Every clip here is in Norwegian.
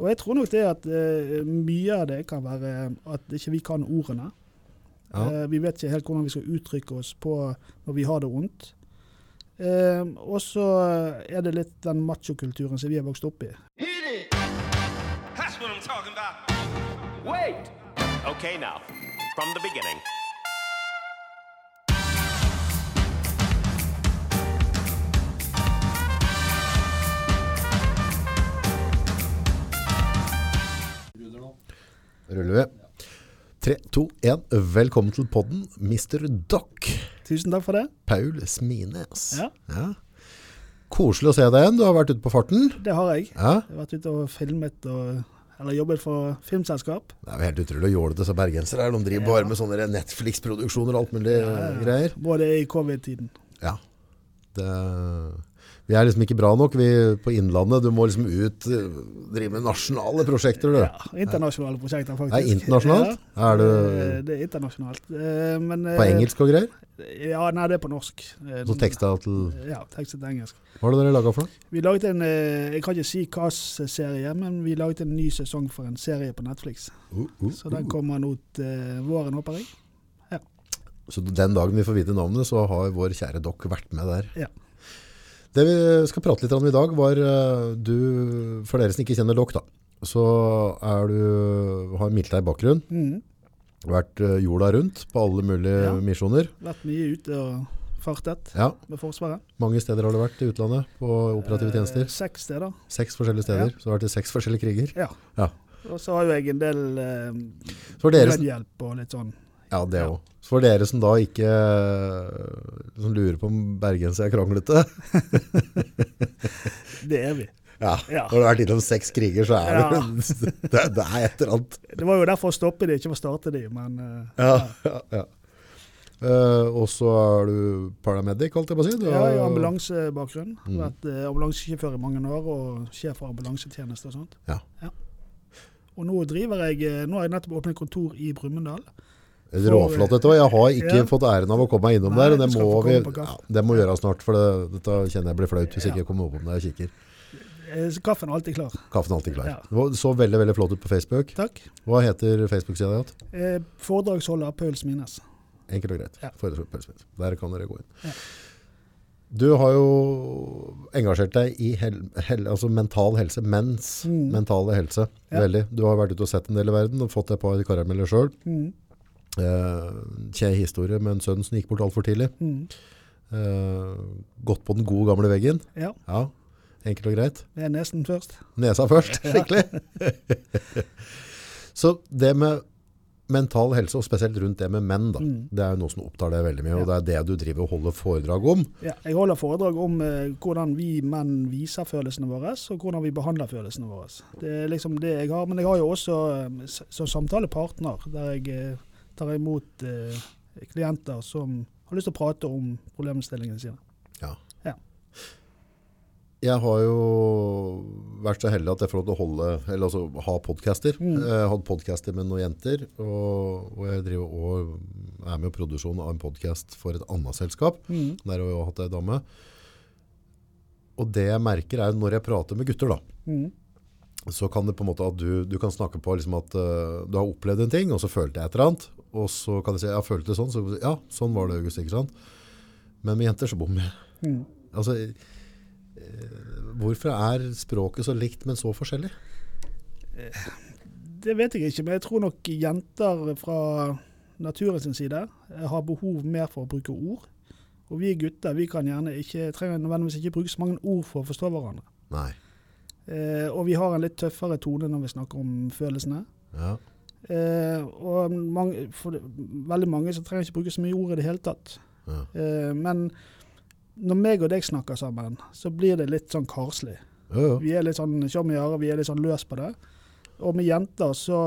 Og jeg tror nok det at uh, mye av det kan være at ikke vi kan ordene. Ja. Uh, vi vet ikke helt hvordan vi skal uttrykke oss på når vi har det vondt. Uh, og så er det litt den machokulturen som vi har vokst opp i. That's what I'm talking about. Wait! Okay, now, from the beginning. Ruller vi. 3, 2, 1. Velkommen til podden, Mr. Dock. Tusen takk for det. Paul Smines. Ja. Koselig å se deg igjen. Du har vært ute på farten. Det har jeg. Ja. Jeg har vært ute og filmet og eller jobbet for filmselskap. Det er jo helt utrolig å gjåle disse bergensere. her. De driver bare med sånne Netflix-produksjoner og alt mulig greier. Både i covid-tiden. Ja. Det, vi er liksom ikke bra nok vi på Innlandet. Du må liksom ut, eh, drive med nasjonale prosjekter, du. Ja, internasjonale prosjekter, faktisk. Er internasjonalt? Ja, Er det Eh, det er internasjonalt. Eh, Men, på engelsk og greier? Ja, nei, det er på norsk. Så teksta til Ja, tekstet engelsk. Hva er det dere laga for noe? Vi laget en, jeg kan ikke si hvilken serie, men vi laget en ny sesong for en serie på Netflix. Uh, uh, Så den uh. kommer nå til våren, håper jeg. Ja. Så den dagen vi får vite navnet, så har vår kjære Dock vært med der. Ja. Det vi skal prate litt om i dag, var eh, du For dere som ikke kjenner Doc, da. Så er du, har militær bakgrunn. Mm. Vært eh, jorda rundt på alle mulige Ja. misjoner. Vært mye ute og fartet Ja, med Forsvaret. Mange steder har du vært i utlandet på operative Eh, tjenester. Seks steder. Seks forskjellige steder. Ja. Så har du vært i seks forskjellige kriger. Ja. Ja. Og så har jo jeg en del eh, nødhjelp og litt sånn. Ja, det Ja. òg. For dere som da ikke eh, som lurer på om bergensere er kranglete Det er vi. Ja, Ja. Når du har vært innom seks kriger, så er Ja. det, det, det er et eller annet. Det var jo derfor å stoppe de, ikke for å starte de, men eh, Ja, ja, ja. Uh, og så er du paramedic, holdt jeg på å si. Du Ja, har- jeg har ambulansebakgrunn. Mm. Vært uh, ambulansesjåfør i mange år og sjef for ambulansetjeneste og sånt. Ja. Og nå driver jeg Nå har jeg nettopp åpnet kontor i Brumunddal. Råflott dette òg. Jeg har ikke Ja. fått æren av å komme meg innom Nei, der. Og det må, vi, ja, det må gjøres snart, for det, dette kjenner jeg blir flaut hvis Ja. ikke jeg kommer opp om det og kikker. Eh, Kaffen er alltid klar. Kaffen er alltid klar. Ja. Det så veldig veldig flott ut på Facebook. Takk. Hva heter Facebook-sida di? Eh, foredragsholder Paul Smines. Enkelt og greit. Ja. Foreslå på Der kan dere gå inn. Du har jo engasjert deg i hel, hel, altså mental helse, mens Mm. mentale helse. Veldig. Du har vært ute og sett en del i verden og fått et par karameller sjøl. Mm. Eh, Kjei historie med en sønn som gikk bort altfor tidlig. Mm. Eh, gått på den gode gamle veggen. Ja, Ja, enkelt og greit. det er nesen først. Nesa først, skikkelig. Så det med mental helse, og spesielt rundt det med menn, da, Mm. det er jo noe som opptar deg veldig mye, og det er det du driver og holder foredrag om. Ja, jeg holder foredrag om eh, hvordan vi menn viser følelsene våre, og hvordan vi behandler følelsene våre. Det er liksom det jeg har. Men jeg har jo også eh, som samtalepartner, der jeg tar imot eh, klienter som har lyst til å prate om problemstillingene sine. Ja. Ja. Jeg har jo vært så heldig at jeg får lov til å holde, eller altså ha podcaster. Mm. Jeg har hatt podcaster med noen jenter, og, og jeg driver og er med i produksjon av en podcast for et annet selskap. Mm. Der har jeg hatt ei dame. Og det jeg merker er når jeg prater med gutter da, Mm. så kan det på en måte at du, du kan snakke på liksom at uh, du har opplevd en ting, og så følte jeg et eller annet, og så kan jeg si, jeg følte det sånn, så ja, sånn var det August, ikke sant? Men med jenter så bommer jeg. Mm. Altså, eh, hvorfor er språket så likt, men så forskjellig? Det vet jeg ikke, men jeg tror nok jenter fra naturen sin side eh, har behov mer for å bruke ord. Og vi gutter vi kan gjerne ikke, trenger nødvendigvis ikke bruke så mange ord for å forstå hverandre. Nei. Eh, og vi har en litt tøffere tone når vi snakker om følelsene. Ja. Eh, og mange, for det, veldig mange så trenger ikke bruke så mye ord i det hele tatt. Ja. Eh, men når meg og deg snakker sammen, så blir det litt sånn karslig. Ja, ja. Vi er litt sånn sjammiere, vi er litt sånn løs på det. Og med jenter så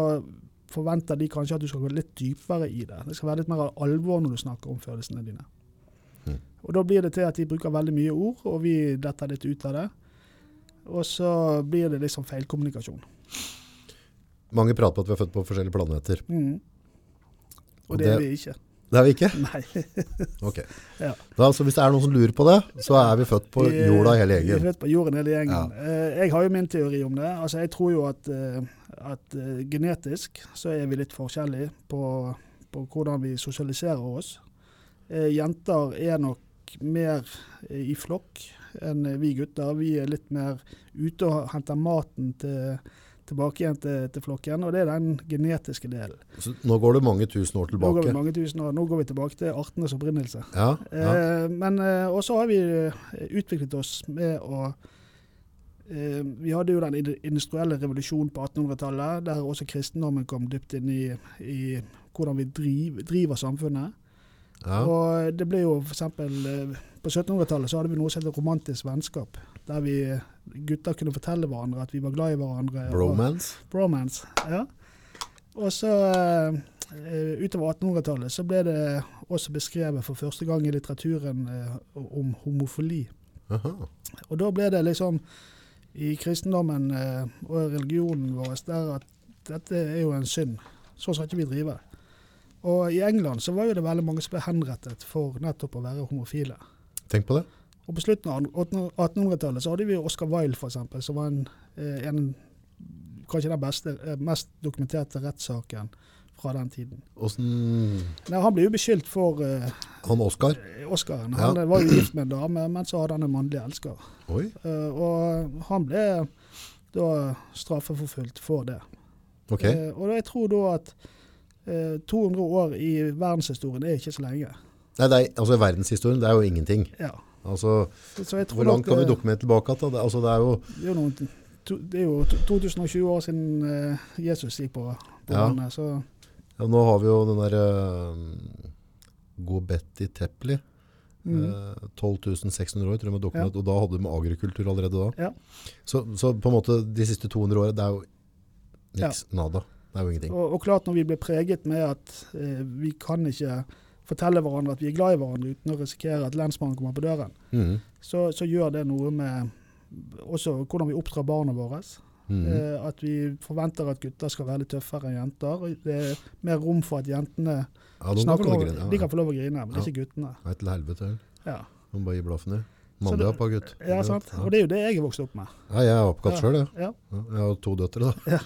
forventer de kanskje at du skal gå litt dypere i det. Det skal være litt mer alvor når du snakker om følelsene dine. Mm. Og da blir det til at de bruker veldig mye ord, og vi detter litt ut av det. Og så blir det liksom feilkommunikasjon. Mange prater på at vi er født på forskjellige planeter. Mm. Og Og det er vi ikke. Det er vi ikke? Nei. Ok. Ja. Da, så hvis det er noen som lurer på det, så er vi født på Vi- jorda hele Vi er født på jorden hele gjengen. Eh, Jeg har jo min teori om det. Altså, jeg tror jo at, eh, at eh, genetisk så er vi litt forskjellige på, på hvordan vi sosialiserer oss. Jenter er nok mer i flokk enn vi gutter. Vi er litt mer ute og henter maten til, tilbake igjen til, til flokken, og det er den genetiske delen. Så nå går det mange tusen år Nå går vi tilbake. mange tusen år. Nå går vi tilbake til artenes opprinnelse. Ja, ja. Eh, men eh, også har vi eh, utviklet oss med å eh, Vi hadde jo den industrielle revolusjonen på 1800-tallet, der også kristendommen kom dypt inn i, i hvordan vi driv, driver samfunnet. ja. Og det ble jo f.eks. Eh, på 1700-tallet så hadde vi noe som het romantisk vennskap. Der vi gutter kunne fortelle hverandre at vi var glad i hverandre. og- Bromance. Bromance, ja. Og så eh, utover 1800-tallet så ble det også beskrevet for første gang i litteraturen eh, om homofili. Aha. Og da ble det liksom i kristendommen eh, og religionen vår der at dette er jo en synd. Sånn skal ikke vi drive. Og i England så var jo det veldig mange som ble henrettet for nettopp å være homofile. Tenk på det. Og på slutten av 1800-tallet så hadde vi Oscar Wilde, eksempel, som var en, eh, en kanskje den beste, eh, mest dokumenterte rettssaken fra den tiden. Nei, han ble jo beskyldt for uh, Han Oscar? Oscaren. Han ja. var jo gift med en dame, men så hadde han en mannlig elsker. Oi. Uh, og han ble da straffeforfulgt for det. Ok. Uh, og jeg tror da at eh, 200 år i verdenshistorien er ikke så lenge. Nei, det er, altså verdenshistorien, det er jo ingenting. Ja. Altså, hvor langt kan vi eh, dokumentere tilbake igjen? det, altså, det er jo Det er jo, noen, to, det er jo to- 2020 år siden uh, Jesus gikk på, på Ja. vannet, så ja, Nå har vi jo den der uh, Gobetti Tepli. mm. Eh, 12 600 år, tror jeg, med dokument, Ja. og da hadde de agrikultur allerede da. Ja. Så, så på en måte de siste 200 årene, det er jo niks, nada. Det er jo ingenting. og, og klart når vi ble preget med at eh, vi kan ikke fortelle hverandre at vi er glad i hverandre uten å risikere at lensmannen kommer på døren, mm. så, så gjør det noe med også hvordan vi oppdrar barna våre. Mm. Eh, at vi forventer at gutter skal være litt tøffere enn jenter. Det er mer rom for at jentene ja, de snakker å grine. De Ja, kan få lov å grine, men Ja. ikke guttene. Nei, til helvete. Ja, De må bare gi blaffen i. Mandag det- opp, gutt. ja sant? Ja. Og det er jo det jeg er vokst opp med. Ja, jeg er oppkalt Ja. sjøl, jeg. Ja. Ja, jeg har to døtre, da.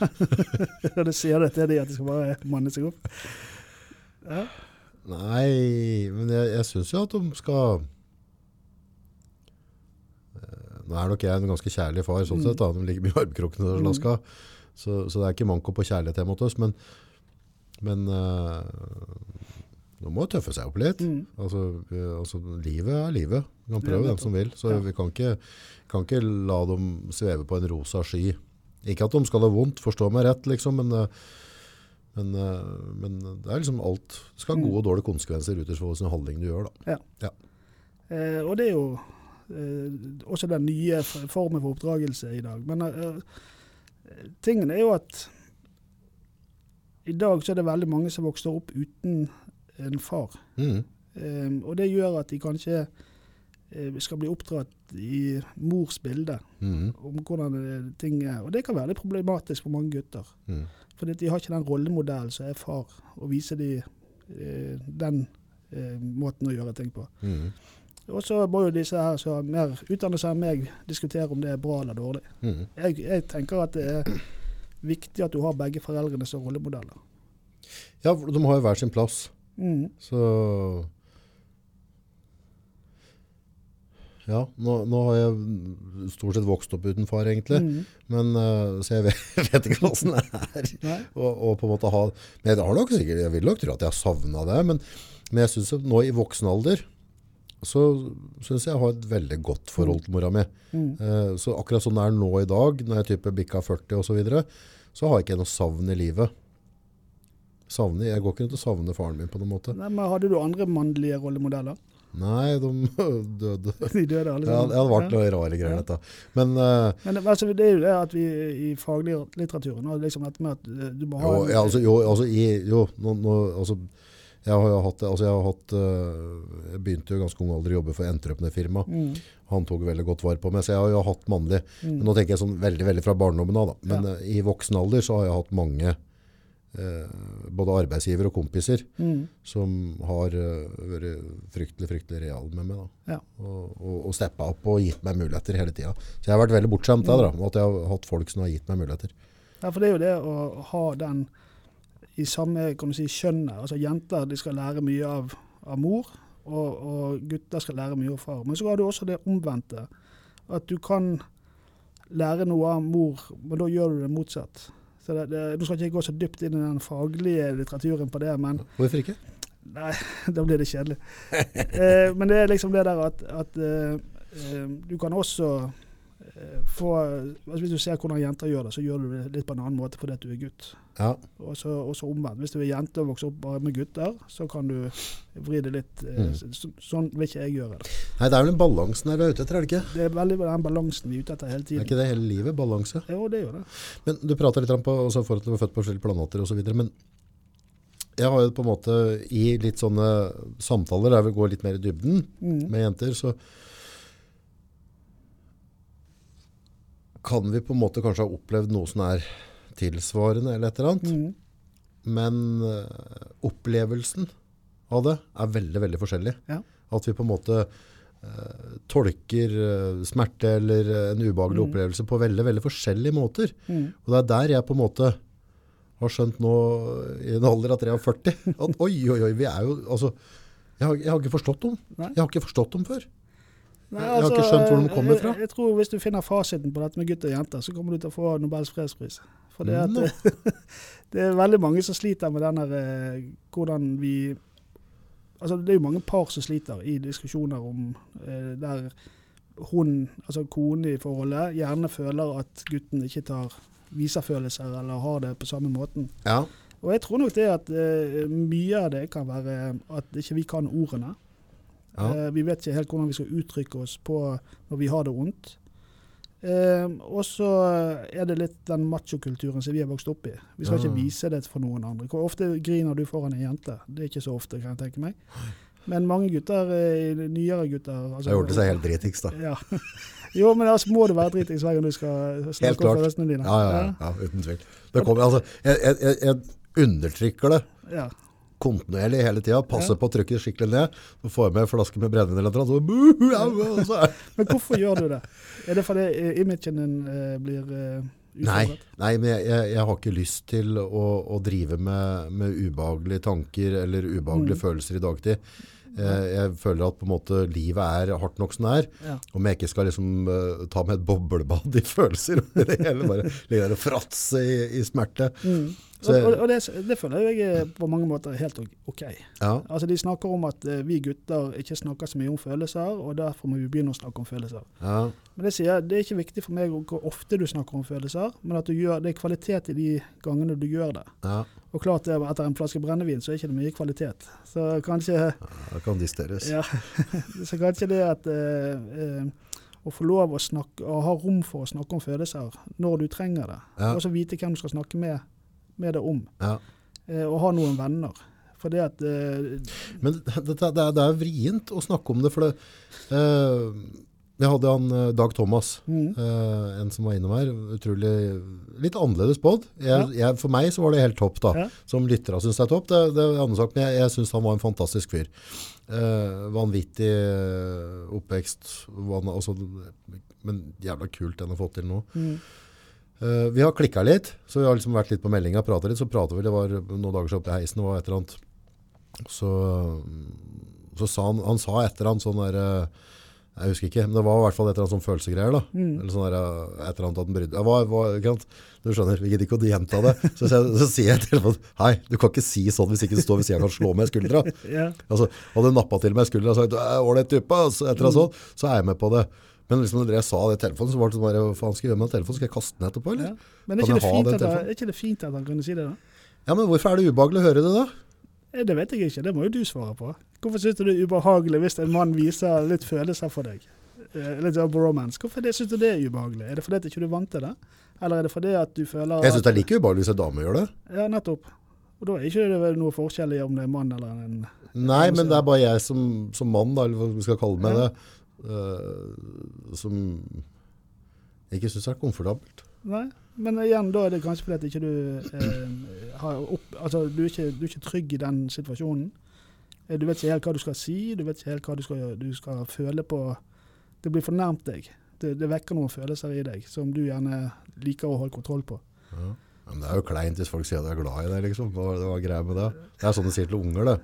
Og det sier det til de at de skal bare manne seg opp. Ja. Nei, men jeg, jeg syns jo at de skal Eh, Nå er nok jeg en ganske kjærlig far, sånn Mm. sett. da, De ligger mye i armkrokene og slaska. Så, så det er ikke manko på kjærlighet hjemme hos oss. Men, men uh, de må jo tøffe seg opp litt. Mm. Altså, eh, altså, livet er livet. Du kan prøve den som vil. Så Ja. vi kan ikke, kan ikke la dem sveve på en rosa sky. Ikke at de skal ha vondt, forstå meg rett, liksom, men, eh, men, eh, men det er liksom alt. Det skal ha gode og dårlige konsekvenser ut ifra hvilken handling du gjør. Da. Eh, og det er jo eh, også den nye formen for oppdragelse i dag. Men eh, tingen er jo at i dag så er det veldig mange som vokser opp uten en far. Mm. Eh, og det gjør at de kanskje eh, skal bli oppdratt i mors bilde Mm. om hvordan eh, ting er. Og det kan være litt problematisk for mange gutter. Mm. Fordi de har ikke den rollemodellen som er far, og viser de eh, den eh, måten å gjøre ting på. Mm. Og så må jo disse her som har mer utdannet seg enn meg, diskutere om det er bra eller dårlig. Mm. Jeg, jeg tenker at det er viktig at du har begge foreldrene som rollemodeller. Ja, de har jo hver sin plass. Mm. Så Ja, nå, nå har jeg stort sett vokst opp uten far, egentlig. Mm. Men, eh, så jeg vet, vet ikke hvordan det er. Og, og på en måte ha Men jeg har nok sikkert Jeg vil nok tro at jeg har savna det. Men, men jeg syns nå i voksen alder så syns jeg jeg har et veldig godt forhold til mora mi. Mm. Eh, så akkurat sånn det er nå i dag, når jeg type bikka 40 osv., så, videre, så har jeg ikke noe savn i livet. Savne, jeg går ikke rundt og savner faren min på noen måte. Nei, men Hadde du andre mannlige rollemodeller? Nei, de døde. De døde alle Ja, det vært noe rare greier, dette. Men uh, Men altså, det er jo det at vi i faglitteraturen har liksom dette med at eh, du må ha jo, ja, altså, jo, altså, i, jo nå, nå, altså, jeg har jo hatt, altså, jeg har hatt eh, Jeg begynte jo ganske ung alder å jobbe for entreprenørfirma. mm, Han tok veldig godt vare på meg, så jeg har jo hatt mannlig. mm. Men nå tenker jeg sånn veldig, veldig fra barndommen av, da. Men Ja. i voksen alder så har jeg hatt mange både arbeidsgiver og kompiser Mm. som har eh, vært fryktelig, fryktelig real med meg. Ja. Og, og, og steppa opp og gitt meg muligheter hele tida. Så jeg har vært veldig bortskjemt der, da, at jeg har hatt folk som har gitt meg muligheter. Ja, for det er jo det å ha den i samme kan du si, skjønnet. Altså Jenter de skal lære mye av, av mor, og, og gutter skal lære mye av far. Men så har du også det omvendte. At du kan lære noe av mor, men da gjør du det motsatt. Så det, det, Nå skal ikke jeg gå så dypt inn i den faglige litteraturen på det, men Hvorfor ikke? Nei, da blir det kjedelig. eh, men det er liksom det der at, at eh, eh, du kan også få altså Hvis du ser hvordan jenter gjør det, så gjør du det litt på en annen måte fordi at du er gutt. Ja. Og så omvendt. Hvis du er jente og vokser opp bare med gutter, så kan du vri det litt eh, Mm. så, Sånn vil ikke jeg gjøre det. Nei, det er vel den balansen her vi er ute etter, er det ikke? Det er veldig den balansen vi er ute etter hele tiden. Er ikke det hele livet? Balanse? Jo, det gjør det. Men du prater litt om på også forhold til å være født på forskjellige planeter osv. men jeg har jo på en måte i litt sånne samtaler der vi går litt mer i dybden Mm. med jenter, så kan vi på en måte kanskje ha opplevd noe som er tilsvarende eller et eller annet, Mm. men uh, opplevelsen av det er veldig, veldig forskjellig. Ja. At vi på en måte uh, tolker uh, smerte eller en ubehagelig Mm. opplevelse på veldig, veldig forskjellige måter. Mm. Og det er der jeg på en måte har skjønt nå i en alder av 43 at oi, oi, oi, vi er jo altså jeg har, jeg har ikke forstått dem. Nei. Jeg har ikke forstått dem før. Nei, Jeg har ikke skjønt hvor de kommer fra. Jeg, jeg tror Hvis du finner fasiten på dette med gutter og jenter, så kommer du til å få Nobels fredspris. For det, at, det er veldig mange som sliter med denne, eh, hvordan vi Altså Det er jo mange par som sliter i diskusjoner om eh, der hun, altså kone i forholdet, gjerne føler at gutten ikke tar viser følelser eller har det på samme måten. Ja. Og jeg tror nok det at eh, mye av det kan være at ikke vi kan ordene. Ja. Eh, vi vet ikke helt hvordan vi skal uttrykke oss på når vi har det vondt. Eh, og så er det litt den machokulturen som vi har vokst opp i. Vi skal Ja. ikke vise det for noen andre. Hvor ofte griner du foran en jente? Det er ikke så ofte, kan jeg tenke meg. Men mange gutter, eh, nyere gutter altså, Så jeg gjorde seg helt dritings da. Ja. Jo, men altså må du være dritings hver gang du skal snakke om følelsene dine. Ja, ja, ja, uten tvil. Det kommer, altså, jeg, jeg, jeg undertrykker det Ja. Kontinuerlig hele tida. Passer Ja. på å trykke skikkelig ned. Så får jeg med en flaske med brennevin eller noe, så, buh, au, au, så er- Men hvorfor gjør du det? Er det fordi eh, imagen din eh, blir eh, Nei, nei, men jeg, jeg, jeg har ikke lyst til å, å drive med, med ubehagelige tanker eller ubehagelige Mm. følelser i dagtid. Eh, jeg føler at på en måte livet er hardt nok som det er. Ja. Om jeg ikke skal liksom uh, ta med et boblebad i følelser, det hele bare ligge der og fratse i, i smerte. Mm. Så og, og, det, det føler jeg er på mange måter helt ok. Ja, Altså De snakker om at eh, vi gutter ikke snakker så mye om følelser, og derfor må vi begynne å snakke om følelser. ja, Men det sier det er ikke viktig for meg hvor ofte du snakker om følelser, men at du gjør, det er kvalitet i de gangene du gjør det. ja, Og klart det, etter en flaske brennevin så er ikke det mye kvalitet. Så kanskje det kan disteres. Ja, så kanskje det at eh, eh, å få lov å snakke, å ha rom for å snakke om følelser når du trenger det, og så vite hvem du skal snakke med, med det om, Ja. eh, og ha noen venner. For det at eh, Men det, det, er, det er vrient å snakke om det, for det, eh, jeg hadde han Dag Thomas, mm, eh, en som var innom her, utrolig litt annerledes podd. Ja. for meg så var det helt topp da. Ja. Som lyttere synes det er topp, det, det er andre sak, men jeg, jeg synes han var en fantastisk fyr. Eh, vanvittig oppvekst, van, altså, men jævla kult den har fått til nå. mm, Eh, vi har klikket litt, så vi har liksom vært litt på meldinga, pratet litt, så pratet vi, det var noen dager siden opp i heisen, det var et eller annet. Så, så sa han, han sa et eller annet sånn der, eh, jeg husker ikke, men det var i hvert fall et eller annet sånn følelsegreier da. mm. Eller sånn der, eh, et eller annet at den brydde. Var, var? Du skjønner, vi gidder ikke å gjenta det. Så, så, så sier jeg til ham, hei, du kan ikke si sånn hvis ikke du står hvis jeg kan slå med skuldra. Ja, Altså, hadde du nappet til meg skuldra og sagt, ålreit type, altså, et eller annet sånt, så er jeg med på det. Men liksom når jeg sa det i telefonen, så var det sånn der, faen skal jeg gjøre med telefonen? Skal jeg kaste den etterpå, eller? ja. Men er ikke, det telefonen? er ikke det fint at han kunne si det, da? Ja, men hvorfor er det ubehagelig å høre det da? Eh, Det vet jeg ikke, det må jo du svare på. Hvorfor syns du det er ubehagelig hvis en mann viser litt følelser for deg? Eh, Litt sånn bromance. Hvorfor det, syns du det er ubehagelig? Er det fordi at ikke er vant til det? Eller er det fordi at du føler Jeg synes det er like ubehagelig hvis en dame gjør det. Ja, nettopp. Og da er ikke det noe forskjell i om det er en mann eller en Nei, men det er bare jeg som, som mann, da, eller hva vi skal kalle meg Ja. det, eh, som ikke synes er komfortabelt. Nei, Men igjen, da er det kanskje fordi at ikke du eh, har opp, altså, du, er ikke, du er ikke trygg i den situasjonen. Eh, Du vet ikke helt hva du skal si, du vet ikke helt hva du skal, du skal føle på. Det blir fornærmt deg. Det, det vekker noen følelser i deg som du gjerne liker å holde kontroll på. Ja. Men det er jo kleint hvis folk sier at de er glad i deg, liksom. Hva, hva er greia med det? Det er sånn de sier til unger, det.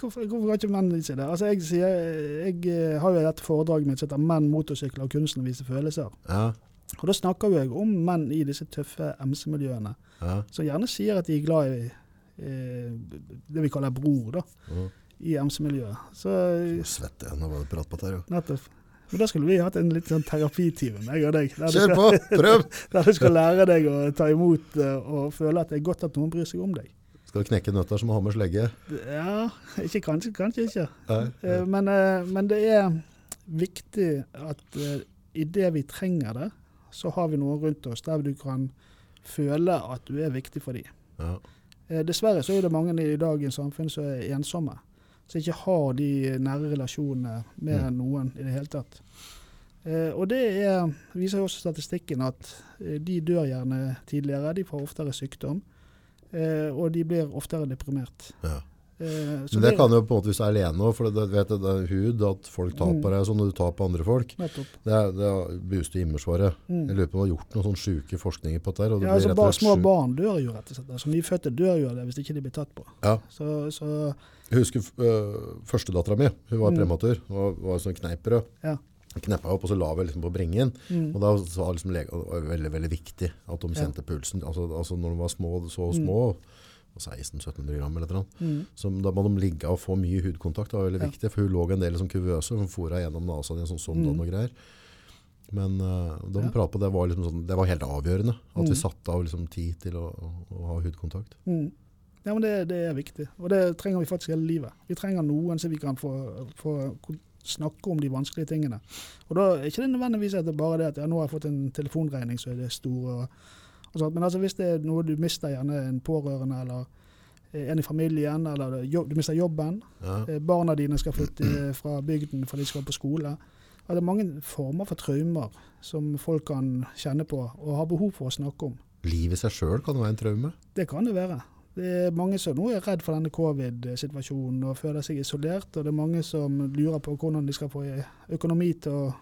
Hvorfor, hvorfor kan ikke menn si det? Altså, jeg, sier, jeg jeg har jo dette foredraget mitt som heter 'Menn, motorsykler og kunsten å vise følelser'. Ja, Og Da snakker jeg om menn i disse tøffe MC-miljøene ja. som gjerne sier at de er glad i eh, det vi kaller bror da, ja. i MC-miljøet. Så Svette igjen av hva du prater på dette. nettopp. Men da skulle vi hatt en litt sånn terapitime, meg og deg. Der du, Kjør på! Prøv! der du skal lære deg å ta imot eh, og føle at det er godt at noen bryr seg om deg. Skal du knekke nøtter som ha med slegge? Ja, ikke kanskje, kanskje ikke. Nei. nei. Men, eh, men det er viktig at i idet vi trenger det, så har vi noen rundt oss der du kan føle at du er viktig for dem. Ja. Eh, Dessverre så er det mange i dagens samfunn som er ensomme. Som ikke har de nære relasjonene med Mm. noen i det hele tatt. Eh, og det er, viser jo også statistikken at eh, de dør gjerne tidligere. De får oftere sykdom. Eh, og de blir oftere deprimert. Ja. Eh, så Men det kan jo på en måte hvis du er alene òg, for det, vet, det er hud, at folk tar Mm. på deg sånn når du tar på andre folk. Nettopp. Det, er, det er booster immersvaret. Mm. Jeg lurer på om du har gjort noen sånne sjuke forskninger på dette. Og det Ja, altså bare Små barn dør jo rett og slett. Altså, nyfødte dør jo av det hvis ikke de blir tatt på. Ja. Så, så Jeg husker uh, førstedattera mi. Hun var Mm. prematur. Hun var, var sånn kneiprød. Ja. Kneppa opp, og så la vi liksom på bringen. mm, Og da sa liksom legen det var veldig, veldig viktig at de Ja. kjente pulsen. Altså, altså når de var små, så Mm. Små, 1600-1700 gram eller noe, mm, så da må de ligge og få mye hudkontakt. Det var veldig Ja. viktig, for hun lå en del som kuvøse. Hun fora gjennom nesa di sånn Mm. og greier. Men uh, de Ja. på det var, liksom sånn, det var helt avgjørende. At Mm. vi satte av liksom tid til å, å, å ha hudkontakt. mm. Ja, men det, det er viktig. Og det trenger vi faktisk hele livet. Vi trenger noen så vi kan få, få snakke om de vanskelige tingene. Og da er ikke det nødvendigvis at det er bare det at ja, nå har jeg fått en telefonregning så er det stor. Og. Men altså, hvis det er noe du mister gjerne en pårørende eller eh, en i familien, eller du mister jobben, Ja. Eh, Barna dine skal flytte fra bygden for de skal på skole. Ja, det er mange former for traumer som folk kan kjenne på og har behov for å snakke om. Livet i seg sjøl kan være en traume. Det kan det være. Det er mange som nå er redd for denne covid-situasjonen og føler seg isolert. Og det er mange som lurer på hvordan de skal få økonomi til å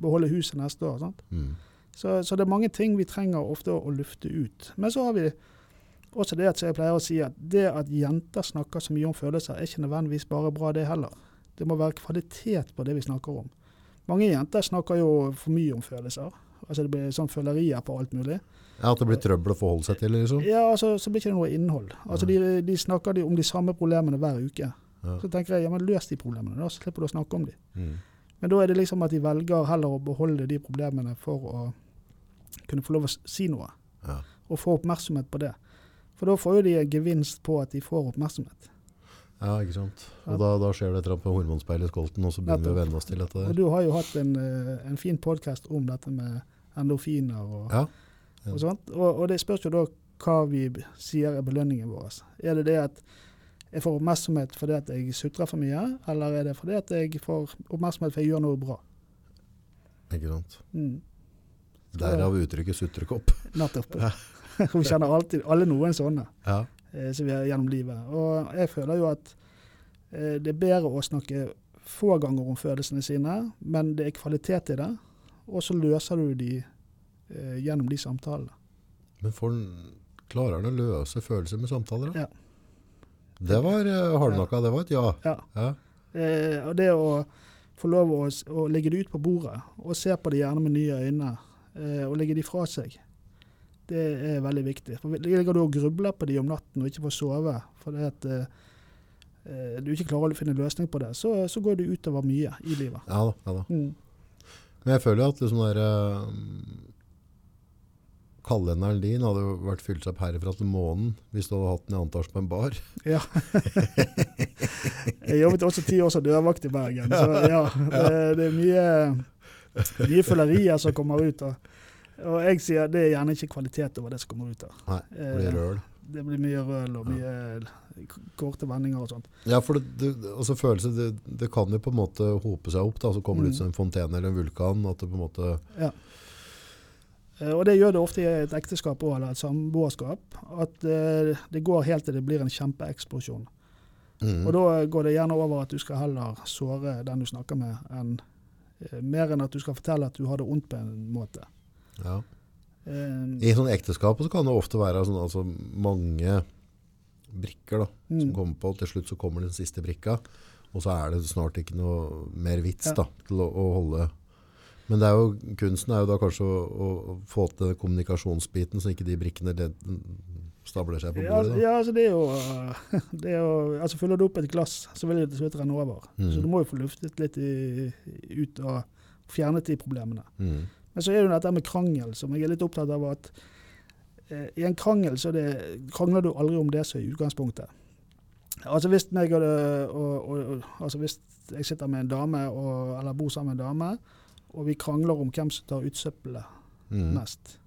beholde huset neste år. Sant? Mm. Så, så det er mange ting vi trenger ofte å lufte ut. Men så har vi også det at jeg pleier å si, at det at jenter snakker så mye om følelser, er ikke nødvendigvis bare bra, det heller. Det må være kvalitet på det vi snakker om. Mange jenter snakker jo for mye om følelser. Altså Det blir sånn følerier på alt mulig. Ja, At det blir trøbbel å forholde seg til, liksom. Ja, altså Så blir det ikke noe innhold. Altså De, de snakker om de samme problemene hver uke. Ja. Så tenker jeg ja, men løs de problemene, da, så slipper du å snakke om de. Mm. Men da er det liksom at de velger heller å beholde de problemene for å kunne få lov å si noe. Ja. Og få oppmerksomhet på det. For da får jo de en gevinst på at de får oppmerksomhet. ja, ikke sant. Og da, da skjer det et eller annet på hormonspeilet i skolten, og så begynner vi å venne oss til dette Og du har jo hatt en, eh, en fin podkast om dette med endorfiner og, Ja. Ja. og sånt. Og, og det spørs jo da hva vi sier er belønningen vår. Er det det at jeg får oppmerksomhet fordi at jeg sutrer for mye, eller er det fordi at jeg får oppmerksomhet fordi jeg gjør noe bra? Ikke sant. Mm. Derav uttrykket sutrekopp. Nettopp. Vi kjenner alltid, alle noen sånne Ja. eh, som vi har gjennom livet. Og jeg føler jo at eh, det er bedre å snakke få ganger om følelsene sine, men det er kvalitet i det. Og så løser du de eh, gjennom de samtalene. Men får den, klarer han å løse følelser med samtaler? Da? Ja. Det var uh, hardnakka, det var et ja. Ja. ja. Eh, og det å få lov å, å legge det ut på bordet, og se på det gjerne med nye øyne, eh, og legge de fra seg, det er veldig viktig. For Ligger du og grubler på de om natten og ikke får sove fordi at eh, eh, du ikke klarer å finne løsning på det, så, så går det utover mye i livet. Ja da. ja da. Mm. Men jeg føler at liksom der, uh, kalenderen din hadde jo vært fylt opp herifra til månen hvis du hadde hatt den i Antasj på en bar. Ja. jeg jobbet også ti år som dørvakt i Bergen, så ja, det, det er mye, mye følerier som kommer ut. Og, og jeg sier det er gjerne ikke kvalitet over det som kommer ut. Da. Nei, det blir Eh, røl. Det blir mye røl og mye k- korte vendinger og sånt. Ja, for det, det, altså følelse, det, det kan jo på en måte hope seg opp, da, så kommer det ut Mm. som en fontene eller en vulkan, at det på en måte... Ja. Eh, Og det gjør det ofte i et ekteskap også, eller et samboerskap. At eh, det går helt til det blir en kjempeeksplosjon. Mm. Og da går det gjerne over at du skal heller såre den du snakker med, enn eh, mer enn at du skal fortelle at du har det vondt på en måte. ja. Eh, I sånn ekteskap så kan det ofte være sånn, altså, mange brikker da, som Mm. kommer på, til slutt så kommer den siste brikka, og så er det snart ikke noe mer vits Ja. da, til å, å holde. Men det er jo, kunsten er jo da kanskje å, å få til kommunikasjonsbiten, så ikke de brikkene led, stabler seg på bordet. Da. ja, altså det er jo, det er jo altså Fyller du opp et glass, så vil det renne over. Mm. Så du må jo få luftet litt i, ut og fjernet de problemene. Mm. Men så er det dette med krangel, som jeg er litt opptatt av at eh, i en krangel så det, krangler du aldri om det som er utgangspunktet. Altså hvis, meg og, og, og, altså hvis jeg sitter med en dame, eller bor sammen med en dame, og vi krangler om hvem som tar ut søppelet Mm. mest,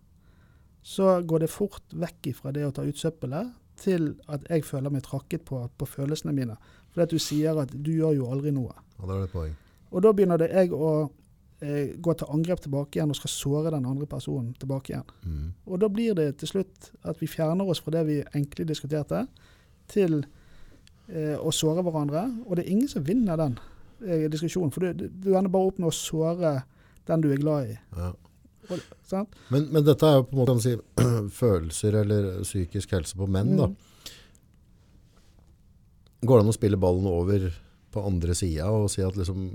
så går det fort vekk fra det å ta ut søppelet til at jeg føler meg trakket på, på følelsene mine. Fordi at du sier at du gjør jo aldri noe. Ja, da er det et poeng. Og da begynner det jeg å eh, gå til angrep tilbake igjen og skal såre den andre personen tilbake igjen. Mm. Og da blir det til slutt at vi fjerner oss fra det vi egentlig diskuterte, til eh, å såre hverandre. Og det er ingen som vinner den eh, diskusjonen, for du, du ender bare opp med å såre den du er glad i. Ja. Men, men dette er jo på en måte kan si, følelser eller psykisk helse på menn da. Går det an å spille ballen over på andre sida og si at liksom,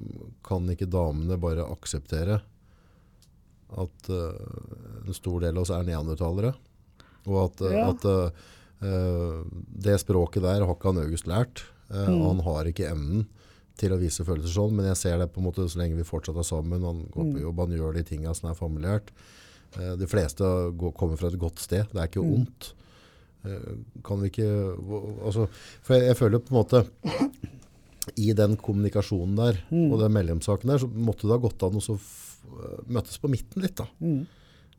kan ikke damene bare akseptere at uh, en stor del av oss er neandertalere? Og at, eh, Ja. at eh, det språket der har ikke han August lært. Uh, Mm. Og han har ikke evnen til å vise følelser sånn, men jeg ser det på en måte så lenge vi fortsatt er sammen. Han går på Mm. jobb, han gjør de tinga som er familiært. Eh, De fleste går, kommer fra et godt sted. Det er ikke Mm. ondt. Eh, Kan vi ikke altså, For jeg, jeg føler på en måte I den kommunikasjonen der Mm. og den mellomsaken der, så måtte det ha gått an å så f- møtes på midten litt. da. Mm.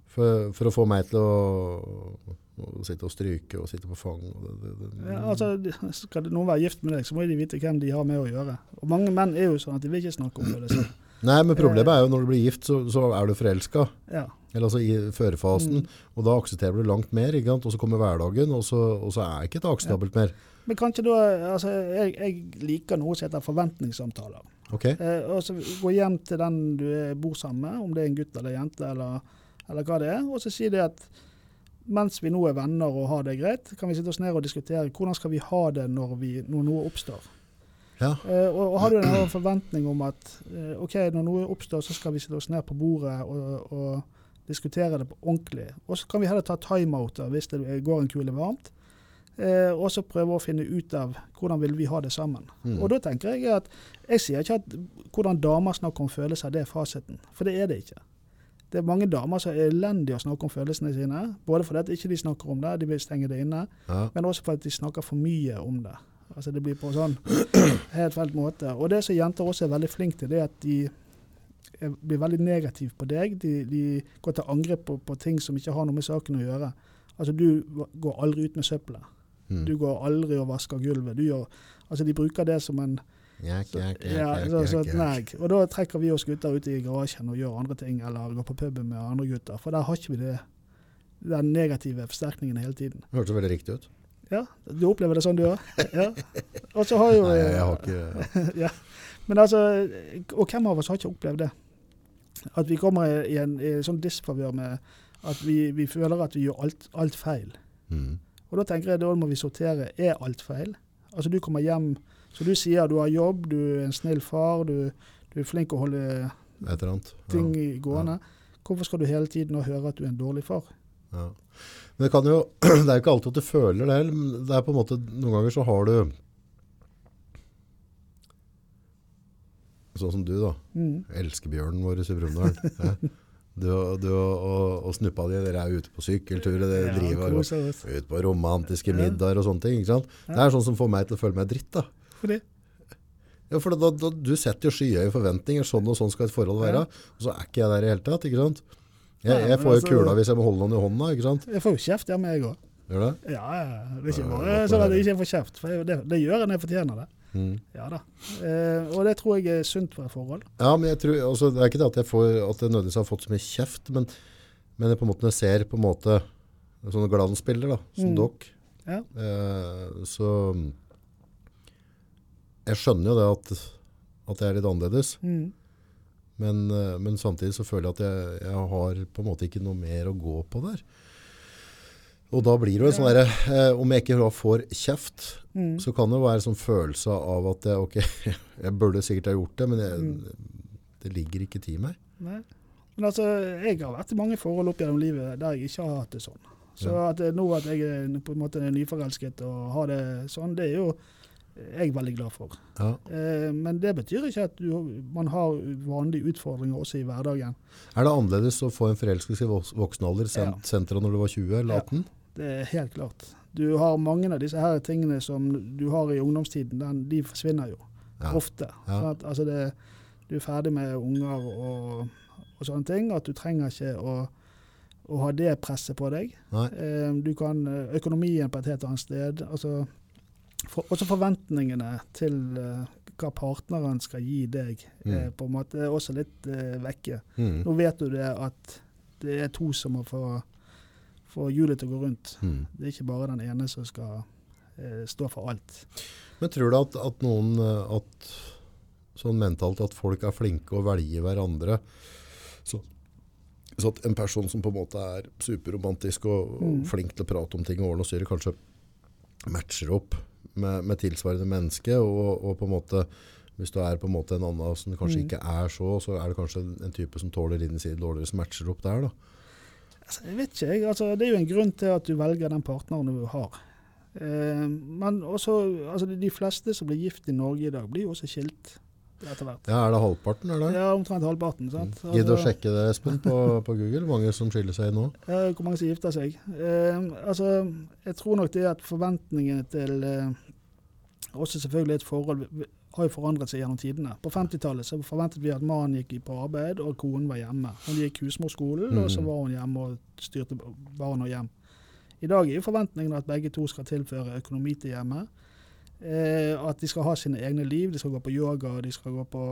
For, for å få meg til å, å sitte og stryke og sitte på fang. Og det, det, det. Ja, altså, skal noen være gift med deg, så må de vite hvem de har med å gjøre. Og mange menn er jo sånn at de vil ikke snakke om følelser. Nei, men problemet er jo når du blir gift, så, så er du forelska. Ja. Eller altså i førefasen. Mm. Og da aksepterer du langt mer. ikke sant? Og så kommer hverdagen, og så, og så er ikke det akseptabelt mer. Men kanskje da altså, jeg, jeg liker noe som heter forventningssamtaler. Ok? Eh, og så Gå hjem til den du bor sammen med, om det er en gutt eller en jente, eller, eller hva det er, og så si det at mens vi nå er venner og har det greit, kan vi sitte oss ned og diskutere hvordan skal vi ha det når, vi, når noe oppstår. Ja. Eh, og, og har du en forventning om at eh, ok, når noe oppstår, så skal vi sitte oss ned på bordet og, og diskutere det på ordentlig. Og så kan vi heller ta timeouter hvis det går en kule varmt. Eh, og så prøve å finne ut av hvordan vil vi ha det sammen. Mm. Og da tenker jeg at jeg sier ikke at hvordan damer snakker om følelser, det er fasiten. For det er det ikke. Det er mange damer som er elendige å snakke om følelsene sine. Både fordi de ikke snakker om det, de vil stenge det inne, Ja. men også fordi de snakker for mye om det. Altså Det blir på en sånn helt feil måte. Og det som jenter også er veldig flinke til, det er at de blir veldig negative på deg. De, de går til angrep på, på ting som ikke har noe med saken å gjøre. Altså Du går aldri ut med søppelet. Mm. Du går aldri og vasker gulvet. Du gjør, altså De bruker det som en Så jæk, jæk. Og da trekker vi oss gutter ut i garasjen og gjør andre ting, eller går på puben med andre gutter. For der har ikke vi det, den negative forsterkningen hele tiden. Det hørtes veldig riktig ut. Ja, Du opplever det sånn, du òg? Ja. Og så har jo Nei, jeg har ikke ja. Men altså, og hvem av oss har ikke opplevd det? At vi kommer i, i en sånn disfavør med at vi, vi føler at vi gjør alt, alt feil. mm. Og da tenker jeg da må vi sortere. Er alt feil? Altså du kommer hjem, så du sier du har jobb, du er en snill far, du, du er flink å holde ting Ja. i gående. Hvorfor skal du hele tiden høre at du er en dårlig far? Ja. Men det, kan jo, det er jo ikke alltid at du føler det. Det er på en måte, Noen ganger så har du Sånn som du, da. Mm. Elskebjørnen vår i Brumunddal. ja. Du, du og, og, snuppa di, dere er ute på sykkeltur, dere Ja, driver og ut på romantiske middager og sånne ting. ikke sant? Ja. Det er sånn som får meg til å føle meg dritt. da. Fordi? Ja, for da, da, Du setter jo skyhøye forventninger. Sånn og sånn skal et forhold være. Og så er ikke jeg der i hele tatt. ikke sant? Jeg, jeg får jo altså- kula hvis jeg må holde noen i hånda. ikke sant? Jeg får jo kjeft hjemme, jeg òg. Gjør det? Ja, ja. Det er ikke bare sånn at jeg ikke får kjeft. For jeg- det, det gjør jeg når jeg fortjener det. Mm. Ja da. Eh, og det tror jeg er sunt for et forhold. Ja, men jeg tror, altså, Det er ikke det at jeg, får, at jeg nødvendigvis har fått så mye kjeft, men Men jeg på en måte, når jeg ser på en måte sånne glansbilder da, som Mm. dere, Ja. eh, så jeg skjønner jo det at, at det er litt annerledes. Mm. Men, eh, men samtidig så føler jeg at jeg, jeg har på en måte ikke noe mer å gå på der. Og da blir det jo en sånn derre eh, Om jeg ikke får kjeft, Mm. så kan det være en sånn følelse av at jeg, ok, jeg burde sikkert ha gjort det, men jeg, Mm. det ligger ikke til meg. Nei. Men altså, jeg har vært i mange forhold opp gjennom livet der jeg ikke har hatt det sånn. Så Ja. at nå at jeg er på en måte nyforelsket og har det sånn, det er jo jeg veldig glad for. Ja. Eh, men det betyr ikke at du, man har vanlige utfordringer også i hverdagen. Er det annerledes å få en forelskelse i voks- voksen alder sen, Ja. sentra når du var 20 eller 18? Ja. Det er helt klart. Du har mange av disse her tingene som du har i ungdomstiden, den, de forsvinner jo Ja. ofte. Sånn at, altså det, du er ferdig med unger og, og sånne ting, at du trenger ikke å, å ha det presset på deg. Nei. Eh, Du kan eh, økonomien på et helt annet sted. Altså, for, også forventningene til eh, hva partneren skal gi deg, er Mm. på en måte også litt eh, vekke. Mm. Nå vet du det at det er to som må få, få hjulet til å gå rundt. Mm. Det er ikke bare den ene som skal eh, stå for alt. Men tror du at, at noen eh, at, sånn mentalt at folk er flinke å velge hverandre? Så, så at en person som på en måte er superromantisk og, og Mm. flink til å prate om ting og ordne og styre, kanskje matcher opp med, med tilsvarende menneske, og, og på en måte hvis du er på en måte en annen som kanskje Mm. ikke er så, så er det kanskje en, type som tåler din side dårligere, som matcher opp der da. Altså, jeg vet ikke, jeg. Altså, det er jo en grunn til at du velger den partneren du har. Eh, men også, altså, de fleste som blir gift i Norge i dag, blir jo også skilt etter hvert. Ja, er det halvparten, er det? Ja, omtrent halvparten. sant? Mm. Gidd å Altså, sjekke det, Espen, på, på Google. Mange som skiller seg nå. Ja, hvor mange som gifter seg. Eh, altså, jeg tror nok det at forventningene til eh, også selvfølgelig et forhold har jo forandret seg gjennom tidene. På 50-tallet så forventet vi at mannen gikk på arbeid og konen var hjemme. Hun gikk husmorskolen, og så Mhm. var hun hjemme og styrte barn og hjem. I dag er jo forventningene at begge to skal tilføre økonomi til hjemmet. Eh, at de skal ha sine egne liv. De skal gå på yoga, de skal gå på,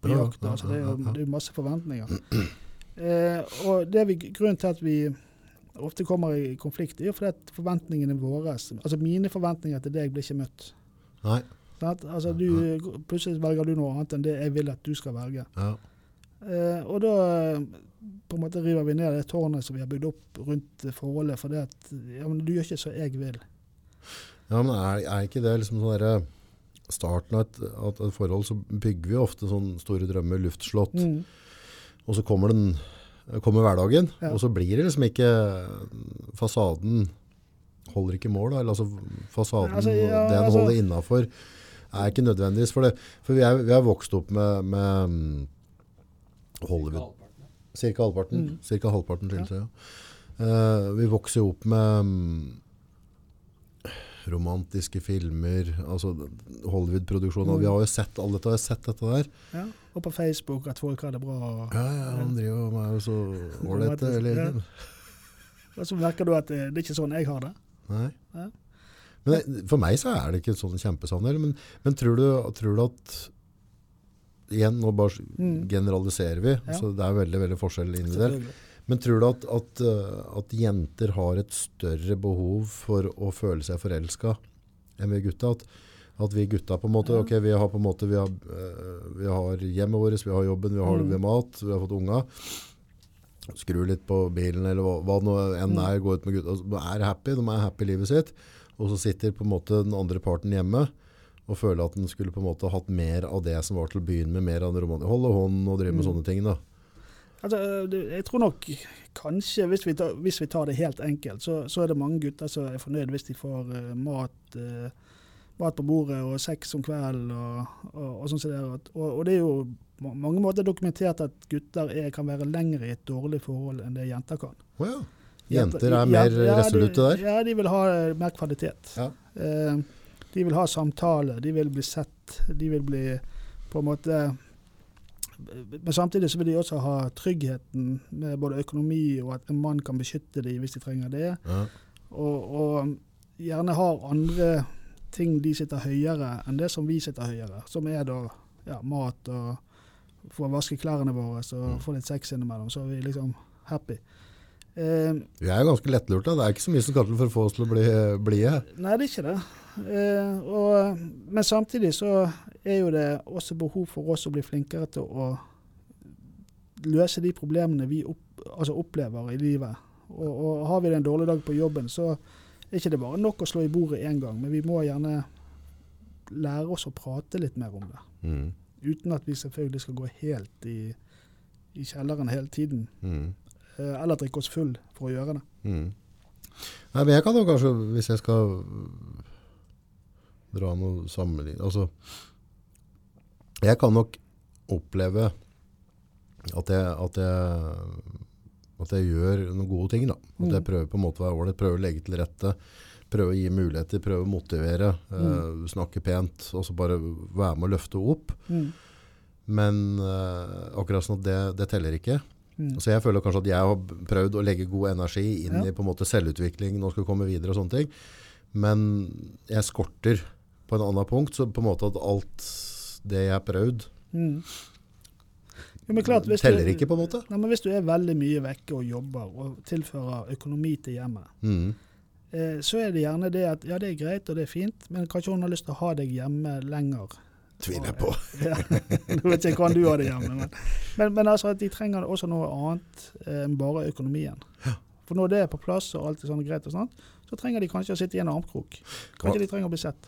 på Ja, ja, Altså, det er jo det er masse forventninger. Eh, og det er vi, grunnen til at vi ofte kommer i konflikt, er jo fordi at forventningene våre Altså mine forventninger til deg blir ikke møtt. Nei. At, Altså du, plutselig velger du noe annet enn det jeg vil at du skal velge. Ja. Eh, og da på en måte river vi ned det tårnet som vi har bygd opp rundt forholdet. forholdet, det at ja, men du gjør ikke som jeg vil. Ja, men er, er ikke det liksom sånn derre starten av et, av et forhold, så bygger vi ofte sånne store drømmer, luftslott, Mm. og så kommer, den, kommer hverdagen, Ja. og så blir det liksom ikke fasaden holder ikke mål, da, eller altså fasaden, Altså, ja, det den altså- holder innenfor, er ikke nødvendigvis for det. For vi er, vi er vokst opp med, med Hollywood. Cirka halvparten. Mm. Cirka halvparten seg, ja. uh, vi vokser jo opp med romantiske filmer, altså Hollywood-produksjoner. Mm. Vi har jo sett alle dette, har jeg sett dette der. Ja. Og på Facebook at folk har det bra. Ja, ja, han driver med jo så ålreit hele Ja. tiden. Og så merker du at det, det er ikke sånn jeg har det. Nei. Ja. Men for meg så er det ikke en sånn kjempesannhet. Men, men tror, du, tror du at Igjen, nå bare Mm. generaliserer vi, Ja. så det er veldig veldig forskjell individuelt. Men tror du at, at, uh, at jenter har et større behov for å føle seg forelska enn vi gutta? At, at vi gutta på en måte, ok, vi har på en måte, vi har, uh, vi har hjemmet vårt, vi har jobben, vi har, Mm. vi har mat, vi har fått unga. Skru litt på bilen, eller hva, hva nå enn Mm. er, gå ut med gutta. Altså, de er happy, de er happy i livet sitt. Og så sitter på en måte den andre parten hjemme og føler at den skulle på en måte hatt mer av det som var til å begynne med, mer av den romanen. Holde hånd og drive med Mm. sånne ting da. Altså, jeg tror nok kanskje, hvis vi tar, hvis vi tar det helt enkelt, så, så er det mange gutter som er fornøyd hvis de får uh, mat, uh, mat på bordet og sex om kvelden og, og, og sånn som det. er. Og, og det er jo på mange måter dokumentert at gutter er, kan være lenger i et dårlig forhold enn det jenter kan. Ja. Jenter er mer Ja, resolutte der. Ja, de vil ha mer kvalitet. Ja. Uh, de vil ha samtale, de vil bli sett, de vil bli på en måte Men samtidig så vil de også ha tryggheten med både økonomi og at en mann kan beskytte dem hvis de trenger det. Ja. Og, og gjerne har andre ting de sitter høyere enn det som vi sitter høyere. Som er da ja, mat og få vaske klærne våre og Mm. få litt sex innimellom, så er vi liksom happy. Eh, Vi er ganske lettlurt da. Det er ikke så mye som skal til for å få oss til å bli blide. Nei, det er ikke det. Eh, og, men samtidig så er jo det også behov for oss å bli flinkere til å løse de problemene vi opp, altså opplever i livet. Og, og har vi det en dårlig dag på jobben, så er ikke det bare nok å slå i bordet én gang. Men vi må gjerne lære oss å prate litt mer om det. Mm. Uten at vi selvfølgelig skal gå helt i, i kjelleren hele tiden. Mm. Eh, eller drikke oss full for å gjøre det. Mm. Nei, men jeg kan jo kanskje, hvis jeg skal dra noe sammenligning Altså, jeg kan nok oppleve at jeg, at jeg, at jeg gjør noen gode ting. da. At jeg Mm. prøver på en måte å være ålreit, prøver å legge til rette. Prøve å gi muligheter, prøve å motivere, Mm. øh, snakke pent. Og så bare være med å løfte opp. Mm. Men øh, akkurat sånn at det, det teller ikke. Mm. Så jeg føler kanskje at jeg har prøvd å legge god energi inn Ja. i på en måte selvutvikling, nå skal vi komme videre og sånne ting. Men jeg skorter på en annen punkt, så på en måte at alt det jeg har prøvd, Mm. Jo, men klart, teller du, ikke på en måte. Nei, men Hvis du er veldig mye vekke og jobber og tilfører økonomi til hjemmet, Mm. eh, så er det gjerne det at ja, det er greit og det er fint, men kanskje hun har lyst til å ha deg hjemme lenger. Tviler jeg på. Ja, Nå vet jeg ikke hvordan du har det hjemme, men, men, men altså at de trenger også noe annet eh, enn bare økonomien. For når det er på plass og alt er sånn greit og sånt, så trenger de kanskje å sitte i en armkrok. Kanskje de trenger å bli sett.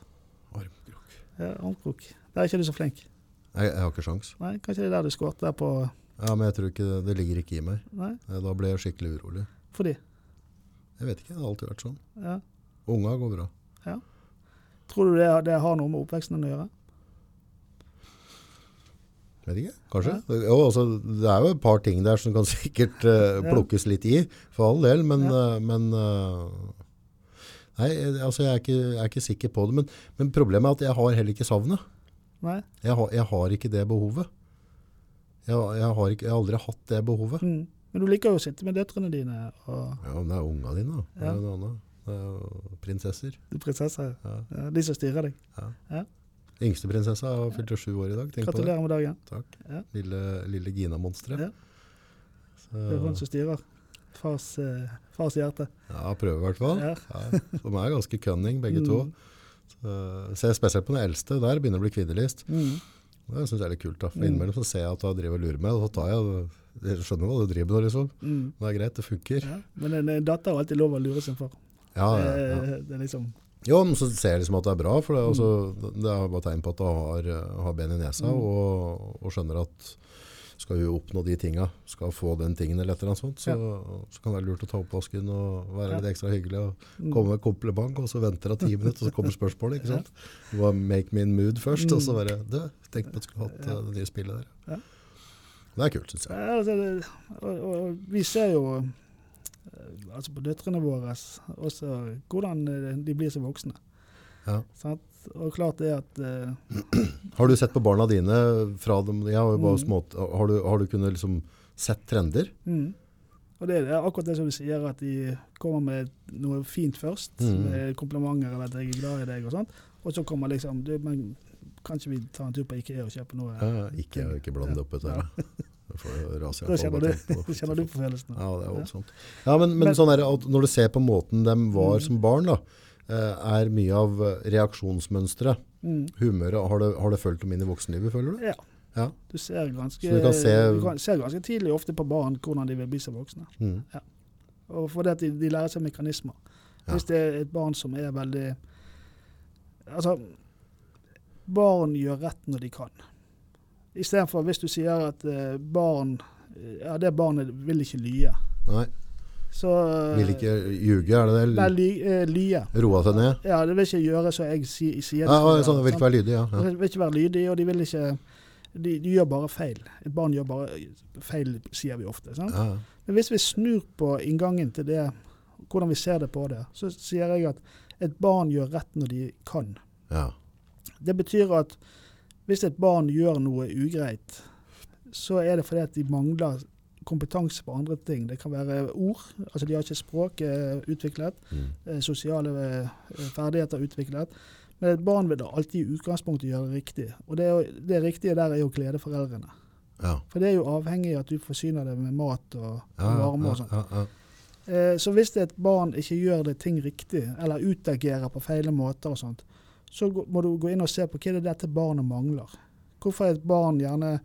Armkrok. Ja. Der er ikke du så flink. Jeg, jeg har ikke sjans. Nei, kanskje det er der du skorter på Ja, men jeg tror ikke det, det ligger ikke i meg. Nei, Eh, Da ble jeg skikkelig urolig. fordi. Jeg vet ikke, det har alltid vært sånn. Ja. Unga går bra. Tror du det, det har noe med oppveksten å gjøre? Vet ikke, kanskje. Jo, altså, det er jo et par ting der som kan sikkert Ja. plukkes litt i, for all del, men, Ja. uh, men eh, Nei, eh, altså jeg er, ikke, jeg er ikke sikker på det, men, men problemet er at jeg har heller ikke savnet. Nei? Jeg har, jeg har ikke det behovet. Jeg, jeg, har ikke, jeg har aldri hatt det behovet. Mm. Men du liker jo å sitte med døtrene dine og Ja, men det er unga dine, da. Det er noe annet. Det er jo prinsesser. du prinsesser. Ja. Ja, de som styrer deg. Yngste prinsessa har fylt sju år i dag. Tenk. Gratulerer med dagen. Takk. Ja. Lille, lille Gina-monsteret. Ja. Det er hun som styrer. Fars, eh, fars hjerte. Ja, prøver i hvert fall. Ja. Ja, de er ganske cunning, begge to. Mm. Så, ser spesielt på den eldste. Der begynner det å bli kvinnelist. Mm. Det syns jeg er litt kult. da. For Mm. Innimellom så ser jeg at hun driver og lurer meg, og så tar jeg Jeg skjønner hva du driver med, liksom. Mm. Det er greit, det funker. Ja. Men en, en datter har alltid lov å lure sin far. Ja, ja, ja. Eh, Det er liksom Jo, men så ser jeg liksom at det er bra, for det er, også, Mm. det er bare tegn på at hun har, har ben i nesa, og, og skjønner at skal hun oppnå de tinga, skal få den tingen eller et eller annet sånt, så, så kan det være lurt å ta oppvasken og være Ja. litt ekstra hyggelig og mm. komme med kompliment, og så venter hun ti minutter, og så kommer spørsmålet, ikke sant? Det var make me in mood først, og så bare, du, tenk på at du skulle hatt Ja. eh, det nye spillet der. Ja. Det er kult, synes jeg. Ja, altså, det, og, og, vi ser jo eh, altså på døtrene våre også hvordan eh, de blir som voksne. Ja. Sant? Og klart det at uh, Har du sett på barna dine fra dem, har bare Mm. små, har du, har du kunnet liksom sett trender? mm. Og det er akkurat det som du sier, at de kommer med noe fint først. Mm. Med komplimenter eller at 'jeg er glad i deg' og sånt. Og så kommer liksom du, men, Kan vi ta en tur på Ikea og kjøpe noe? Ja, ikke, ikke blande opp dette her. I Da kjenner du, på det. kjenner du på følelsen. Ja, det er voldsomt. Ja, men, men, sånn er det når du ser på måten de var Mm. som barn, da, er mye av reaksjonsmønsteret. Mm. humøret, har det, har det følt dem inn i voksenlivet, føler du? Ja. Ja. Du ser ganske, du se- du kan, ser ganske tidlig ofte på barn hvordan de vil bli som voksne. Mm. Og fordi at de, de lærer seg mekanismer. Ja. Hvis det er et barn som er veldig Altså, barn gjør rett når de kan. Istedenfor hvis du sier at eh, barn Ja, det barnet vil ikke lye. Nei, Så eh, vil ikke ljuge, er det Nei, det? ly, eh, lye. Roe seg ned? Ja, det vil ikke gjøre som jeg si, sier. Ja, ja, sånn, det vil ikke være lydig, ja. ja. De vil ikke være lydig, og de vil ikke de, de gjør bare feil. Et barn gjør bare feil, sier vi ofte. Sant? ja. Men hvis vi snur på inngangen til det, hvordan vi ser det på det, så sier jeg at et barn gjør rett når de kan. ja. Det betyr at hvis et barn gjør noe ugreit, så er det fordi at de mangler kompetanse på andre ting. Det kan være ord, altså de har ikke språk eh, utviklet, Mm. eh, sosiale eh, ferdigheter utviklet. Men et barn vil da alltid i utgangspunktet gjøre riktig. Og det, er jo, det riktige der er jo å glede foreldrene. Ja. For det er jo avhengig av at du forsyner det med mat og, Ja, varme og sånn. ja. Eh, så hvis er et barn ikke gjør det ting riktig, eller utagerer på feile måter og sånt, så må du gå inn og se på hva er det dette barnet mangler. Hvorfor er et barn gjerne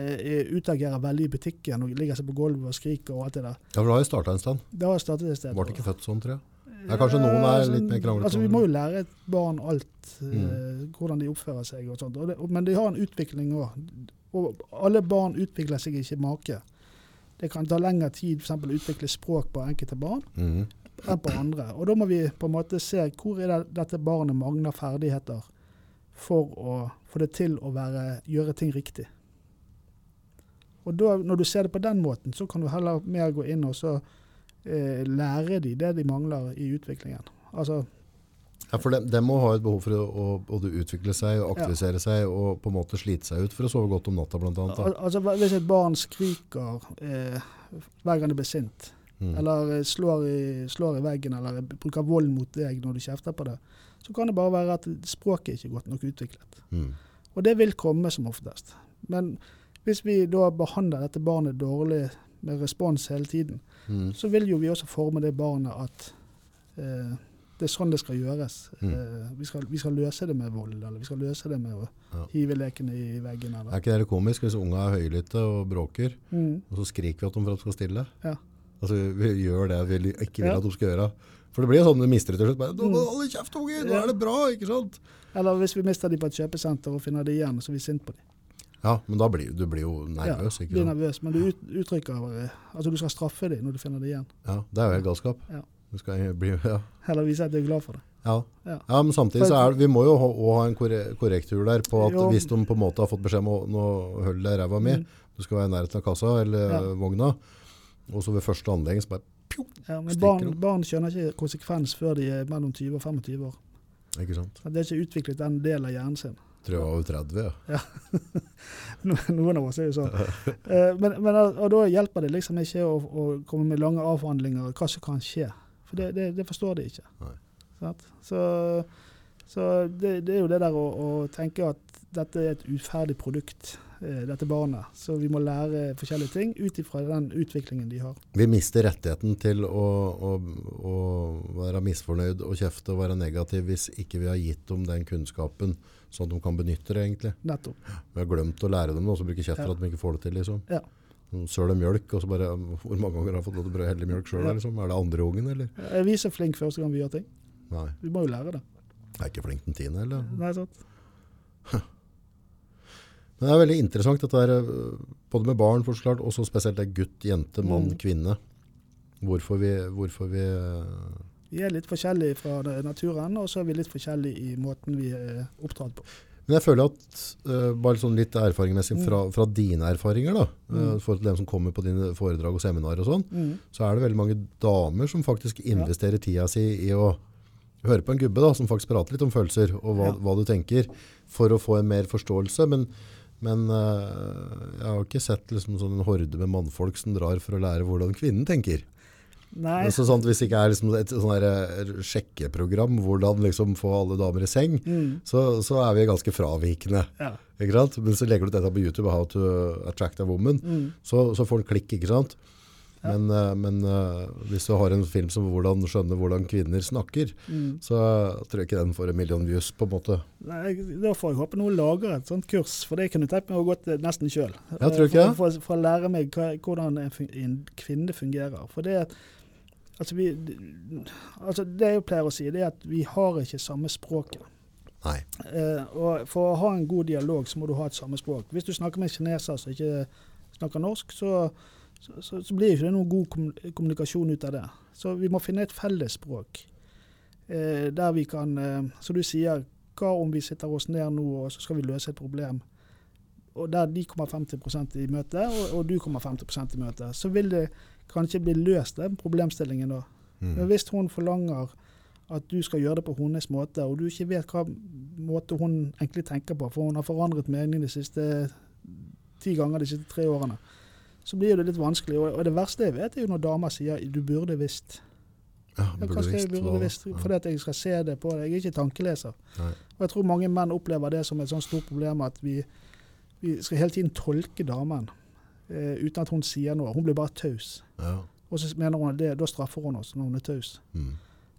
eh, utagerer veldig i butikken og ligger seg på gulvet og skriker og alt det der. Ja, for da har jeg starta en stand. Det har startet et sted. Ble ikke født sånn, tror jeg. Ja, kanskje noen er altså, litt mer kranglete. Altså, vi må jo lære et barn alt, eh, Mm. hvordan de oppfører seg og sånt. Og det, men de har en utvikling òg. Og alle barn utvikler seg ikke make. Det kan ta lengre tid f.eks. å utvikle språk på enkelte barn mm. enn på andre. Og da må vi på en måte se hvor er det dette barnet mangler ferdigheter for å få det til å være, gjøre ting riktig. Og da, når du ser det på den måten, så kan du heller mer gå inn og så eh, lære de det de mangler i utviklingen. Altså, Ja, for de, de må ha et behov for å, både utvikle seg og aktivisere seg og på en måte slite seg ut for å sove godt om natta, annet. al altså hvis et barn skriker eh, hver gang det blir sint, Mm. eller eh, slår i, slår i veggen, eller bruker vold mot deg når du kjefter på det, så kan det bare være at språket ikke er godt nok utviklet. Mm. Og det vil komme som oftest. Men hvis vi da behandler dette barnet dårlig med respons hele tiden, Mm. så vil jo vi også forme det barnet at eh, det er sånn det skal gjøres. Mm. Eh, vi, skal, vi skal løse det med vold, eller vi skal løse det med å Ja. hive lekene i veggen. Er ikke det komisk hvis unga er høylytte og bråker, Mm. og så skriker vi at de for at de skal stille? Ja. Altså, vi gjør det vi ikke vil at de skal gjøre. For det blir jo sånn du mister det til slutt. Bare, «Nå må Mm. kjeft, unge! Nå er det bra, ikke sant? Eller hvis vi mister de på et kjøpesenter og finner de igjen, så er vi sinte på dem. Ja, men da blir du blir jo Ja, nervøs, ikke blir nervøs, men du ut, uttrykker Altså du skal straffe dem når du finner de igjen. Ja, det er jo helt galskap. Ja. Du skal bli, ja. Heller vise at du er glad for det. Ja. Ja. ja, men samtidig så er det, vi må jo ha, ha en korrektur der på at Jo. hvis de på en måte har fått beskjed om å nå holde deg ræva mi, Mm. du skal være i nærheten av kassa eller Ja. vogna, og så ved første anledning så bare Ja, men barn, barn skjønner ikke konsekvens før de er mellom 20 og 25 år. Ikke sant? Det er ikke utviklet den delen av hjernen sin. Tror jeg var over 30, ja. ja. Noen av oss er jo sånn. Eh, men, men, og da hjelper det liksom ikke å, å komme med lange avhandlinger hva som kan skje. For det, det, det forstår de ikke. Så, så det, det er jo det der å, å tenke at dette er et uferdig produkt, eh, dette barnet. Så vi må lære forskjellige ting ut ifra den utviklingen de har. Vi mister rettigheten til å, å, å være misfornøyd og kjefte og være negativ hvis ikke vi har gitt dem den kunnskapen sånn at de kan benytte det egentlig. Nettopp. Vi har glemt å lære dem og så bruker kjeft for Ja. at de ikke får det til liksom. Ja. Søl mjølk, og så bare, hvor mange ganger har jeg fått lov til å helle mjølk sjøl? Ja. liksom? Er det andre ungen, eller? Er vi så flinke første gang vi gjør ting? Nei, Vi må jo lære det. jeg er ikke flink den tiende, eller? Nei, sant? Men det er veldig interessant dette der, både med barn, forklart, klart, og så spesielt det gutt, jente, mann, Mm. kvinne. Hvorfor vi, hvorfor vi øh, Vi er litt forskjellige fra naturen, og så er vi litt forskjellige i måten vi er oppdratt på. Men jeg føler at, uh, bare sånn litt erfaringmessig fra, Mm. fra dine erfaringer da, øh, Mm. uh, forhold til dem som kommer på dine foredrag og seminarer og sånn, Mm. så er det veldig mange damer som faktisk investerer tida si i å høre på en gubbe da, som faktisk prater litt om følelser og hva, Ja. hva du tenker, for å få en mer forståelse. Men, men uh, jeg har ikke sett liksom sånn en horde med mannfolk som drar for å lære hvordan kvinnen tenker. Nei. Så sånn, hvis det ikke er liksom et sånn eh, sjekkeprogram, hvordan liksom få alle damer i seng, Mm. så, så er vi ganske fravikende. Ja. Men så legger du dette på YouTube, How to attract a woman, Mm. så, så får du klikk, ikke sant? Ja. Men, eh, men eh, hvis du har en film som hvordan skjønner hvordan kvinner snakker, Mm. så tror jeg ikke den får en million views på en måte. Nei, da får jeg håpe noen lager et sånt kurs, for det kunne tenkt meg å gå til nesten sjøl. For, for, for å lære meg hva, hvordan en, en kvinne fungerer. For det, altså vi, altså det jeg pleier å si, det er at vi har ikke samme språket. Nei. Eh, og for å ha en god dialog, så må du ha et samme språk. Hvis du snakker med en kineser som ikke snakker norsk, så, så, så, så blir ikke det noen god kommunikasjon ut av det. Så vi må finne et felles språk. Eh, der vi kan, eh, som du sier, hva om vi sitter oss ned nå og så skal vi løse et problem? Og der de kommer 50% i møte, og, og du kommer 50% i møte, så vil det kanskje blir løst, den problemstillingen da. Men Mm. hvis hun forlanger at du skal gjøre det på hennes måte, og du ikke vet hva måte hun egentlig tenker på, for hun har forandret mening de siste ti ganger de siste tre årene, så blir det litt vanskelig. Og, og det verste jeg vet, er jo når damer sier 'du burde visst'. Ja, burde skal jeg visst burde visst? ja. Fordi at jeg skal se det på deg. Jeg er ikke tankeleser. Nei. Og jeg tror mange menn opplever det som et sånt stort problem at vi, vi skal hele tiden tolke damen eh, uten at hun sier noe. Hun blir bare taus. Ja. Og så mener hun at det, da straffer hun oss når hun er taus. Mm.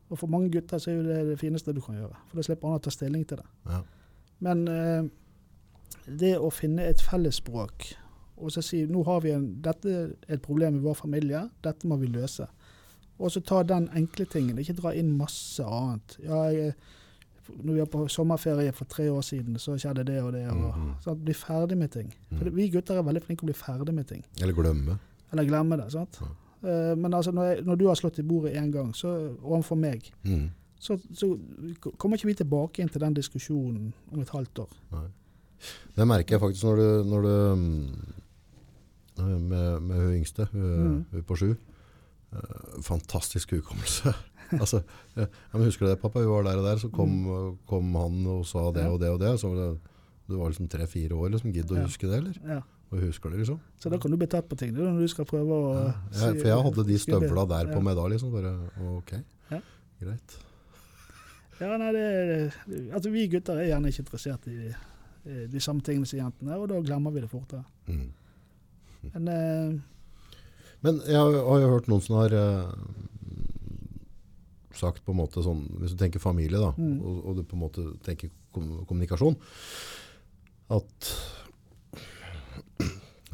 Og for mange gutter så er jo det det fineste du kan gjøre. For da slipper han å ta stilling til det. Ja. Men eh, det å finne et fellesspråk og så si nå har vi en, dette er et problem i vår familie, dette må vi løse. Og så ta den enkle tingen, ikke dra inn masse annet. Ja, jeg, når vi var på sommerferie for tre år siden, så skjedde det og det. Og, Mhm. sant? Bli ferdig med ting. For Mm. Vi gutter er veldig flinke å bli ferdig med ting. Eller glemme. Eller glemme det. sant? Eh, men altså, når, jeg, når du har slått i bordet én gang, så overfor meg, Mm. så, så kommer ikke vi tilbake inn til den diskusjonen om et halvt år. Nei. Det merker jeg faktisk når du, når du mm, med, med hun yngste, hun, Mm. hun på sju. Eh, fantastisk hukommelse. altså, ja, men husker du det, pappa? Vi var der og der, så kom, kom han og sa det Mm. Og det og det. Så du var liksom tre-fire år, liksom. Gidd å huske det, eller? Ja. Og husker det, liksom. Så da kan du bli tatt på ting. Er når du skal prøve å Ja, ja for jeg hadde de støvla der på meg da, liksom. Bare, ok, Ja. greit. Ja, nei, det, altså Vi gutter er gjerne ikke interessert i de, de samme tingene som jentene, og da glemmer vi det fortere. Mm. Men eh, Men jeg har, har jo hørt noen som har eh, sagt på en måte sånn, hvis du tenker familie da, Mm. og, og du på en måte tenker kom, kommunikasjon, at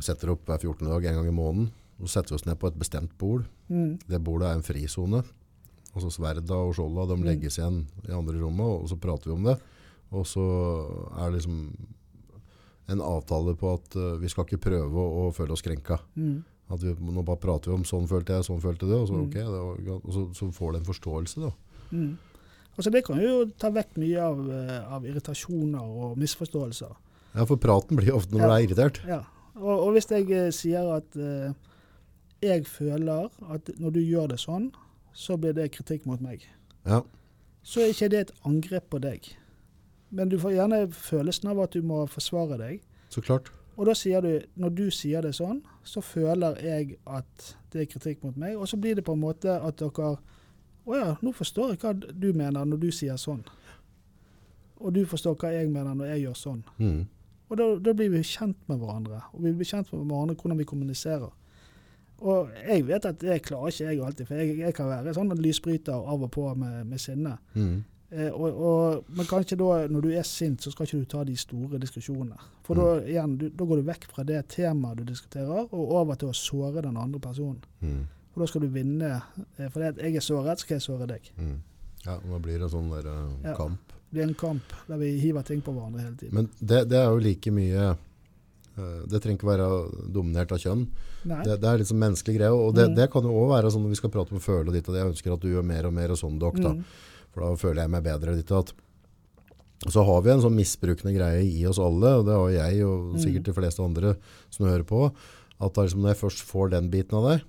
setter opp hver 14. dag en gang i måneden, og setter vi oss ned på et bestemt bord. mm, Det bordet er en frisone. Og så sverda og skjolda, de Mm. legges igjen i andre rommet, og så prater vi om det. Og så er det liksom en avtale på at uh, vi skal ikke prøve å, å føle oss krenka. mm, At vi, nå bare prater vi om sånn følte jeg, sånn følte du, og så, Mm. ok, det var, og så, så får du en forståelse da. mm. Altså Det kan jo ta vekk mye av, eh, av irritasjoner og misforståelser. Ja, for praten blir ofte når Ja. du er irritert. Ja. Og, og hvis jeg eh, sier at eh, jeg føler at når du gjør det sånn, så blir det kritikk mot meg. Ja, Så er ikke det et angrep på deg. Men du får gjerne følelsen av at du må forsvare deg. så klart. Og da sier du, når du sier det sånn, så føler jeg at det er kritikk mot meg. Og så blir det på en måte at dere Å ja, nå forstår jeg hva du mener når du sier sånn. Og du forstår hva jeg mener når jeg gjør sånn. Mm. Og da, da blir vi kjent med hverandre. Og vi blir kjent med hverandre hvordan vi kommuniserer. Og jeg vet at det klarer ikke jeg alltid, for jeg, jeg kan være sånn lysbryter av og på med, med sinne. Mm. Eh, og, og, men kanskje da, når du er sint, så skal ikke du ta de store diskusjonene. For da, igjen, du, da går du vekk fra det temaet du diskuterer, og over til å såre den andre personen. Mm. For da skal du vinne. Eh, for det at jeg er såret, skal jeg såre deg. Mm. Ja, da blir det sånn der uh, Ja. kamp. Det blir en kamp der vi hiver ting på hverandre hele tiden. Men det, det er jo like mye Det trenger ikke være dominert av kjønn. Det, det er liksom menneskelig greie, og det, Mm. det kan jo også være sånn når vi skal prate om føle og ditt og det. Jeg ønsker at du gjør mer og mer og sånn, dok, da. Mm. For da føler jeg meg bedre ditt og datt. Så har vi en sånn misbrukende greie i oss alle, og det har jeg og sikkert de fleste andre som hører på, at liksom når jeg først får den biten av deg,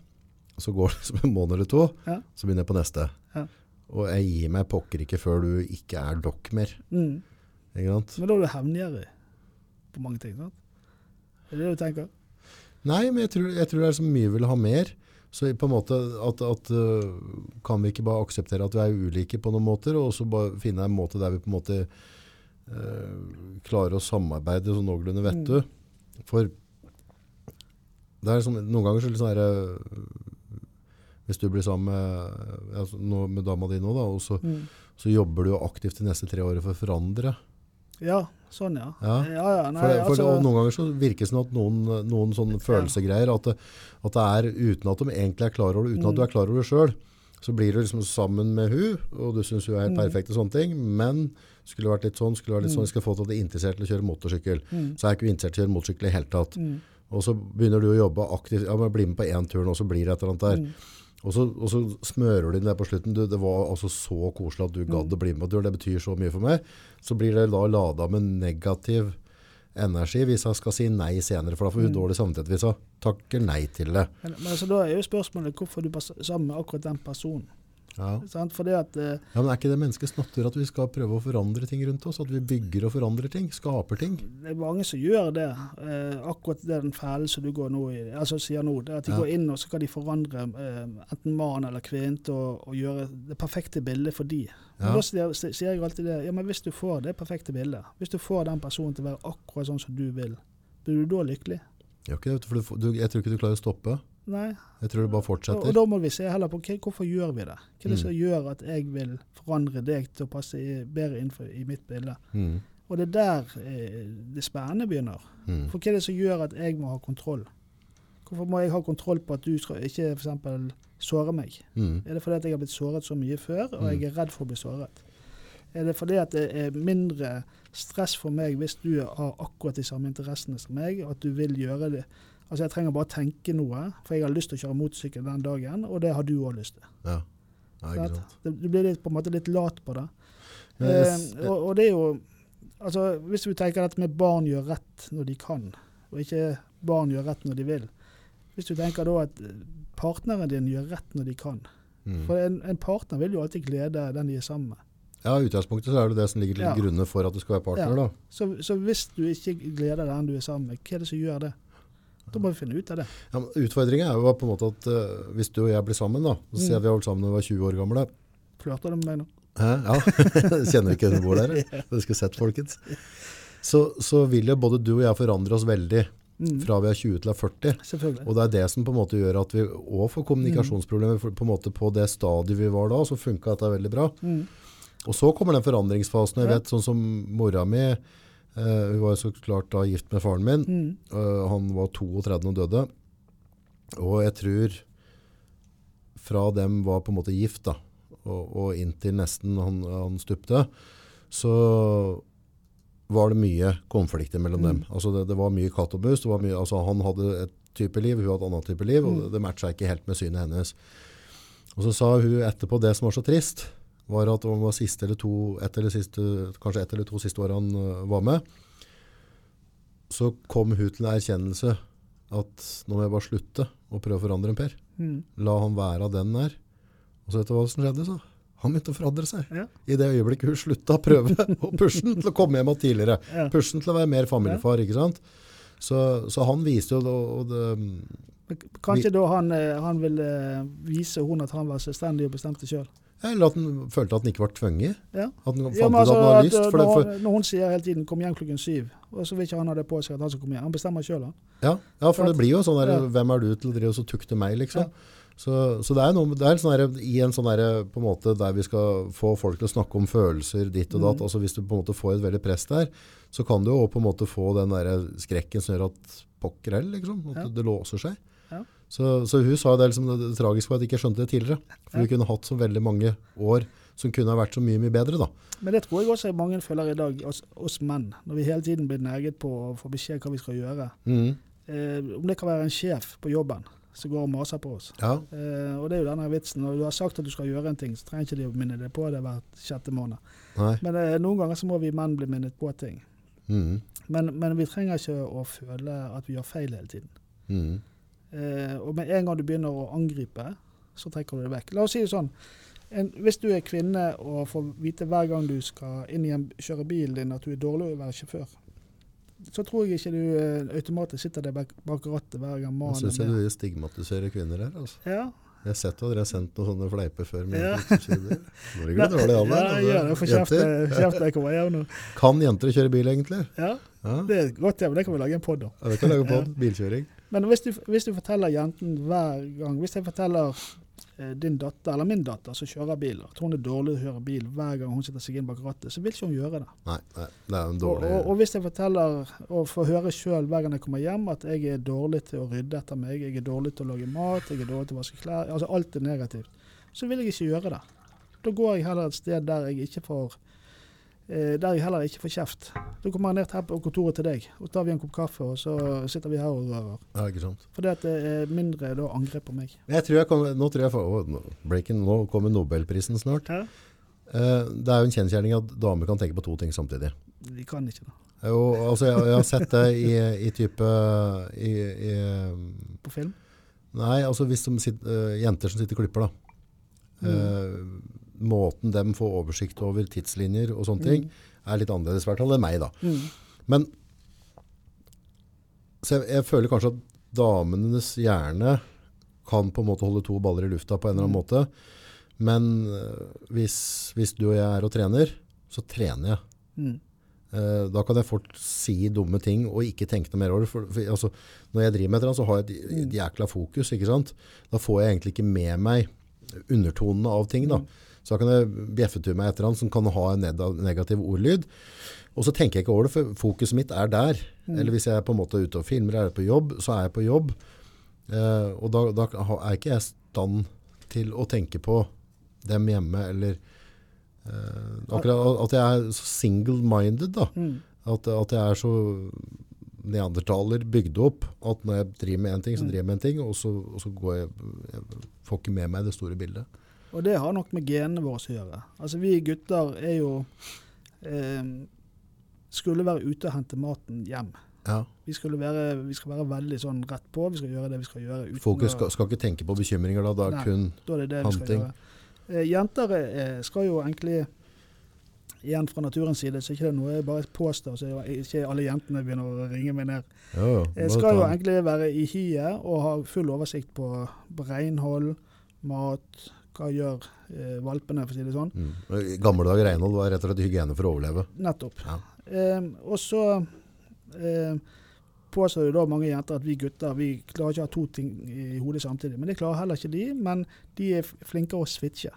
så går det som en måned eller to, Ja. så begynner jeg på neste. Ja. Og jeg gir meg pokker ikke før du ikke er dokk mer. Mm. Ikke sant? Men da er du hevngjerrig på mange ting. sant? Er det det du tenker? Nei, men jeg tror, jeg tror det er så mye vi vil ha mer. Så på en måte at, at øh, kan vi ikke bare akseptere at vi er ulike på noen måter, og så bare finne en måte der vi på en måte øh, klarer å samarbeide sånn noenlunde vet du. For det er liksom, noen ganger så det sånn her, øh, hvis du blir sammen med, altså, med dama di nå da, og så, Mm. så jobber du aktivt de neste tre årene for å forandre. Ja, sånn ja. Ja. ja, ja nei, For, det, for altså, det, noen ganger så virker det som at noen, noen sånne følelsegreier at det, at det er uten at de egentlig er klar over det, uten at du Mm. er klar over det selv, så blir du liksom sammen med hun, og du synes hun er helt Mm. perfekt og sånne ting, men skulle det vært litt sånn, skulle det vært litt sånn, jeg skal få til at du er interessert til å kjøre motorsykkel. Mm. Så er jeg ikke interessert til å kjøre motorsykkel i hele tatt. Mm. Og så begynner du å jobbe aktivt, ja, men bli med på en tur nå, så blir det et eller annet der. Og så, og så smører du inn det på slutten. Du, det var altså så koselig at du gadd Mm. å bli med på tur. Det betyr så mye for meg. Så blir det da lada med negativ energi hvis jeg skal si nei senere. For da får hun Mm. dårlig samvittighet hvis hun takker nei til det. Men, men altså, da er jo spørsmålet hvorfor du er sammen med akkurat den personen. Ja. Fordi at eh, ja, Men er ikke det menneskets natur at vi skal prøve å forandre ting rundt oss? At vi bygger og forandrer ting? Skaper ting? det er mange som gjør det. Eh, akkurat den fellen som du går nå i, altså sier nå, det er at de Ja. går inn og så skal de forandre eh, enten mann eller kvinne å, å gjøre det perfekte bildet for de. Men Da sier, sier jeg alltid det, ja, men hvis du får det perfekte bildet, hvis du får den personen til å være akkurat sånn som du vil, blir du da lykkelig? Jeg, ikke det, du, jeg tror ikke du klarer å stoppe. Nei. Jeg tror det bare Og, og da må vi se heller på okay, hvorfor gjør vi det. Hva er det Mm. som gjør at jeg vil forandre deg til å passe i, bedre innenfor i mitt bilde. Mm. Og det er der eh, det spennende begynner. Mm. For hva er det som gjør at jeg må ha kontroll? Hvorfor må jeg ha kontroll på at du skal ikke f.eks. såre meg? Mm. Er det fordi at jeg har blitt såret så mye før, og Mm. jeg er redd for å bli såret? Er det fordi at det er mindre stress for meg hvis du har akkurat de samme interessene som meg, og at du vil gjøre det? Altså Jeg trenger bare tenke noe, for jeg har lyst til å kjøre motorsykkel den dagen, og det har du òg lyst til. Ja. ja, ikke Sant? Du blir litt, på en måte litt lat på det. Yes. Eh, og, og det er jo altså Hvis du tenker dette med barn gjør rett når de kan, og ikke barn gjør rett når de vil. Hvis du tenker da at partneren din gjør rett når de kan. mm. For en, en partner vil jo alltid glede den de er sammen med. Ja, i utgangspunktet så er det det som ligger til Ja. grunne for at du skal være partner, Ja. da. Så, så hvis du ikke gleder den du er sammen med, hva er det som gjør det? Da må vi finne ut av det. Ja, Utfordringa er jo på en måte at uh, hvis du og jeg blir sammen, da, så ser Mm. vi holdt sammen da vi var 20 år gamle. Flørter du med meg nå? Hæ? Ja, kjenner vi ikke hun bor der? Du skulle sett, folkens. Så, så vil jo både du og jeg forandre oss veldig Mm. fra vi er 20 til er 40. Og det er det som på en måte gjør at vi òg får kommunikasjonsproblemer. For på en måte på det stadiet vi var da, så funka dette veldig bra. Mm. Og så kommer den forandringsfasen. Jeg vet sånn som mora mi Hun var så klart da gift med faren min. Mm. Eh, han var 32 og døde. Og jeg tror fra dem var på en måte gift da, og, og inntil nesten han, han stupte, så var det mye konflikter mellom dem. Altså det, det var mye katt og mus. Det var mye, altså han hadde et type liv, hun hadde et annet type liv, og det, det matcha ikke helt med synet hennes. Og så sa hun etterpå det som var så trist, var at det var siste eller to, et eller siste, kanskje ett eller to siste år han øh, var med, så kom hun til en erkjennelse at nå må jeg bare slutte å prøve å forandre en Per. Mm. La han være den der. Og så vet du hva som skjedde? så? Han begynte å forandre seg. Ja. I det øyeblikket hun slutta å prøve å pushe den til å komme hjem igjen tidligere. Ja. Pushe den til å være mer familiefar. ikke sant? Så, så han viste jo og det Kanskje vi, da han, eh, han ville vise hun at han var selvstendig og bestemte sjøl. Eller at han følte at han ikke var tvunget. Ja. At han fant Ja, ut at altså, han hadde lyst. eh, For det, når, for, når hun sier hele tiden 'kom hjem klokken syv', og så vil ikke han ha det på seg at han skal komme hjem. Han bestemmer sjøl, han. ja, ja, for det blir jo sånn der. Hvem er du til å drive og tukte meg, liksom? Så, så det er noe, det er sånn der, i en sånn der, på en måte der vi skal få folk til å snakke om følelser ditt og datt. Mm. altså Hvis du på en måte får et veldig press der, så kan du jo på en måte få den der skrekken som gjør at pokker heller, liksom. At det låser seg. Så, så hun sa det, liksom, det, tragiske var at jeg ikke skjønte det tidligere. For vi kunne hatt så veldig mange år som kunne ha vært så mye, mye bedre da. Men det tror jeg også mange føler i dag, oss, oss menn. Når vi hele tiden blir neget på å få beskjed hva vi skal gjøre. Mhm. Eh, om det kan være en sjef på jobben som går og maser på oss. Ja, Eh, og det er jo denne vitsen. Når du har sagt at du skal gjøre en ting, så trenger ikke de å minne deg på det hver sjette måned. nei. Men eh, noen ganger så må vi menn bli minnet på ting. Mhm. Men, men vi trenger ikke å føle at vi gjør feil hele tiden. Mhm. Eh, og med en gang du begynner å angripe, så trekker du det vekk. La oss si det sånn. En, hvis du er kvinne og får vite hver gang du skal inn igjen kjøre bilen din at du er dårlig å være sjåfør, så tror jeg ikke du eh, automatisk sitter der bak, bak rattet hver gang Jeg syns du stigmatiserer kvinner her. altså. Ja, Jeg har sett at dere har sendt noen sånne fleiper før. Ja. Nå det dårlig an ja, det. For kjeft Jenter. jeg kommer hjem nå. Kan jenter kjøre bil, egentlig? Ja, Ja, det er godt, tema. det kan vi lage en pod om. ja det kan lage på bilkjøring. Men hvis du, hvis du forteller jenten hver gang Hvis jeg forteller eh, din datter, eller min datter, som kjører bil, at hun er dårlig til å kjøre bil hver gang hun sitter seg inn bak rattet, så vil ikke hun gjøre det. Nei, nei, det er en Og, dårlig og, og hvis jeg forteller, og får høre sjøl hver gang jeg kommer hjem, at jeg er dårlig til å rydde etter meg, jeg er dårlig til å lage mat, jeg er dårlig til å vaske klær, altså alt er negativt, så vil jeg ikke gjøre det. Da går jeg heller et sted der jeg ikke får der jeg heller ikke får kjeft. Da kommer jeg ned her på kontoret til deg, og så tar vi en kopp kaffe, og så sitter vi her og rører. Ja, ikke sant. Fordi at det er mindre da angrep på meg. Jeg tror jeg kommer, nå tror jeg får, å, nå- breaking, nå kommer Nobelprisen snart. Ja. Eh, det er jo en kjensgjerning at damer kan tenke på to ting samtidig. De kan ikke det. Jo, altså jeg, jeg har sett det i, i type i, i, På film. Nei, altså hvis de eh, jenter som sitter og klipper da. Eh, måten de får oversikt over tidslinjer og sånne ting, er litt annerledes i hvert fall enn meg da. Mm. Men så jeg, jeg føler kanskje at damenes hjerne kan på en måte holde to baller i lufta på en eller annen måte. Men eh, hvis, hvis du og jeg er og trener, så trener jeg. Mm. Eh, da kan jeg fort si dumme ting og ikke tenke noe mer over det. For, for, altså, når jeg driver med et så har jeg et, Mm. et jækla fokus. Da får jeg egentlig ikke med meg undertonene av ting. da. Mm. Så da kan jeg bjeffe til meg et eller annet som kan ha en negativ ordlyd. Og så tenker jeg ikke over det, for fokuset mitt er der. Mm. Eller hvis jeg er på en måte ute og filmer, er jeg på jobb, så er jeg på jobb. Eh, og da, da er ikke jeg i stand til å tenke på dem hjemme, eller eh, akkurat at jeg er så single-minded, da. Mm. At, at jeg er så neandertaler bygd opp, at når jeg driver med en ting, så Mm. driver jeg med en ting, og så, og så går jeg, jeg får ikke med meg det store bildet. Og det har nok med genene våre å gjøre. Altså Vi gutter er jo eh, Skulle være ute og hente maten hjem. Ja. Vi, skulle være, vi skal være veldig sånn rett på. Vi skal gjøre det vi skal gjøre. Fokus skal, skal ikke tenke på bekymringer da, er Nei. kun Da er det det vi Hunting. Eh, jenter eh, skal jo egentlig Igjen fra naturens side, så ikke det er noe jeg bare påstår, så ikke alle jentene begynner å ringe meg ned. Jo. Jeg skal jo egentlig være i hiet og ha full oversikt på, på renhold, mat, hva gjør eh, valpene, for å si det sånn. Mm. Gamle dager renhold var rett og slett hygiene for å overleve. Nettopp. Ja. Eh, og så eh, påstår jo da mange jenter at vi gutter vi klarer ikke å ha to ting i hodet samtidig. Men det klarer heller ikke de. Men de er flinkere å switche.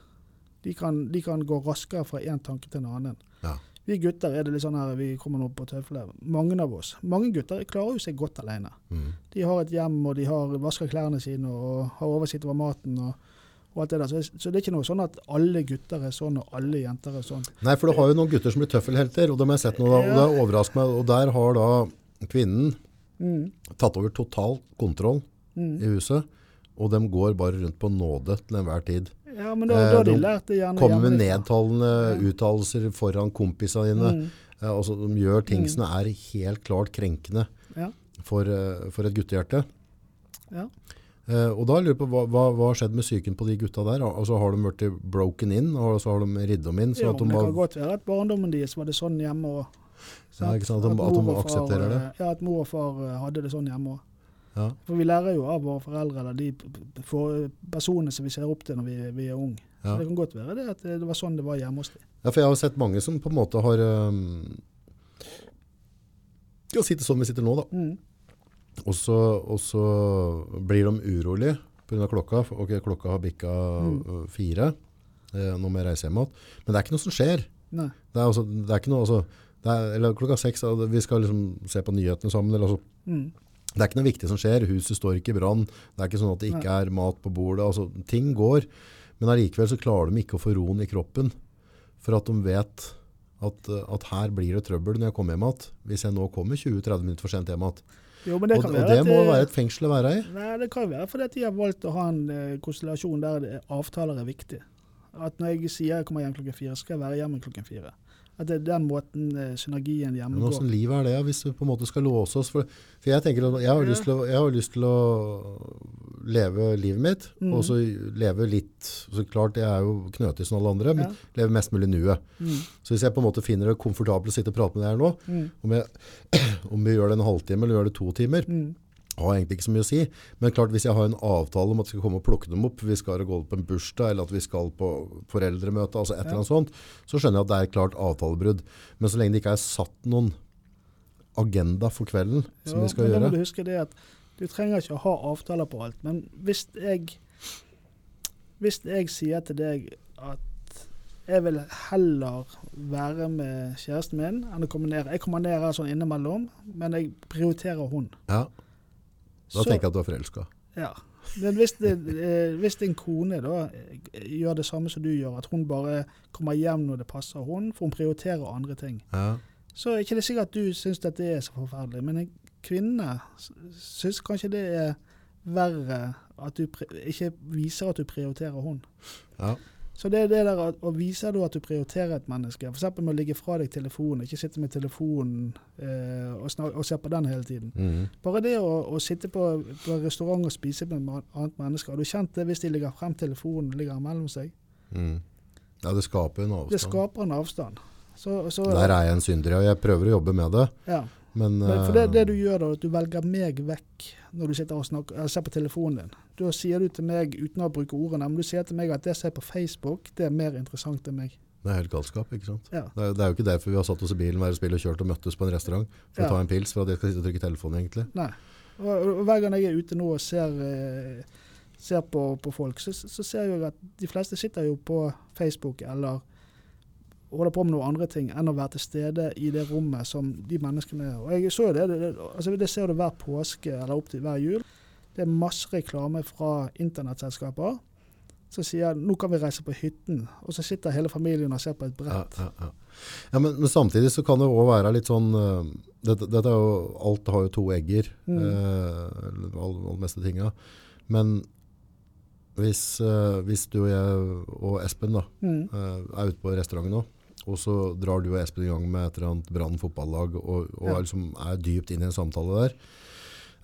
De kan, de kan gå raskere fra én tanke til en annen. Ja. Vi gutter er det litt sånn her, vi kommer nå på tøfler. Mange av oss. Mange gutter klarer jo seg godt alene. Mm. De har et hjem, og de har vasker klærne sine og har oversikt over maten. og, og alt det der. Så, så det er ikke noe sånn at alle gutter er sånn, og alle jenter er sånn. Nei, for du har jo noen gutter som blir tøffelhelter, og dem har jeg sett nå, og det overrasker meg. Og der har da kvinnen Mm. tatt over total kontroll Mm. i huset, og de går bare rundt på nåde til enhver tid. Ja, men da, Eh, da har de lært det gjerne Kommer med nedtalende Ja. uttalelser foran kompisene dine. Mm. Eh, altså, de gjør ting Mm. som er helt klart krenkende Ja. for, eh, for et guttehjerte. Ja. Eh, og da lurer jeg på, hva, har skjedd med psyken på de gutta der? Altså Har de blitt broken in, og så har de ridd dem inn? Så Jo, de det kan godt være at barndommen deres var det sånn hjemme òg. Ja, at, at de- at de aksepterer det. Ja, at mor og far eh, hadde det sånn hjemme òg. ja. For vi lærer jo av våre foreldre eller de for personene som vi ser opp til når vi, vi er unge. Ja. Så det kan godt være det at det var sånn det var hjemme hos dem. ja, for jeg har sett mange som på en måte har um, Skal sitte sånn vi sitter nå, da. Mm. Og så, og så blir de urolige pga. klokka. Ok, klokka har bikka Mm. øh, fire. Eh, nå må jeg reise hjem igjen. Men det er ikke noe som skjer. Nei. Det er, også, det er ikke noe altså, det er, Eller klokka seks, altså, vi skal liksom se på nyhetene sammen. Eller, altså, Mm. det er ikke noe viktig som skjer. Huset står ikke i brann. Det er ikke sånn at det ikke er mat på bordet. Altså, ting går. Men allikevel så klarer de ikke å få roen i kroppen. For at de vet at, uh, at her blir det trøbbel når jeg kommer hjem igjen. Hvis jeg nå kommer 20-30 minutter for sent hjem igjen. Jo, men det Og, kan og være det må det- være et fengsel å være i. Nei, det kan være fordi at de har valgt å ha en eh, konstellasjon der avtaler er viktig. At når jeg sier jeg kommer hjem klokken fire, skal jeg være hjemme klokken fire. At det er den måten eh, synergien hjemme går. hvordan liv er det hvis vi på en måte skal låse oss? For, for jeg tenker at jeg har, Ja. lyst til å, jeg har lyst til å leve livet mitt, mm. og så leve litt Så klart, jeg er jo knøtig som alle andre, men Ja. leve mest mulig nuet. Mm, Så hvis jeg på en måte finner det komfortabelt å sitte og prate med deg her nå, mm, om, jeg, om vi gjør det en halvtime eller gjør det to timer, mm. Har egentlig ikke så mye å si. Men klart, hvis jeg har en avtale om at vi skal komme og plukke dem opp, vi skal gå på en bursdag, eller at vi skal på foreldremøte, altså et eller annet sånt, så skjønner jeg at det er et klart avtalebrudd. Men så lenge det ikke er satt noen agenda for kvelden som Ja, vi skal men da må gjøre. du huske det at du trenger ikke å ha avtaler på alt. Men hvis jeg, hvis jeg sier til deg at jeg vil heller være med kjæresten min enn å komme ned Jeg kommer ned her sånn innimellom, men jeg prioriterer hun. Ja, da tenker jeg at du er forelska. Ja. Men hvis, det, eh, hvis din kone da eh, gjør det samme som du gjør, at hun bare kommer hjem når det passer hun, for hun prioriterer andre ting, Ja. så er ikke det sikkert at du syns det er så forferdelig. Men en kvinne syns kanskje det er verre at du ikke viser at du prioriterer hun. Ja. Så det er det der å vise at du prioriterer et menneske, f.eks. med å ligge fra deg telefonen, ikke sitte med telefonen eh, og, og se på den hele tiden. Mhm. Bare det å, å sitte på, på restaurant og spise med et annet menneske, har du kjent det hvis de ligger frem telefonen og ligger mellom seg? Mm. ja, det skaper en avstand. Det skaper en avstand. Så, så, Der er jeg en synder, ja. Jeg prøver å jobbe med det, ja. men, Men for det, det eh, du gjør da, at du velger meg vekk når du sitter og snakker, ser på telefonen din. Da sier du til meg, uten å bruke ordene, men du sier til meg at det jeg ser på Facebook, det er mer interessant enn meg. Det er helt galskap, ikke sant? Ja. Det er, det er jo ikke derfor vi har satt oss i bilen hver spill og kjørt og møttes på en restaurant for Ja. å ta en pils, for at jeg skal sitte og trykke telefonen egentlig. Nei. Og, og hver gang jeg er ute nå og ser, eh, ser på, på folk, så, så ser jeg at de fleste sitter jo på Facebook eller holder på med noen andre ting enn å være til stede i det rommet som de menneskene er. Og jeg så jo det, det, det, altså det ser du hver påske eller opp til hver jul. Det er masse reklame fra internettselskaper som sier nå kan vi reise på hytten, og så sitter hele familien og ser på et brett. ja, ja. ja men, men samtidig så kan det også være litt sånn øh, dette, dette er jo, Alt har jo to egger, Mm. eh, all, all meste tinga. Men hvis, øh, hvis du og jeg og Espen da, Mm. øh, er ute på restauranten nå, og så drar du og Espen i gang med et eller annet Brann fotballag, og, og Ja. er, liksom, er dypt inn i en samtale der,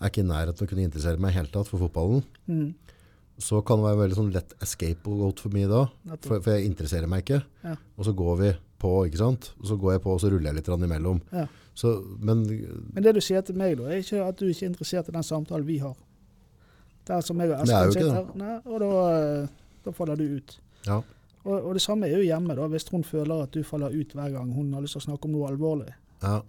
er ikke i nærheten av å kunne interessere meg i hele tatt for fotballen, Mm. så kan det være veldig sånn lett escape-goat for meg da. For, for jeg interesserer meg ikke. Ja. Og så går vi på, ikke sant? Og så går jeg på, og så ruller jeg litt imellom. Ja. Så, men Men det du sier til meg, da, er ikke at du ikke er interessert i den samtalen vi har. Der som jeg og Det er Espen sitter. Nei, og da, eh, da faller du ut. ja. Og, og det samme er jo hjemme, da, hvis hun føler at du faller ut hver gang hun har lyst til å snakke om noe alvorlig. ja.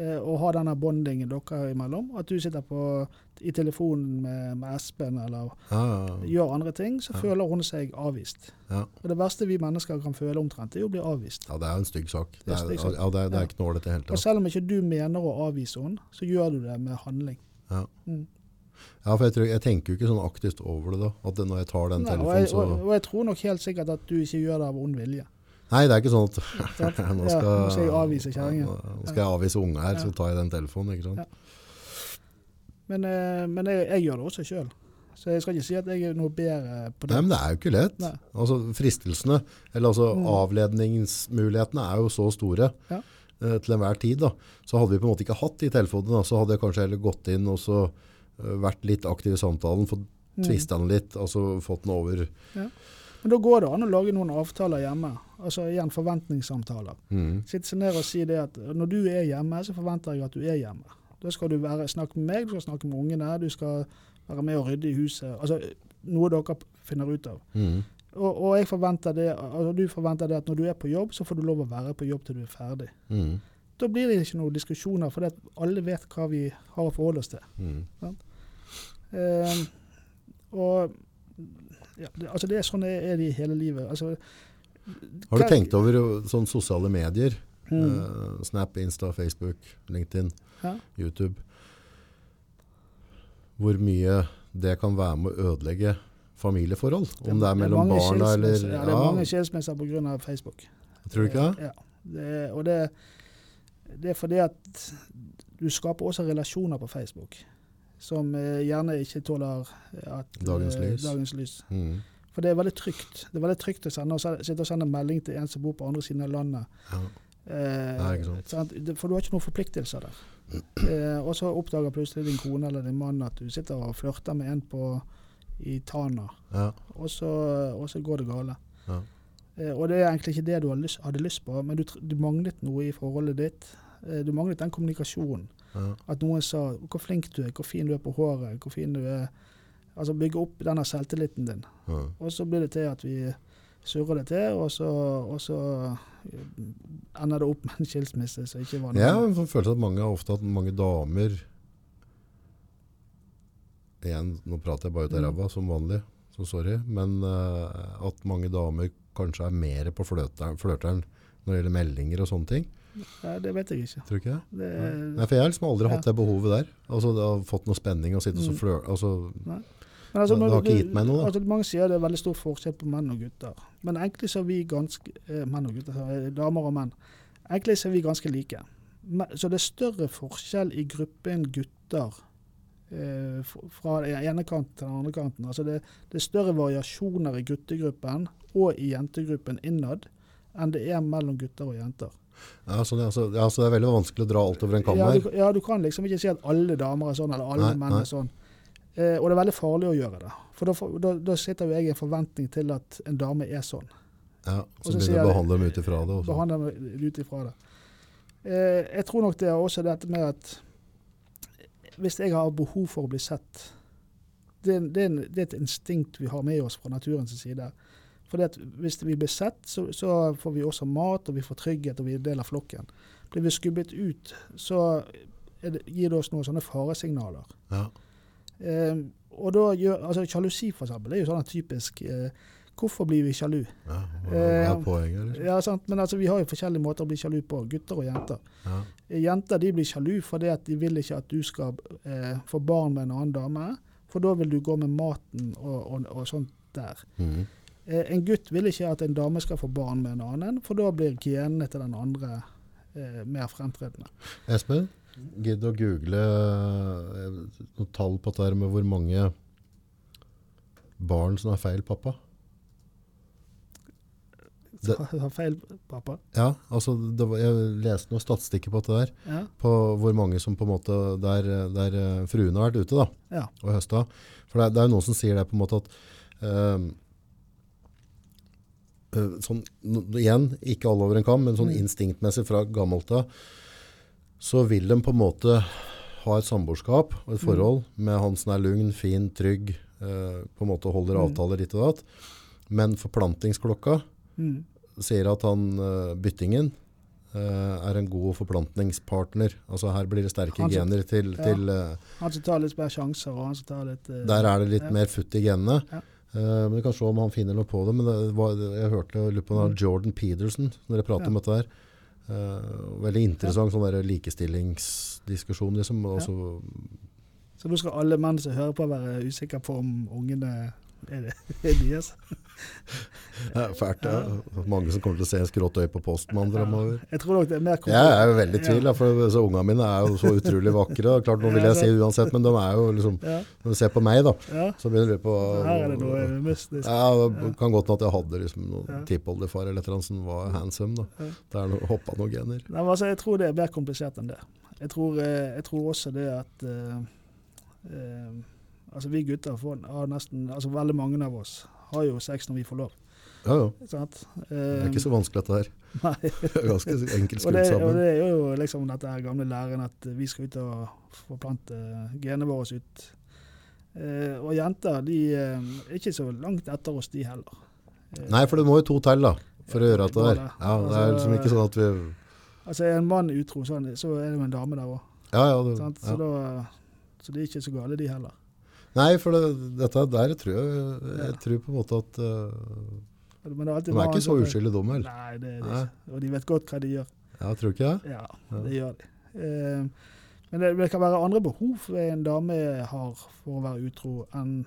Eh, og ha denne bondingen dere imellom. At du sitter på, i telefonen med, med Espen eller ja, ja, gjør andre ting, så føler hun seg avvist. Ja. Og det verste vi mennesker kan føle omtrent, det er å bli avvist. Ja, det er en stygg sak. Det Det er er, stygg sak. ja, det er, det er ikke noe ålreit i det hele Og selv om ikke du mener å avvise henne, så gjør du det med handling. Ja. Mm. Ja, for jeg, tror, jeg tenker jo ikke sånn aktivt over det da. At når jeg tar den Nei, telefonen, så... og, og jeg tror nok helt sikkert at du ikke gjør det av ond vilje. Nei, det er ikke sånn at nå, nå Ja, skal, nå skal jeg avvise kjerringa. Nå skal jeg avvise unge her, Ja. så tar jeg den telefonen, ikke sant? Ja. Men, eh, men jeg, jeg gjør det også sjøl. Så jeg skal ikke si at jeg er noe bedre på det. Nei, men det er jo ikke lett. Nei. Altså fristelsene, eller altså Mm. avledningsmulighetene er jo så store Ja. eh, til enhver tid. da. Så hadde vi på en måte ikke hatt de telefonene, da, så hadde jeg kanskje heller gått inn og så vært litt aktiv i samtalen, fått Mm. tvista den litt, altså fått den over. Ja. Men da går det an å lage noen avtaler hjemme. Altså igjen forventningssamtaler. Mm. Sitte seg ned og si det at når du er hjemme, så forventer jeg at du er hjemme. Da skal du være, snakke med meg, du skal snakke med ungene, du skal være med og rydde i huset. Altså noe dere finner ut av. Mm. Og, og jeg forventer det, altså du forventer det at når du er på jobb, så får du lov å være på jobb til du er ferdig. Mm. Da blir det ikke noen diskusjoner, for alle vet hva vi har å forholde oss til. Mm. Eh, og ja, det, altså det er sånn det er det i hele livet. Altså, Har du tenkt over jo sånne sosiale medier? Mm. Eh, Snap, Insta, Facebook, LinkedIn, Ja. YouTube. Hvor mye det kan være med å ødelegge familieforhold? Om det er mellom mange barna eller Ja, det er mange skilsmisser pga. Facebook. Tror du ikke det? Ja. Det, og det, det er fordi at du skaper også relasjoner på Facebook som eh, gjerne ikke tåler at, Dagens eh, lys. dagens lys. Mm. For det er veldig trygt. Det er veldig trygt å sende, sitte og sende melding til en som bor på andre siden av landet. Ja. Eh, Nei? For du har ikke noen forpliktelser der. Eh, og så oppdager plutselig din kone eller din mann at du sitter og flørter med en på, i Tana, Ja. og så, og så går det gale. Ja. Eh, og det er egentlig ikke det du lyst, hadde lyst på, men du, du manglet noe i forholdet ditt. Eh, du manglet den kommunikasjonen. Ja. At noen sa 'hvor flink du er', 'hvor fin du er på håret', 'hvor fin du er'. Altså bygge opp denne selvtilliten din. Ja. Og så blir det til at vi surrer det til, og så, og så eh, ender det opp med en skilsmisse som ikke var noe. Jeg har en at mange ofte hatt mange damer Igjen, nå prater jeg bare ut av Mm. ræva som vanlig, så sorry. Men uh, at mange damer kanskje er mer på flørteren når det gjelder meldinger og sånne ting. Ja, det vet jeg ikke. Tror du ikke det? Det, Nei, for jeg har liksom aldri Ja. hatt det behovet der. Altså, det har fått noe spenning å sitte og så Mm. flør... Altså, men altså, det har ikke gitt meg noe. Altså, mange sier det er veldig stor forskjell på menn og gutter. Men egentlig så er vi ganske eh, Menn og gutter, eh, damer og menn. Egentlig så er vi ganske like. Men, så det er større forskjell i gruppen gutter eh, fra den ene kanten til den andre kanten. Altså det, det er større variasjoner i guttegruppen og i jentegruppen innad enn det er mellom gutter og jenter. Ja, så det, altså, ja, så det er veldig vanskelig å dra alt over en kam Ja her. ja, du kan liksom ikke si at alle damer er sånn, eller alle Nei, menn nei. er sånn. Eh, og det er veldig farlig å gjøre det. For da, da, da sitter jo jeg i en forventning til at en dame er sånn. Ja, så så begynner du å behandle dem ut ifra det. Også. Behandler dem ut ifra det. Eh, jeg tror nok det er også dette med at hvis jeg har behov for å bli sett Det det det er et instinkt vi har med oss fra naturens side. Fordi at hvis vi blir sett, så, så får vi også mat, og vi får trygghet, og vi er del av flokken. Blir vi skubbet ut, så det, gir det oss noen sånne faresignaler. Ja. Eh, og da gjør, altså Sjalusi, for eksempel, er jo sånn typisk eh, Hvorfor blir vi sjalu? Ja, Eh, poenget? liksom. Ja, sant? Men altså, vi har jo forskjellige måter å bli sjalu på, gutter og jenter. Ja. Jenter de blir sjalu fordi at de vil ikke at du skal eh, få barn med en annen dame, for da vil du gå med maten og, og, og sånt der. Mhm. Eh, en gutt vil ikke at en dame skal få barn med en annen, for da blir genene til den andre eh, mer fremtredende. Espen, gidd å google eh, noen tall på dette med hvor mange barn som har feil pappa. Det- har feil, pappa. Ja, altså det var, jeg leste noen statistikker på dette der, Ja, på hvor mange som på en måte, der, der eh, fruen har vært ute da, ja. og høsta. For det, det er jo noen som sier det på en måte at eh, sånn, igjen, ikke alle over en kam, men sånn Mm. instinktmessig fra gammelt av, så vil de på en måte ha et samboerskap og et Mm. forhold med han som er lugn, fin, trygg, eh, på en måte holder Mm. avtaler ditt og datt. Men forplantingsklokka Mm. sier at han eh, byttingen eh, er en god forplantningspartner. Altså her blir det sterke som- gener til, ja. til eh, Han som tar litt mer sjanser, og han som tar litt eh, Der er det litt ja. mer futt i genene. Ja. Eh, men du kan se om han finner noe på det. Men det var, jeg hørte lurer på Mm. Jordan Peterson når jeg pratet Ja. om dette her. Uh, veldig interessant sånn der likestillingsdiskusjon, liksom. Altså, Så nå skal alle menn som hører på være usikre på om ungene er, det, er Det ja, fælt. Ja. Mange som kommer til å se en skrått øye på postmann fremover. Jeg tror nok det er mer Jeg er jo veldig i tvil, ja. for så ungene mine er jo så utrolig vakre. Klart, nå vil jeg si uansett, men de er jo liksom Når du ser på meg, da, så begynner du på Her er det noe mystisk. Ja, det kan godt hende at jeg hadde liksom noen tippoldefar eller et eller annet som var handsome. da. Det er noe, hoppa noen gener. Nei, men altså, jeg tror det er mer komplisert enn det. Jeg tror, eh, jeg tror også det at uh, eh, Altså, vi gutter får, har nesten Altså, veldig mange av oss har jo sex når vi får lov. Ja, ja. Det er ikke så vanskelig dette her. Nei. Ganske enkelt skrudd sammen. og det er jo liksom dette her gamle læren at vi skal ut og forplante genene våre ut. Eh, og jenter de eh, er ikke så langt etter oss, de heller. Eh, Nei, for det må jo to til da, for å Ja, gjøre det dette her. Ja, Det er Altså, liksom ikke sånn at vi Altså Er en mann utro, så, så er det jo en dame der òg. Ja, ja. Det, Så, da- så de er ikke så gale, de heller. Nei, for det, dette der tror jeg Jeg tror på en måte at uh, Men det De er ikke så uskyldig dumme, eller? Nei, det er de ikke. Og de vet godt hva de gjør. Ja, tror du ikke det? Ja, det gjør de. Uh, men det, det kan være andre behov en dame har for å være utro enn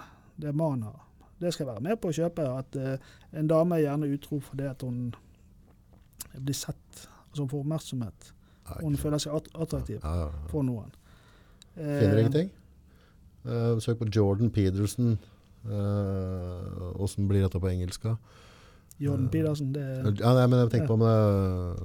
det mannen har. Det skal jeg være med på å kjøpe. At uh, en dame er gjerne utro fordi at hun blir sett, altså hun får oppmerksomhet. Hun føler seg attraktiv for noen. Finner ingenting? Eh, søk på Jordan Peterson. Åssen blir dette på engelsk? da? Jordan Peterson, det er Ja, nei, men jeg tenker på om det er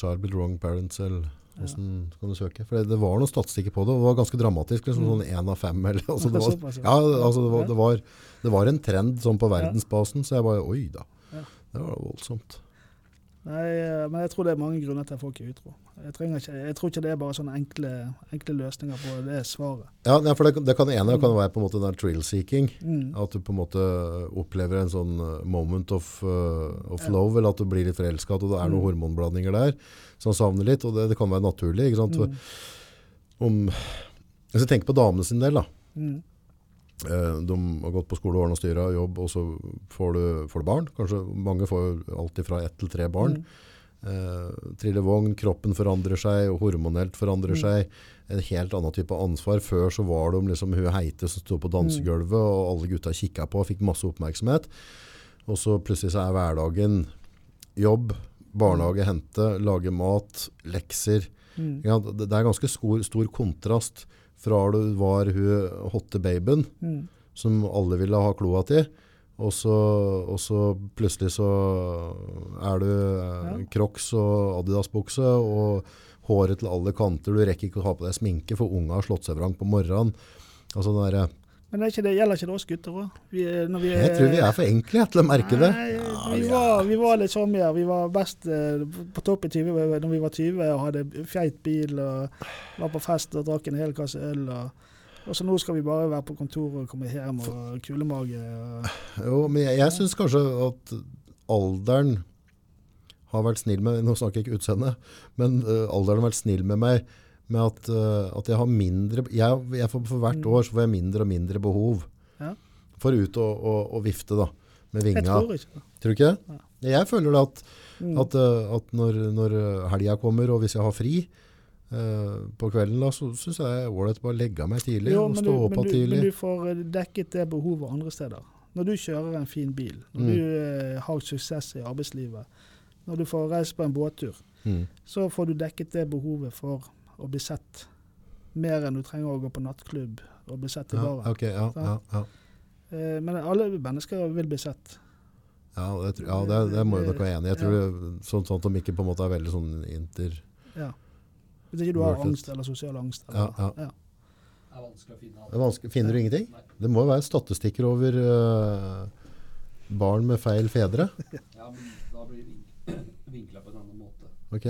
Child with wrong parents, eller hvordan kan du søke? For det, det var noen statistikker på det, og det var ganske dramatisk, liksom Mm. sånn én av fem. Eller, altså, Det det, var ja. altså, det, var, det, var, det var en trend sånn på verdensbasen, så jeg bare, oi da, Ja. det var voldsomt. Nei, eh, men jeg tror det er mange grunner til at folk er utro. Jeg, ikke, jeg tror ikke det er bare sånne enkle, enkle løsninger på det svaret. Ja, for det, det kan ene kan være på en måte den thrill-seeking, Mm. at du på en måte opplever en sånn uh, moment of, uh, of Ja. love, eller at du blir litt forelsket, og det er noen Mm. hormonblandinger der, som savner litt, og det, det kan være naturlig, ikke sant? Mm. Om, hvis jeg tenker på damene sin del da, Mm. Eh, De har gått på skole, ordnet og styret, jobb, og så får du, får du barn. Kanskje mange får alt fra ett til tre barn. Mm. Eh, triller vogn, kroppen forandrer seg, og hormonelt forandrer Mm. seg. En helt annen type ansvar. Før så var de liksom hun heite som stod på dansegulvet, og alle gutta kikket på og fikk masse oppmerksomhet. Og så plutselig så er hverdagen jobb, barnehage, hente, lage mat, lekser. Mm. Ja, det det er ganske stor, stor kontrast fra du var hun hotte babyen, Mm. som alle ville ha kloa til. Og så, og så plutselig så er du eh, Ja. crocs og Adidas-bukse og håret til alle kanter. Du rekker ikke å ha på deg sminke, for unga har slått seg vrang på morgenen. Altså den der, Men ikke det, gjelder ikke det oss gutter òg? jeg tror vi er for enkle til å merke det. Nei, Ja, vi, var, vi var litt sånn, ja. Vi var best eh, på topp i 20 når vi var 20 og hadde feit bil og var på fest og drakk en hel kasse øl. og Og så nå skal vi bare være på kontoret og komme hjem og kulemage. Og, Jo, men jeg, jeg syns kanskje at alderen har vært snill med Nå snakker jeg ikke utseende, men uh, alderen har vært snill med meg med at, øh, at jeg har mindre jeg, jeg får, For hvert år så får jeg mindre og mindre behov Ja. for ut og, og, og vifte da, med jeg vinga. tror ikke det. Tror ikke det? Jeg føler det at, Mm. at, øh, at når, når helga kommer, og hvis jeg har fri uh, på kvelden, da, så syns jeg det er ålreit å bare legge meg tidlig Jo, og stå du, opp men, du, tidlig. men du får eh, dekket det behovet andre steder. Når du kjører en fin bil, når Mm. du uh, har suksess i arbeidslivet, når du får reise på en båttur, Mm. så får du dekket det behovet for å bli sett. Mer enn du trenger å gå på nattklubb og bli sett i Ja, baren. ok, ja, ja, ja. Eh, Men alle mennesker vil bli sett. Ja, det, tror- ja, det, det må jo dere være enig i. Sånn, sånn som ikke på en måte er veldig sånn inter... Ja. Hvis ikke du har angst eller sosial angst. Ja, Eller, ja. ja. Det er vanskelig å finne vanskelig. Finner du ingenting? Nei. Det må jo være statistikker over uh, barn med feil fedre. Ja, men da blir det vinkla på en annen måte. Ok.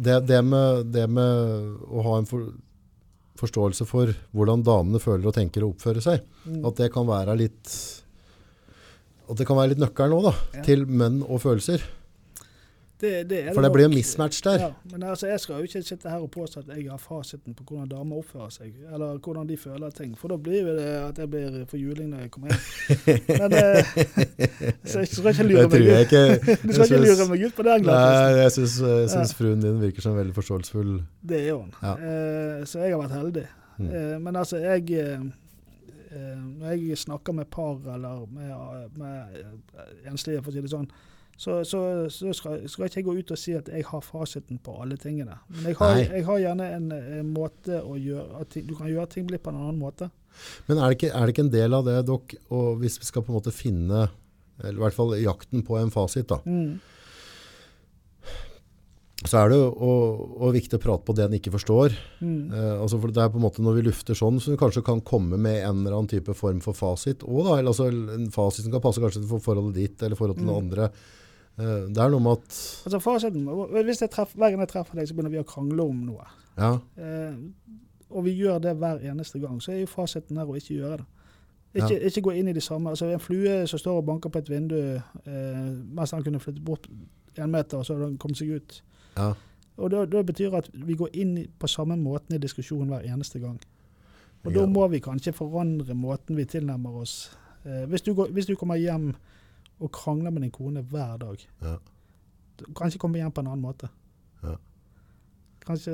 Det, det, med, det med å ha en for, forståelse for hvordan damene føler og tenker og oppfører seg, Mm. at det kan være litt at det kan være litt nøkkelen òg, da. Ja. Til menn og følelser. Det, det For det blir en mismatch der. Ja, men altså, jeg skal jo ikke sitte her og påstå at jeg har fasiten på hvordan damer oppfører seg, eller hvordan de føler ting. For da blir jo det at jeg blir for juling når jeg kommer hjem. Men eh, så jeg skal ikke lure meg ut. Du skal ikke lure meg ut på den glattisen. Nei, jeg syns, jeg syns fruen din virker som veldig forståelsesfull. Det er hun. Ja. Eh, så jeg har vært heldig. Mm. Eh, men altså, jeg eh, eh, Når jeg snakker med par eller med, med eh, enslige, for å si det sånn, så, så, så skal, skal ikke jeg gå ut og si at jeg har fasiten på alle tingene. Men jeg har, jeg har gjerne en, en måte å gjøre at Du kan gjøre ting litt på en annen måte. Men er det, ikke, er det ikke en del av det, dok, og hvis vi skal på en måte finne eller i hvert fall jakten på en fasit, da, Mm. så er det jo viktig å prate på det en ikke forstår. Mm. Eh, altså for det er på en måte Når vi lufter sånn, så vi kanskje kan komme med en eller annen type form for fasit. Eller altså en fasit som kan passe kanskje for forholdet ditt eller forholdet til Mm. andre. Eh, det er noe med at Altså fasiten, hvis jeg treffer, Hver gang jeg treffer deg, så begynner vi å krangle om noe. Ja, Eh, og vi gjør det hver eneste gang. Så er jo fasiten her å ikke gjøre det. Ikke, ikke gå inn i de samme altså En flue som står og banker på et vindu eh, mens han kunne flyttet bort en meter, og så hadde han kommet seg ut. ja, Og da betyr at vi går inn på samme måten i diskusjonen hver eneste gang. Og Ja. da må vi kanskje forandre måten vi tilnærmer oss. Eh, hvis, du går, hvis du kommer hjem og krangler med din kone hver dag, ja, kanskje komme hjem på en annen måte. Ja. Kanskje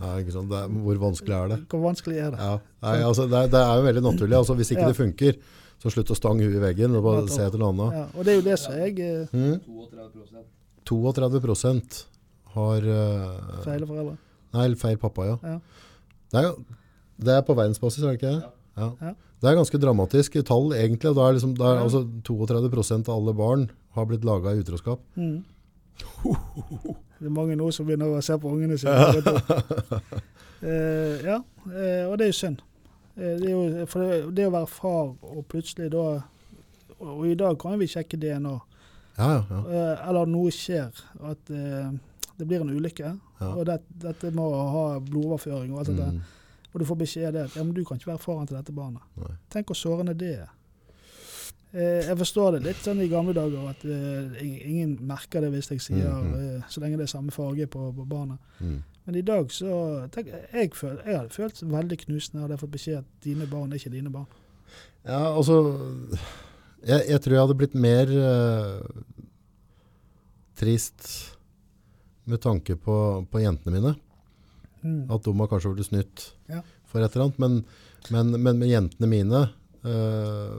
Nei, ikke sant? Det er, hvor vanskelig er det? Hvor vanskelig er det? Ja. Nei, altså, det, er, det er jo veldig naturlig. Altså, hvis ikke Ja. det funker, så slutt å stange huet i veggen og bare se etter noe annet. Ja, og det er jo det som jeg eh, Mm. 32 32 har uh, Feil foreldre. Nei, feil pappa, ja. Ja. Det, er, jo- det er på verdensbasis, er det ikke det? Ja. Det er ganske dramatisk tall, egentlig. Da er liksom, da er Ja. altså 32% av alle barn har blitt laga i utroskap. Mm. Det er mange nå som begynner å se på ungene sine. Ja. du. Eh, ja, Uh, og det er jo synd. Uh, det er jo, for det, det å være far og plutselig da Og, og i dag kan vi sjekke DNA. Ja, ja, ja. Eh, eller noe skjer. At eh, det blir en ulykke. Ja. Og det, dette må ha blodoverføring og alt dette. Mm. Og du får beskjed om at ja, men du kan ikke være faren til dette barnet. Nei. Tenk hvor sårende det er. Eh, jeg forstår det litt sånn i gamle dager at eh, ingen merker det hvis jeg sier Mhm. eh, så lenge det er samme farge på, på barnet. Mm. Men i dag så tenk, jeg, føl, jeg hadde følt veldig knusende hadde jeg fått beskjed at dine barn er ikke dine barn. Ja, altså jeg, jeg tror jeg hadde blitt mer uh, trist med tanke på, på jentene mine. Mm. At de har kanskje blitt snytt Ja. for et eller annet. Men, men, men med jentene mine øh,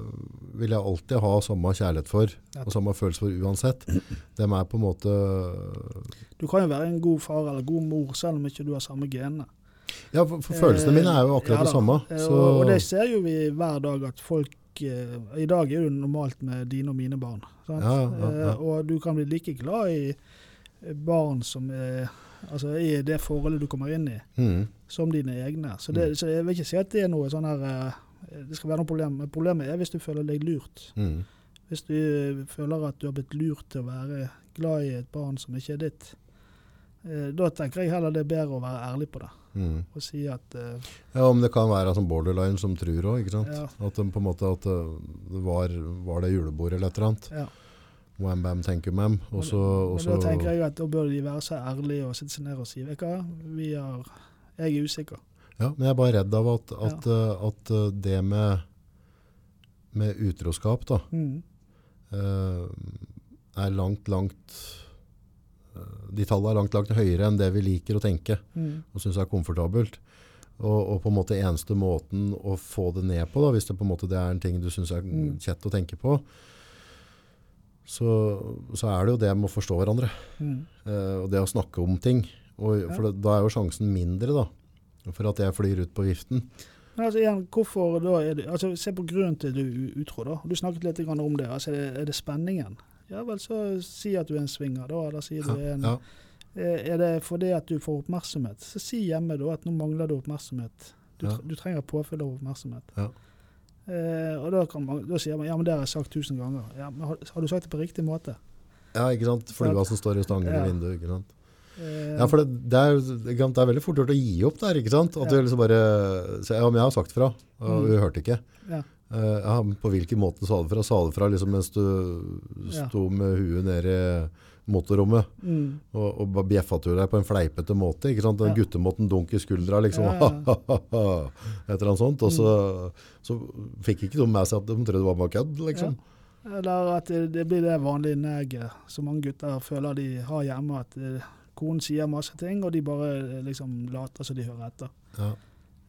vil jeg alltid ha samme kjærlighet for, og samme følelse for uansett. De er på en måte Du kan jo være en god far eller god mor selv om ikke du har samme genene. Ja, for, for følelsene mine er jo akkurat Eh, Ja det samme. Eh, Og, og det ser jo vi hver dag at folk I dag er det normalt med dine og mine barn. Ja, ja, ja. Og du kan bli like glad i barn som er Altså i det forholdet du kommer inn i, mm, som dine egne. Så, det, så jeg vil ikke si at det er noe sånn her eh, Det skal være noe problem. Problemet er hvis du føler deg lurt. mm, Hvis du føler at du har blitt lurt til å være glad i et barn som ikke er ditt. Eh, da tenker jeg heller det er bedre å være ærlig på det. Mm. Og si at uh, Ja, om det kan være som borderline som tror òg, ikke sant? Ja. At de på en måte at det var, var det julebordet eller et eller annet. ja. Wham bam, thank you ma'am. Og så, Men da tenker jeg at da bør de være så ærlige og sitte seg ned og si vet du hva, vi har, jeg er usikker. Ja, men jeg er bare redd av at, at, ja. at eh, det med, med utroskap da, Mm. eh, er langt, langt eh, De tallene er langt, langt høyere enn det vi liker å tenke Mm. og syns er komfortabelt. Og, og på en måte eneste måten å få det ned på, da, hvis det på en måte det er en ting du syns er Mm. kjett å tenke på, så, så er det jo det med å forstå hverandre. Mm. Eh, og det å snakke om ting. Og, For da- da er jo sjansen mindre da, for at jeg flyr ut på viften. Men altså igjen, hvorfor da er det, altså Se på grunnen til du er utro. da. Du snakket litt om det. altså Er det, spenningen? Ja vel, så si at du er en swinger, da. Eller si du er en Ja, Er det fordi at du får oppmerksomhet? Så si hjemme da at nå mangler du oppmerksomhet. Du, Ja. du trenger påfyll av oppmerksomhet. Ja. Eh, og da, kan man, da sier man ja, men det har jeg sagt tusen ganger. Ja, men har, har du sagt det på riktig måte? ja ikke sant? Flua som står i stanger Ja. i vinduet. ikke sant? Eh, Ja, for det, det, er, det er veldig fort gjort å gi opp der, ikke sant? At Ja. du liksom bare, så, ja, men jeg har sagt fra, og Mm. hun hørte ikke. Ja. Eh, ja, på hvilken måte sa du fra? Sa du fra liksom mens du sto med huet nede i motorrommet, mm, og, og bjeffa du deg på en fleipete måte, ikke sant? Den Ja. guttemåten dunk i skuldra, liksom, Ja, ja. et eller annet sånt, og så, så fikk ikke de med seg at de trodde det var bare kødd, liksom. Eller at det, det blir det vanlige neget som mange gutter føler de har hjemme. At eh, konen sier masse ting, og de bare eh, liksom later som de hører etter. Ja.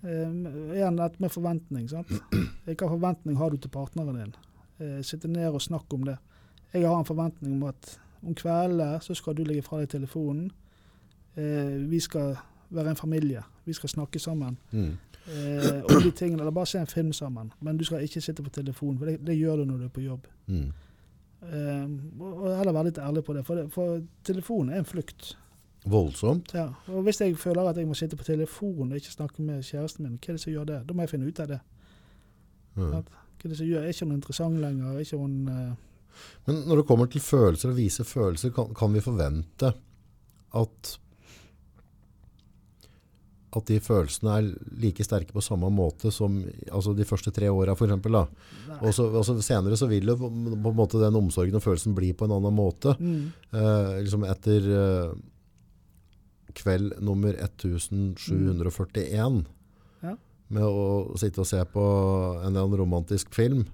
Um, igjen dette med forventning. sant? Hvilken forventning har du til partneren din? Uh, Sitte ned og snakke om det. Jeg har en forventning om at om kveldene så skal du legge fra deg telefonen. Eh, vi skal være en familie. Vi skal snakke sammen. Mm. Eh, og de tingene, eller bare se en film sammen. Men du skal ikke sitte på telefonen, for det, det gjør du når du er på jobb. Mm. Eh, og heller være litt ærlig på det, for, det, for telefonen er en flukt. Voldsomt. Ja. Og hvis jeg føler at jeg må sitte på telefonen og ikke snakke med kjæresten min, hva er det som gjør det? Da må jeg finne ut av det. Mm. Hva er det som gjør? Er ikke hun interessant lenger? Er ikke hun eh, Men når det kommer til følelser og vise følelser, kan, kan vi forvente at at de følelsene er like sterke på samme måte som altså de første tre åra f.eks. Og så altså senere så vil jo på, på en måte den omsorgen og følelsen bli på en annen måte. Mm. Eh, liksom etter eh, kveld nummer 1741 Ja. med å sitte og se på en eller annen romantisk film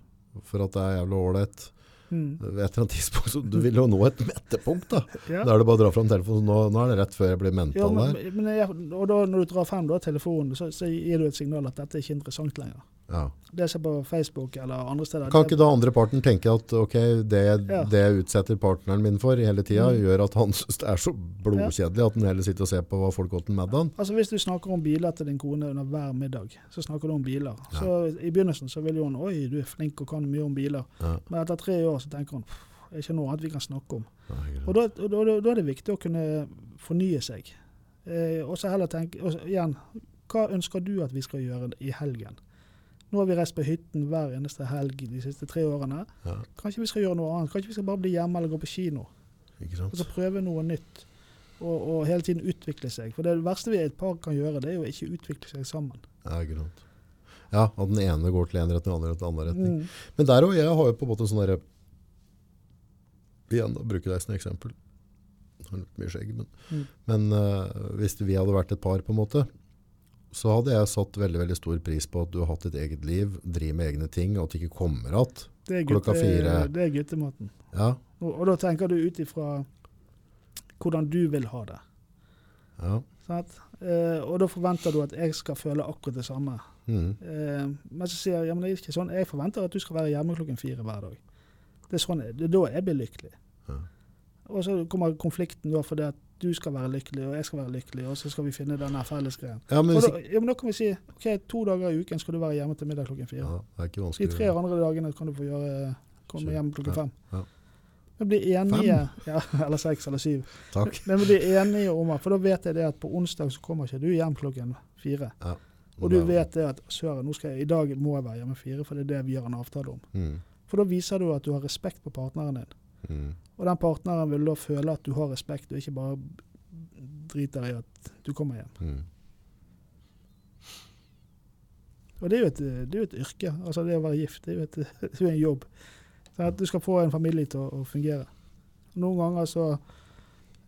for at det er jævlig ålreit. Mm. Ved et eller annet tidspunkt, så Du vil jo nå et mettepunkt, da. Ja. Da er det bare å dra fram telefonen. Nå, nå er det rett før jeg blir Ja, mental men, der. men jeg, og da, når du drar frem da, telefonen, så, så gir du et signal at dette er ikke interessant lenger. Ja. Det som er på Facebook eller andre steder Kan ikke da andre parten tenke at ok, det, Ja. det jeg utsetter partneren min for hele tida, Mm. gjør at han syns det er så blodkjedelig at han heller sitter og ser på hva folk åt til middagen? Altså Hvis du snakker om biler til din kone under hver middag, så snakker du om biler. Så I begynnelsen så vil jo hun Oi, du er flink og kan mye om biler. Ja. Men etter tre år så tenker hun det er ikke noe annet vi kan snakke om. Ja. Og da, da, da, er det viktig å kunne fornye seg. Eh, og så heller tenke og igjen, Hva ønsker du at vi skal gjøre i helgen? Nå har vi reist på hytten hver eneste helg de siste tre årene. Ja, Kanskje vi skal gjøre noe annet? Kanskje vi skal bare bli hjemme eller gå på kino? Og så prøve noe nytt. Og, og hele tiden utvikle seg. For det verste vi et par kan gjøre, det er jo ikke utvikle seg sammen. Ja, ikke sant. Ja, at den ene går til en retning, den andre til en annen retning. Mm. Men der òg, jeg har jo på en måte sånn derre Igjen, da bruker deg som eksempel. Har litt mye skjegg, men, Mm. men uh, hvis vi hadde vært et par, på en måte, så hadde jeg satt veldig veldig stor pris på at du har hatt ditt eget liv, driver med egne ting, og at det ikke kommer igjen Klokka fire. det er guttemåten. Ja, Og, og da tenker du ut ifra hvordan du vil ha det. ja. Sånn? Eh, og da forventer du at jeg skal føle akkurat det samme. Mm. Eh, men så sier jeg ja, men det er ikke sånn. Jeg forventer at du skal være hjemme klokken fire hver dag. Det er, sånn, det er da jeg blir lykkelig. Ja. Og så kommer konflikten da fordi at du skal være lykkelig, og jeg skal være lykkelig, og så skal vi finne denne fellesgreien. ja, men da, ja, men da kan vi si ok, to dager i uken skal du være hjemme til middag klokken fire. ja, Det er ikke De vanskelig. tre andre dagene kan du få gjøre, komme hjem klokken fem. ja. Vi blir enige ja, Eller seks eller syv. Takk. Men vi blir enige om at For da vet jeg det at på onsdag så kommer ikke du hjem klokken fire. Ja. Og du vet det at søren, i dag må jeg være hjemme fire, for det er det vi har en avtale om. Mm. For da viser du at du har respekt på partneren din. Mm. Og den partneren vil da føle at du har respekt, og ikke bare driter i at du kommer hjem. Mm. Og det er et, det er jo et yrke. Altså det å være gift, det er jo, et, det er jo en jobb. Sånn at du skal få en familie til å, å fungere. Noen ganger så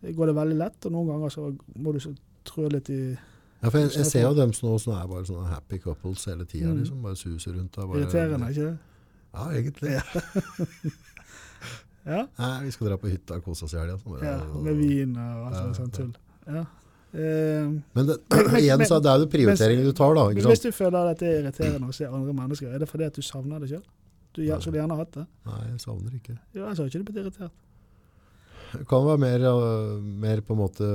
går det veldig lett, og noen ganger så må du trø litt i Ja, for jeg, jeg ser jo dem som som er bare sånne happy couples hele tida. Mm. Liksom, bare suser rundt. Bare, irriterende, ikke det? Ja, egentlig. Ja, Nei, vi skal dra på hytta og kose oss i helga. ja med vin og alt Ja, sånt, ja. tull. Ja. Uh, Men det, igjen så er det jo prioriteringer du tar, da. ikke hvis du føler at det er irriterende å se andre mennesker, er det fordi at du savner det sjøl? Du Nei. skulle gjerne hatt det. Nei, jeg savner ikke. Ja, jeg har ikke du blitt irritert. Det kan være mer, øh, mer på en måte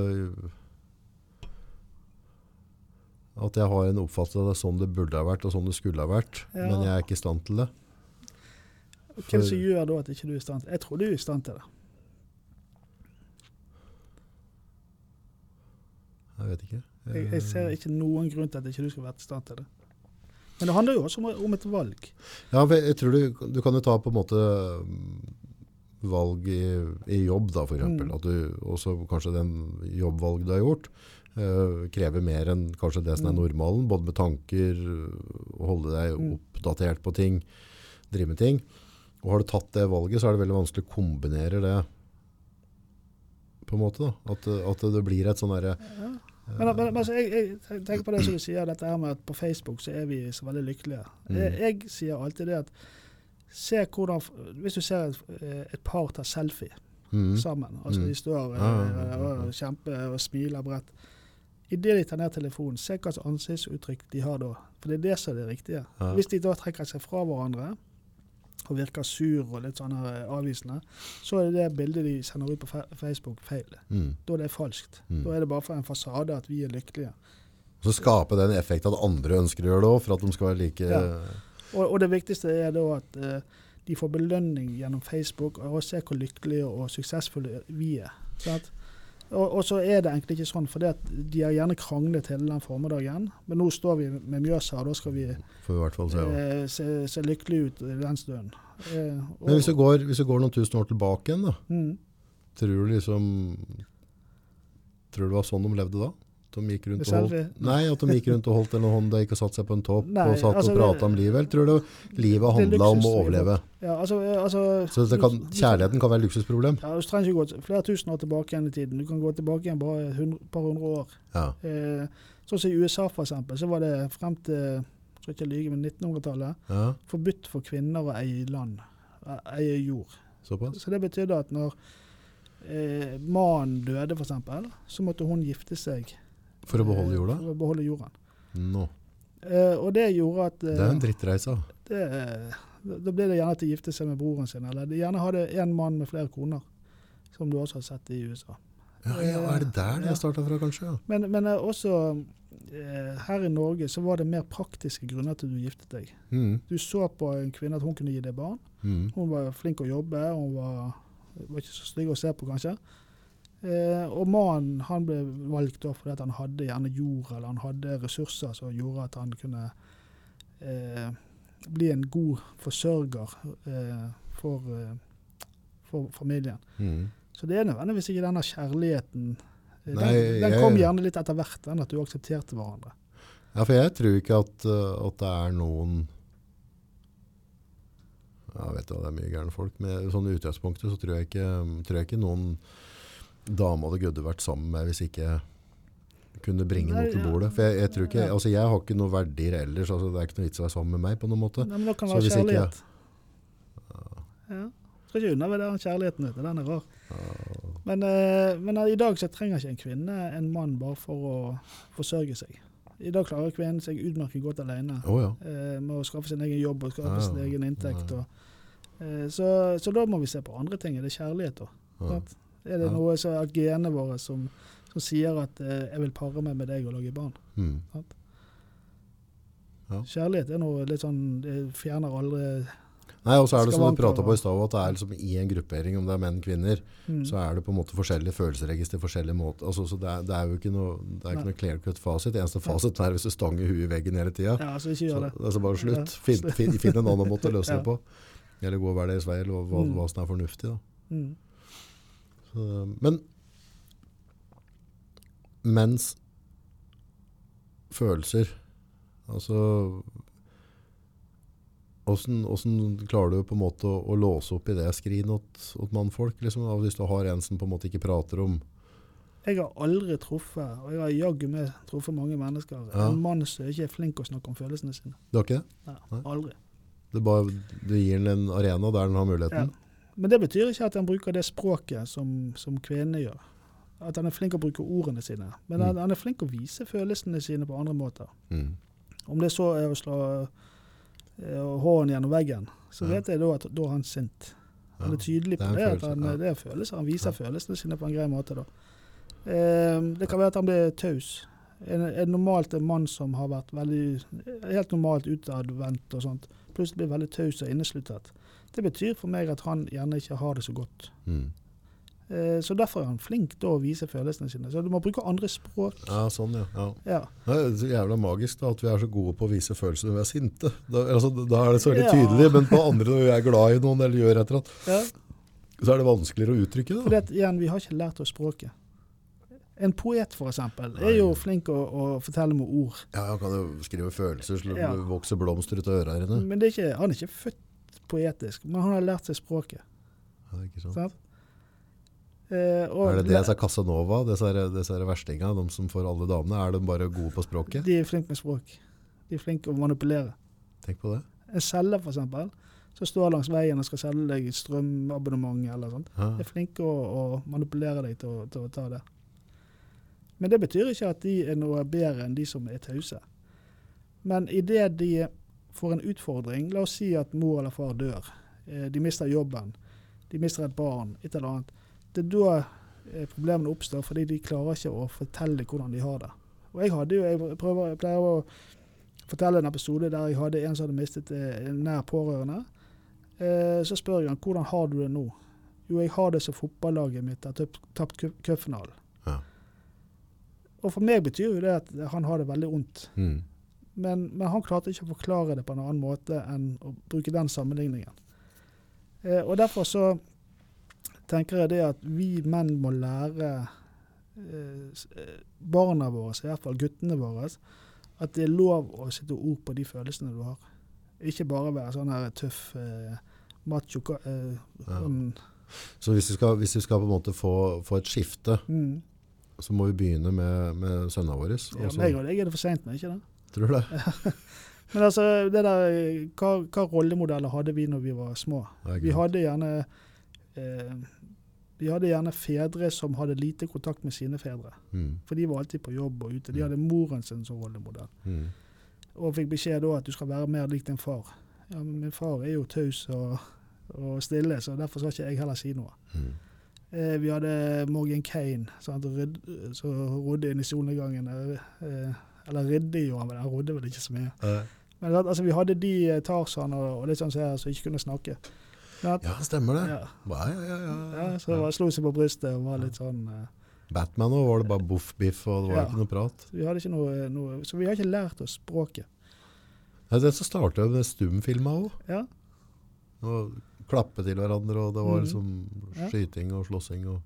At jeg har en oppfattelse av det sånn det burde ha vært, og sånn det skulle ha vært. Ja. Men jeg er ikke i stand til det. Hva er det som gjør da at ikke du er i stand til Jeg tror du er i stand til det. Jeg vet ikke. Jeg, jeg ser ikke noen grunn til at ikke du skal være i stand til det. Men det handler jo også om, et valg. Ja, jeg tror du, du kan jo ta på en måte mm, valg i, i jobb, da, eksempel. Mm. At du også kanskje den jobbvalg du har gjort, eh, krever mer enn kanskje det som er Mm. normalen. Både med tanker, holde deg Mm. oppdatert på ting, drive med ting. Og har du tatt det valget, så er det veldig vanskelig å kombinere det på en måte. da. At, at det blir et sånn derre Ja. Men, men, men altså, jeg, jeg tenker på det som du sier, dette her med at på Facebook så er vi så veldig lykkelige. Mm. Jeg, jeg sier alltid det at se hvordan, Hvis du ser et, et par ta selfie mm, sammen, altså Mm. de står Ja, ja, eh, ja, ja. og kjemper og smiler bredt Idet de tar ned telefonen, se hva slags ansiktsuttrykk de har da. For det er det som er det riktige. Hvis de da trekker seg fra hverandre og virker sur og litt sånn avvisende, så er det bildet de sender ut på Facebook feil. mm. Da er det falskt. Mm. Da er det bare for en fasade at vi er lykkelige. Og Så skape den effekten at andre ønsker å gjøre det òg, for at de skal være like Ja. Og, og det viktigste er da at uh, de får belønning gjennom Facebook, og se hvor lykkelige og suksessfulle vi er. Sant? Og, og så er det egentlig ikke sånn, for de har gjerne kranglet hele den formiddagen. Men nå står vi med Mjøsa, og da skal vi vi i hvert fall se. eh, se, se lykkelige ut den stunden. Eh, Men hvis du, går, hvis du går noen tusen år tilbake igjen, da, mm, tror du liksom Tror du det var sånn de levde da? De gikk rundt og holdt? Nei, at de gikk rundt og holdt en hånd og ikke satt seg på en topp Nei, og satt altså, og prata om livet? Eller tror du livet handla om å overleve? ja, altså, eh, altså, Så det kan, kjærligheten kan være et luksusproblem? Ja, Du trenger ikke gå flere tusen år tilbake igjen i tiden. Du kan gå tilbake igjen bare et par hundre år. Ja. Eh, sånn som i USA for eksempel, så var det frem til skal ikke lyge, men 1900-tallet ja. forbudt for kvinner å eie land, eh, eie jord. Såpass? Så det betydde at når eh, mannen døde eksempel, så måtte hun gifte seg For å beholde eh, jorda? For å beholde jorden. Nå. Eh, og det gjorde at eh, Det er en drittreise. det, eh, da ble det gjerne til å gifte seg med broren sin, eller de gjerne hadde én mann med flere koner, som du også har sett i USA. Ja, ja, er det der det starta fra, kanskje? Ja. Men, men eh, også eh, her i Norge så var det mer praktiske grunner til at du giftet deg. Mm. Du så på en kvinne at hun kunne gi deg barn. Mm. Hun var flink å jobbe, hun var, var ikke så stygg å se på, kanskje. Eh, og mannen han ble valgt da fordi han hadde gjerne jord eller han hadde ressurser som gjorde at han kunne eh, bli en god forsørger eh, for, eh, for familien. Mm. Så det er nødvendigvis ikke denne kjærligheten Den, Nei, Den, den jeg- kom gjerne litt etter hvert, den at du aksepterte hverandre. Ja, for jeg tror ikke at, uh, at det er noen Jeg vet da, det er mye gærne folk, men sånn i utgangspunktet så tror jeg ikke, tror jeg ikke noen dame det gudde vært sammen med hvis ikke kunne bringe noe til bordet. For jeg, jeg tror ikke, altså jeg har ikke noen verdier ellers, altså det er ikke noe vits i å være sammen med meg på noen måte. Nei, men det kan være kjærlighet. ikke- kjærlighet. Ja. Skal ikke undervurdere den kjærligheten. vet Den er rar. Men, eh, men i dag så trenger ikke en kvinne en mann bare for å forsørge seg. I dag klarer kvinnen seg utmerket godt alene oh, ja. eh, med å skaffe sin egen jobb og skaffe Ja, sin egen inntekt. Og, eh, så, så da må vi se på andre ting. Det Er kjærlighet, da? Ja. Er det Ja. noe som er genene våre som, som sier at eh, 'jeg vil pare meg med deg og lage barn'? Mm. Kjærlighet er noe litt sånn Det fjerner aldri Nei, og så er det som du prata på i stad, at det er liksom i en gruppering, om det er menn kvinner, mm. så er det på en måte forskjellige følelsesregister, forskjellige måter. Altså, så det er, det er jo ikke noe, det er ikke noe clear cut fasit. Eneste fasiten er hvis du stanger huet i veggen hele tida. Ja, altså Så Altså, bare slutt. Ja, Finn, fin, finn en annen måte å løse Ja. det på. Eller gå hver deres vei, eller hva, Mm. hva som er fornuftig. Da. Mm. Så, men Mens følelser Altså Åssen klarer du på en måte å, å låse opp i det skrinet åt mannfolk? Liksom, hvis du har en som på en måte ikke prater om Jeg har aldri truffet, og jeg har jaggu meg truffet mange mennesker, Ja. en mann som ikke er flink å snakke om følelsene sine. Du har ikke det? Nei, aldri. Det, bare, du gir den en arena der den har muligheten? Men det betyr ikke at han bruker det språket som, som kvinnene gjør. At han er flink å bruke ordene sine. Men Mm. han, han er flink å vise følelsene sine på andre måter. Mm. Om det så er å slå eh, hånden gjennom veggen, så Ja. vet jeg da at da er han sint. Han er tydelig det er på det, at følelse, han, ja. det er følelser. Han viser Ja. følelsene sine på en grei måte da. Eh, det kan være at han blir taus. En, en normalt en mann som har vært veldig, helt normalt utadvendt og sånt, plutselig blir veldig taus og innesluttet. Det betyr for meg at han gjerne ikke har det så godt. Mm. Eh, så derfor er han flink til å vise følelsene sine. Så du må bruke andre språk. Ja, sånn, ja. ja. Ja. Det er så jævla magisk da, at vi er så gode på å vise følelser når vi er sinte. Da, altså, da er det så veldig Ja. tydelig, men på andre når vi er glad i noen eller gjør et eller annet, ja. så er det vanskeligere å uttrykke det. For Da. at igjen, vi har ikke lært oss språket. En poet eksempel, er jo flink å, å fortelle med ord. Ja, han kan jo skrive følelser, slå, Ja. vokser blomster ut av ørene. Men det er ikke, han er ikke født poetisk, men han har lært seg språket. Ja, ikke sant? Sant? Eh, Er det det som er Casanova, disse, disse her verstinga, de som får alle damene? Er de bare gode på språket? De er flinke med språk. De er flinke å manipulere. Tenk på det. En selger eksempel, som står langs veien og skal selge deg strømabonnement eller sånt, Ja. er flinke å, å manipulere deg til å, til å ta det. Men det betyr ikke at de er noe bedre enn de som er tause. Men idet de får en utfordring, la oss si at mor eller far dør, eh, de mister jobben, de mister et barn, et eller annet, det er da eh, problemene oppstår, fordi de klarer ikke å fortelle hvordan de har det. Og jeg hadde jo, jeg, prøver, jeg pleier å fortelle en episode der jeg hadde en som hadde mistet eh, en nær pårørende. Så spør jeg han hvordan har du det nå? Jo, jeg har det som fotballaget mitt har tapt cupfinalen. Ja. Og for meg betyr jo det at han har det veldig vondt. Mm. Men, men han klarte ikke å forklare det på en annen måte enn å bruke den sammenligningen. Eh, og derfor så tenker jeg det at vi menn må lære eh, barna våre, i hvert fall guttene våre, at det er lov å sette ord på de følelsene du har. Ikke bare være sånn her tøff eh, macho eh, Ja. sånn, Så hvis vi skal, hvis vi skal på en måte få, få et skifte, mm. så må vi begynne med, med sønnene våre. ja, meg og deg er det for seint med, ikke det? Tror du det? Men altså, det der, hva, hva rollemodeller hadde vi når vi var små? Vi hadde gjerne eh, vi hadde gjerne fedre som hadde lite kontakt med sine fedre. Mm. For de var alltid på jobb og ute. De Mm. hadde moren sin som rollemodell. Mm. Og fikk beskjed da at du skal være mer lik din far. Ja, men min far er jo taus og, og stille, så derfor skal ikke jeg heller si noe. Mm. Eh, vi hadde Morgan Kane som rodde inn i solnedgangen. Eh, eller ridde jo han, vel, han rodde vel ikke så mye. Nei. Men altså, vi hadde de eh, Tarzan og, og litt sånn som jeg, som ikke kunne snakke. At- ja, stemmer det. ja. Ja, ja, ja, ja. Så det var, slo seg på brystet og var litt sånn uh, Batman også var det bare boff biff, og det var ikke noe prat. Vi hadde ikke noe, noe Så vi har ikke lært oss språket. Ja, det så startet jo med stumfilma også. Ja. Og klappe til hverandre, og det var Mhm. liksom skyting og slåssing. Og,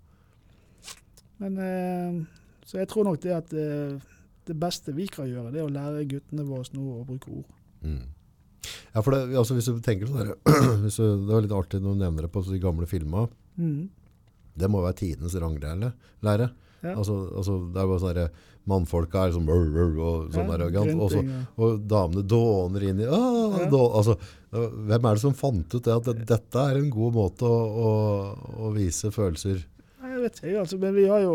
Men uh, Så jeg tror nok det at eh, det beste vi kan gjøre, det er å lære guttene våre nå å bruke ord. mm. Ja, for det, altså hvis du tenker sånn der, hvis du, Det var litt artig når du nevner det på de gamle filmene. Mm. Det må være tidenes ranglære. Lære. Ja. Altså, altså, det er bare sånn der, Mannfolka er sånn brr, brr, og sånn Ja, ikke og, så, og- damene dåner inn i «Åh, Ja. da, altså, Hvem er det som fant ut det at det, dette er en god måte å, å, å vise følelser Jeg vet ikke, altså, men vi har jo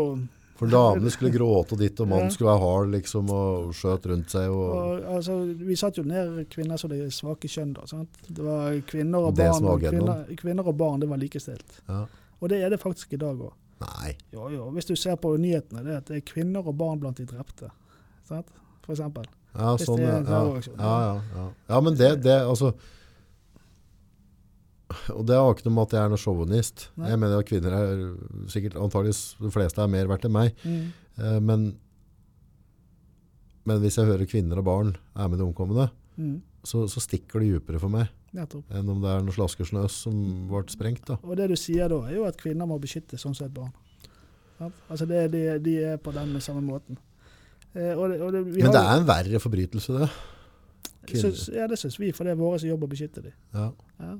For damene skulle gråte ditt, og mannen skulle være hard liksom, og skjøt rundt seg. Og, og, altså, Vi satt jo ned kvinner som det svake kjønn. da, sant? Det var kvinner og barn. Og kvinner, kvinner og barn det var likestilt. ja. Og det er det faktisk i dag òg. Jo, jo. Hvis du ser på nyhetene, det er det er kvinner og barn blant de drepte. Sant? For eksempel. Ja, sånn, ja, ja. ja men det, det altså Og det har ikke noe med at jeg er noe sjåvinist. Jeg mener at kvinner er sikkert antageligvis de fleste er mer verdt enn meg. Mm. Eh, men, men hvis jeg hører kvinner og barn er med de omkomne, Mm. så, så stikker det dypere for meg Nettopp. enn om det er noen slaskersnøs som ble sprengt. da. Og det du sier da, er jo at kvinner må beskytte sånn som et barn. Ja? Altså det, de, de er på den samme måten. Eh, og det, og det, Men det er en verre forbrytelse det. Syns- ja, det syns vi, for det er vår jobb å beskytte dem. Ja. Ja.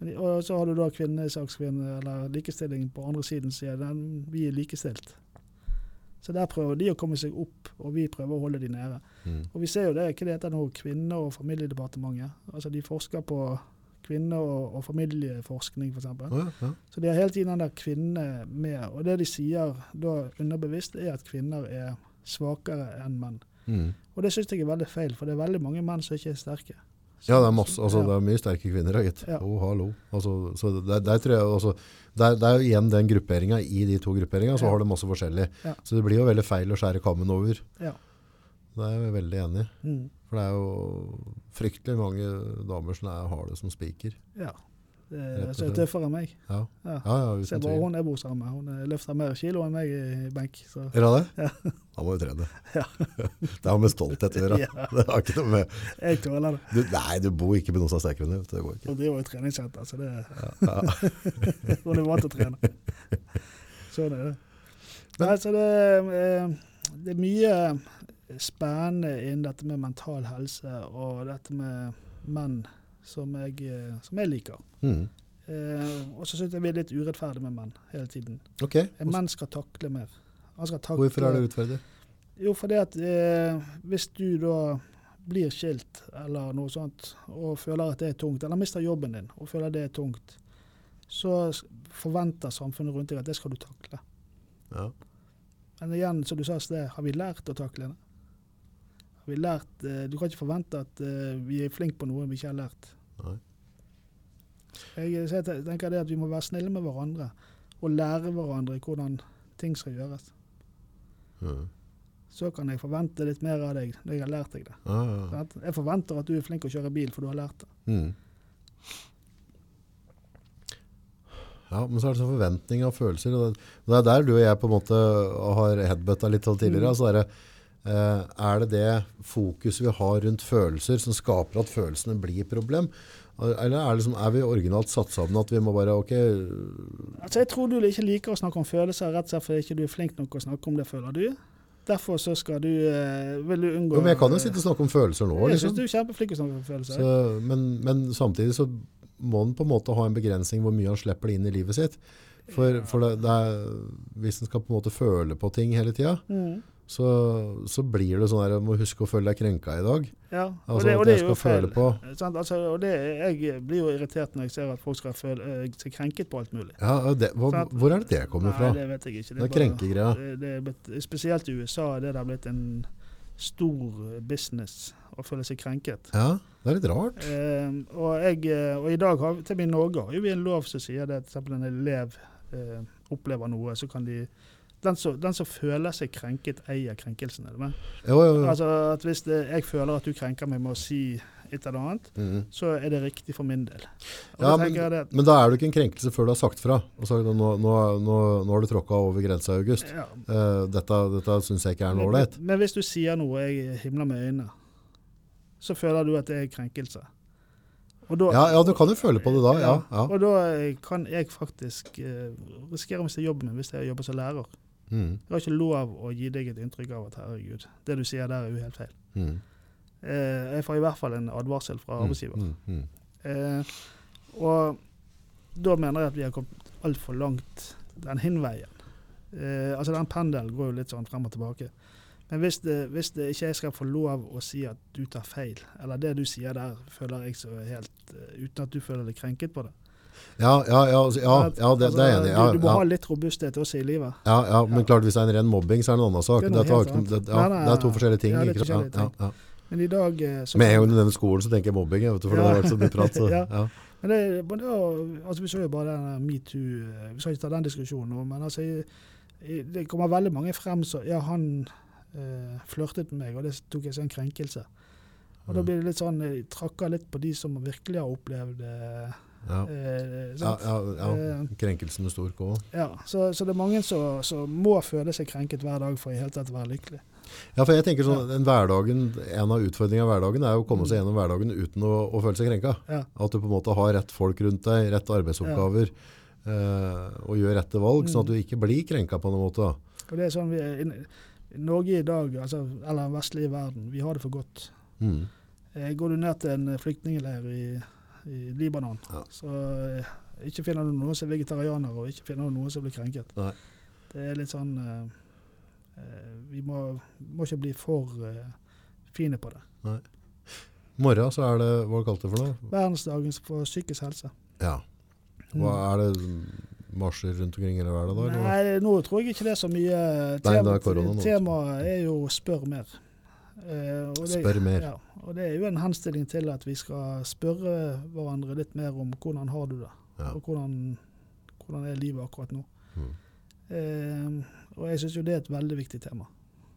Og så har du da kvinnesakskvinne, eller likestilling på andre siden, sier den, vi er likestilt. Så der prøver de å komme seg opp, og vi prøver å holde de nede. Mm. Og vi ser jo det, hva det heter nå, Kvinne- og familiedepartementet. Altså de forsker på kvinne- og, og familieforskning, f.eks. Å, ja, ja. Så de har hele tiden den der kvinne med. Og det de sier da underbevisst, er at kvinner er svakere enn menn. Mm. Og det syns jeg er veldig feil, for det er veldig mange menn som ikke er sterke. Ja, det er, masse, altså, det er mye sterke kvinner, gitt. Ja. Oh, hallo. Altså, så der, der tror jeg, altså, der, det er jo igjen den grupperinga. I de to grupperingene så har du masse forskjellig. Så det blir jo veldig feil å skjære kammen over. Ja. Det er jeg veldig enig i. Mm. For det er jo fryktelig mange damer som er, har det som spiker. ja. Det er tøffere enn meg. Ja, Ja. ja, ja uten tvil. hun sammen med. Hun eh, løfter mer kilo enn meg i benk. Så. Er det det? Ja. Da må du trene. Ja. det har med stolthet å gjøre. Ja. Det har ikke noe med Jeg tåler det. du, Nei, du bor ikke med noen som er sterkere enn deg. Det går ikke. Hun driver jo treningssenter, så det Ja. hun er vant til å trene. Sånn er det. Nei, så det, eh, det er mye spennende innen dette med mental helse og dette med menn som jeg, eh, som jeg liker. Mm. Eh, og så syns jeg vi er litt urettferdige med menn hele tiden. Okay. En menn skal takle mer. Skal takle, Hvorfor er det urettferdig? Jo, fordi at eh, hvis du da blir skilt eller noe sånt, og føler at det er tungt, eller mister jobben din og føler det er tungt, så forventer samfunnet rundt deg at det skal du takle. Ja. Men igjen, som du sa i sted, har vi lært å takle det? Vi lært, eh, du kan ikke forvente at eh, vi er flinke på noe vi ikke har lært. Nei. Jeg, jeg tenker det at vi må være snille med hverandre og lære hverandre hvordan ting skal gjøres. Mm. Så kan jeg forvente litt mer av deg når jeg har lært deg det. Ja. Jeg forventer at du er flink til å kjøre bil, for du har lært det. Mm. Ja, men så er det sånn forventninger og følelser. Og det, det er der du og jeg på en måte har headbutta litt tidligere. Mm. Altså det, eh, er det det fokuset vi har rundt følelser som skaper at følelsene blir problem? Eller er, liksom, er vi originalt satt sammen at vi må bare Ok, Altså, jeg tror du ikke liker å snakke om følelser, rett og slett fordi ikke du er flink nok å snakke om det, føler du. Derfor så skal du eh, Vil du unngå jo, men jeg kan jo sitte og snakke om følelser nå. Jeg Liksom. syns du er kjempeflink å snakke om følelser. Så, men, men samtidig så må en på en måte ha en begrensning hvor mye han slipper det inn i livet sitt. For, for det, det er, hvis en skal på en måte føle på ting hele tida, Mm. Så, så blir det sånn her, må huske å føle deg krenka i dag. Ja, og Altså det, og at det jeg skal føle på. Sant? Altså, og det, jeg blir jo irritert når jeg ser at folk skal føle eh, seg krenket på alt mulig. Ja, det, hva, hvor er det det kommer fra? Nei, det vet jeg ikke. Det det- er krenkegreia. spesielt i USA det har blitt en stor business å føle seg krenket. Ja, det er litt rart. Eh, og, jeg, eh, og i dag har vi, til og med i Norge har vi en lov som sier det at en elev eh, opplever noe, så kan de den som, føler seg krenket, eier krenkelsen. Er det med? Jo, jo, jo. Altså at Hvis det, jeg føler at du krenker meg med å si et eller annet, mm. så er det riktig for min del. Og Ja, da men, det men da er du ikke en krenkelse før du har sagt fra. Og sagt, nå, nå, nå, nå har du tråkka over grensa august. ja. Uh, dette dette syns jeg ikke er noe men, ålreit. men hvis du sier noe, jeg himler med øynene, så føler du at det er krenkelse. Og da, Ja, ja, du kan jo føle på det da. Ja, ja. Og da eh, kan jeg faktisk eh, risikere å miste jobben min hvis jeg jobber som lærer. Mm, Du har ikke lov å gi deg et inntrykk av at herregud, det du sier der er jo helt feil. mm, Eh, jeg får i hvert fall en advarsel fra arbeidsgiver. mm, mm. Eh, og da mener jeg at vi har kommet altfor langt den hinveien. Eh, altså den pendelen går jo litt sånn frem og tilbake. Men hvis det, hvis det ikke jeg skal få lov å si at du tar feil, eller det du sier der, føler jeg så helt eh, Uten at du føler deg krenket på det. Ja, ja, ja, altså, ja, ja det, det er enig i. Ja, du, du må ja. ha litt robusthet også i livet. Ja, ja, men klart hvis det er en ren mobbing, så er det en annen sak. Det er helt det, ja, det er to forskjellige ting. ja, det er forskjellige Ja, ja, Men i dag eh, så Med en gang du nevner skolen, så tenker jeg mobbing. jeg Vet du, for det har vært så mye prat. Så, Ja. ja. Men det, altså Vi så jo bare den metoo eh, Vi skal ikke ta den diskusjonen nå, men altså det kommer veldig mange frem så Ja, han eh, flørtet med meg, og det tok jeg som en krenkelse. Og da blir det litt sånn Jeg trakker litt på de som virkelig har opplevd eh, Ja. eh, Ja, ja, ja. Eh, Krenkelsen med stor K. ja, så, så det er mange som, som må føle seg krenket hver dag for i hele tatt å være lykkelig. Ja, for jeg tenker sånn, en, hverdagen, En av utfordringene i hverdagen er å komme seg gjennom hverdagen uten å, å føle seg krenka. At du på en måte har rett folk rundt deg, rett arbeidsoppgaver. eh, og gjør rette valg, sånn at du ikke blir krenka på noen måte. Og det er sånn vi er inne, Norge i dag, altså, eller den vestlige verden, vi har det for godt. Mm. Eh, går du ned til en flyktningleir i, i Libanon, Ja. så eh, ikke finner du noen som er vegetarianer, og ikke finner du noen som blir krenket. Nei. Det er litt sånn eh, eh, Vi må, må ikke bli for eh, fine på det. morgen så er det, hva kalte du for noe? Verdensdagen for psykisk helse. Ja. Hva er det marsjer rundt omkring eller er da? eller? Nei, nå tror jeg ikke det er så mye. Nei, det er Tema, temaet er jo 'spør mer'. Eh, det- Spør mer. Ja, og det er jo en henstilling til at vi skal spørre hverandre litt mer om hvordan har du det, Ja. og hvordan, hvordan er livet akkurat nå. Mm. Eh, og jeg syns jo det er et veldig viktig tema.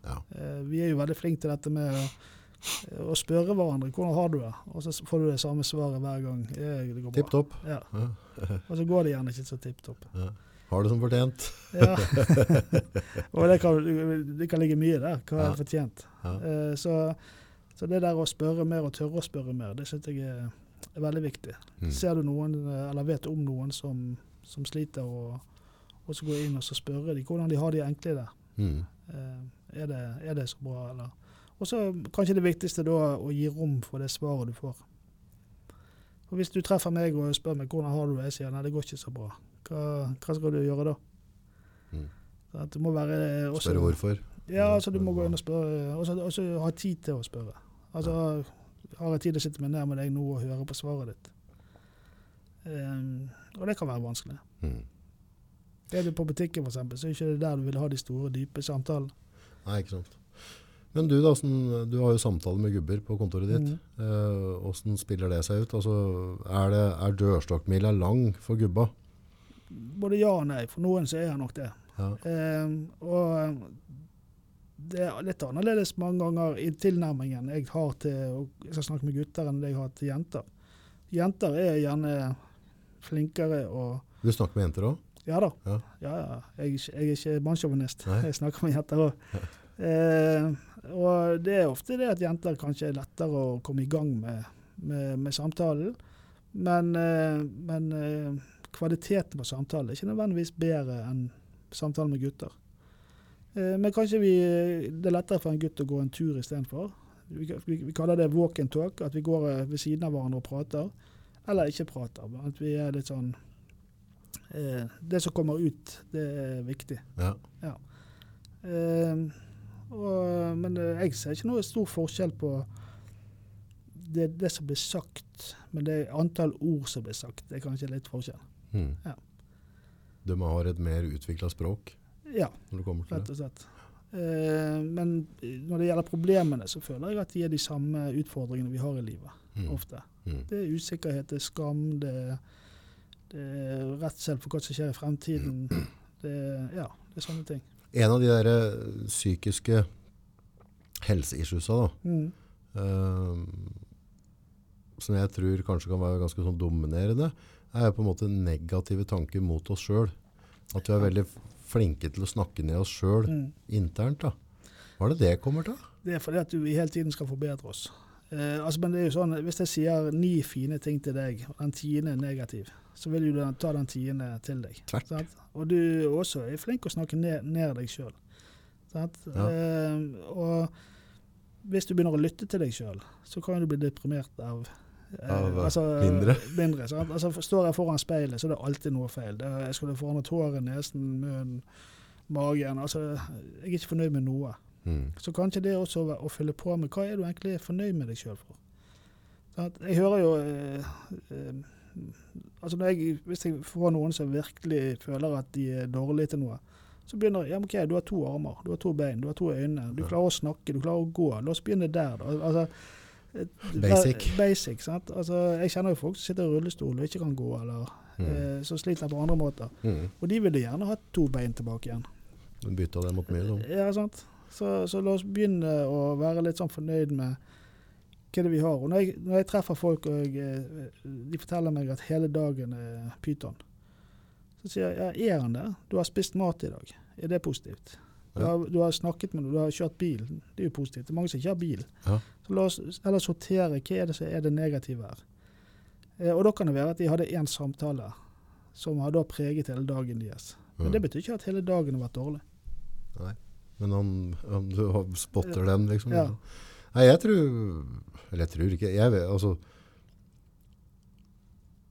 Ja. Eh, vi er jo veldig flinke til dette med å, å spørre hverandre hvordan har du det, og så får du det samme svaret hver gang. «Ja. Tipp topp. Ja. Ja. Og så går det gjerne ikke så tipp topp. Har det som fortjent. Ja. og det kan, det kan ligge mye der, hva Ja. er fortjent. Ja. Uh, så, så det der å spørre mer og tørre å spørre mer, det syns jeg er, er veldig viktig. Mm. Ser du noen, eller vet om noen som, som sliter, og, og så gå inn og så spørre de hvordan de har det egentlig der. Mm. Uh, er, det, er det så bra, eller Og så kanskje det viktigste da å gi rom for det svaret du får. Og Hvis du treffer meg og spør meg hvordan har du det, jeg sier nei, det går ikke så bra. Hva, hva skal du gjøre da? Mm. At det må være også, Spørre hvorfor. Ja, altså du må gå inn og spørre, og så ha tid til å spørre. Altså, har jeg tid til å sitte meg ned med deg nå og høre på svaret ditt? Um, og det kan være vanskelig. Mm. Er du på butikken eksempel, så er det ikke der du vil ha de store, dype samtalene. Nei, ikke sant. Men du da, sånn, du har jo samtaler med gubber på kontoret ditt. Mm. Eh, hvordan spiller det seg ut? Altså, er, det, er dørstokkmila lang for gubba? Både ja og nei. For noen så er han nok det. Ja. Eh, og det er litt annerledes mange ganger i tilnærmingen jeg har til å jeg skal snakke med gutter enn det jeg har til jenter. Jenter er gjerne flinkere og Du snakker med jenter òg? Ja da. Ja. Ja. Jeg, jeg er ikke mannssjåvinist. Jeg snakker med jenter òg. Eh, og det er ofte det at jenter kanskje er lettere å komme i gang med, med, med samtalen. Men, eh, men kvaliteten på samtalen er ikke nødvendigvis bedre enn samtalen med gutter. Eh, men kanskje vi, det er lettere for en gutt å gå en tur istedenfor. Vi, vi, vi kaller det walk and talk, at vi går eh, ved siden av hverandre og prater. Eller ikke prater. men At vi er litt sånn eh, Det som kommer ut, det er viktig. Ja. Eh, og, men jeg ser ikke noe stor forskjell på det, det som blir sagt, men det antall ord som blir sagt. Det er kanskje litt forskjell. Mm. Ja. De har et mer utvikla språk Ja, rett og slett. Eh, men når det gjelder problemene, så føler jeg at de er de samme utfordringene vi har i livet. Mm. Ofte. Mm. Det er usikkerhet, det er skam, det er, det er redsel for hva som skjer i fremtiden. Det er, ja, det er sånne ting. En av de der eh, psykiske helseissuesa da, Mm. eh, som jeg tror kanskje kan være ganske sånn dominerende, er jo på en måte negative tanker mot oss sjøl. At vi er veldig flinke til å snakke ned oss sjøl Mm. internt. da. Hva er det det kommer til? Det er fordi at vi hele tiden skal forbedre oss. Eh, altså, men det er jo sånn, Hvis jeg sier ni fine ting til deg, og den tiende er negativ, så vil du ta den tiende til deg. Tvert. Sant? Og du også er flink å snakke ned, ned deg sjøl. Ja. Eh, og hvis du begynner å lytte til deg sjøl, så kan du bli deprimert av Av, altså, mindre. mindre? Altså, står jeg foran speilet, så er det alltid noe feil. Det er, jeg skulle forandret håret, nesen, munnen, magen. Altså, jeg er ikke fornøyd med noe. Mm. Så kanskje det også å, fylle på med hva er du egentlig fornøyd med deg sjøl for. Sant? Jeg hører jo eh, eh, altså når jeg, Hvis jeg får noen som virkelig føler at de er dårlige til noe, så begynner jeg ja, ok, du har to armer, du har to bein, du har to øyne, du klarer å snakke, du klarer å gå. La oss begynne der, da. Altså, eh, Basic. Basic, sant? Altså, jeg kjenner jo folk som sitter i rullestol og ikke kan gå, eller Mm. eh, som sliter på andre måter. Mm. Og de ville gjerne hatt to bein tilbake igjen. Du bytter det mot mye. Da. Ja, sant. Så, så la oss begynne å være litt sånn fornøyd med hva det vi har. Og når jeg, når jeg treffer folk og jeg, eh, de forteller meg at hele dagen er pyton, så sier jeg ja, er han det? Du har spist mat i dag. Er det positivt? Du har, du har snakket med noen, du har kjørt bil. Det er jo positivt. Det er mange som ikke har bil. Ja. Så la oss eller sortere hva er det som er det negative her. Eh, og da kan det være at de hadde én samtale som har da preget hele dagen deres. Men det betyr ikke at hele dagen har vært dårlig. Nei. Men om, om du spotter den, liksom. Ja. Nei, jeg tror Eller jeg tror ikke jeg vet, altså,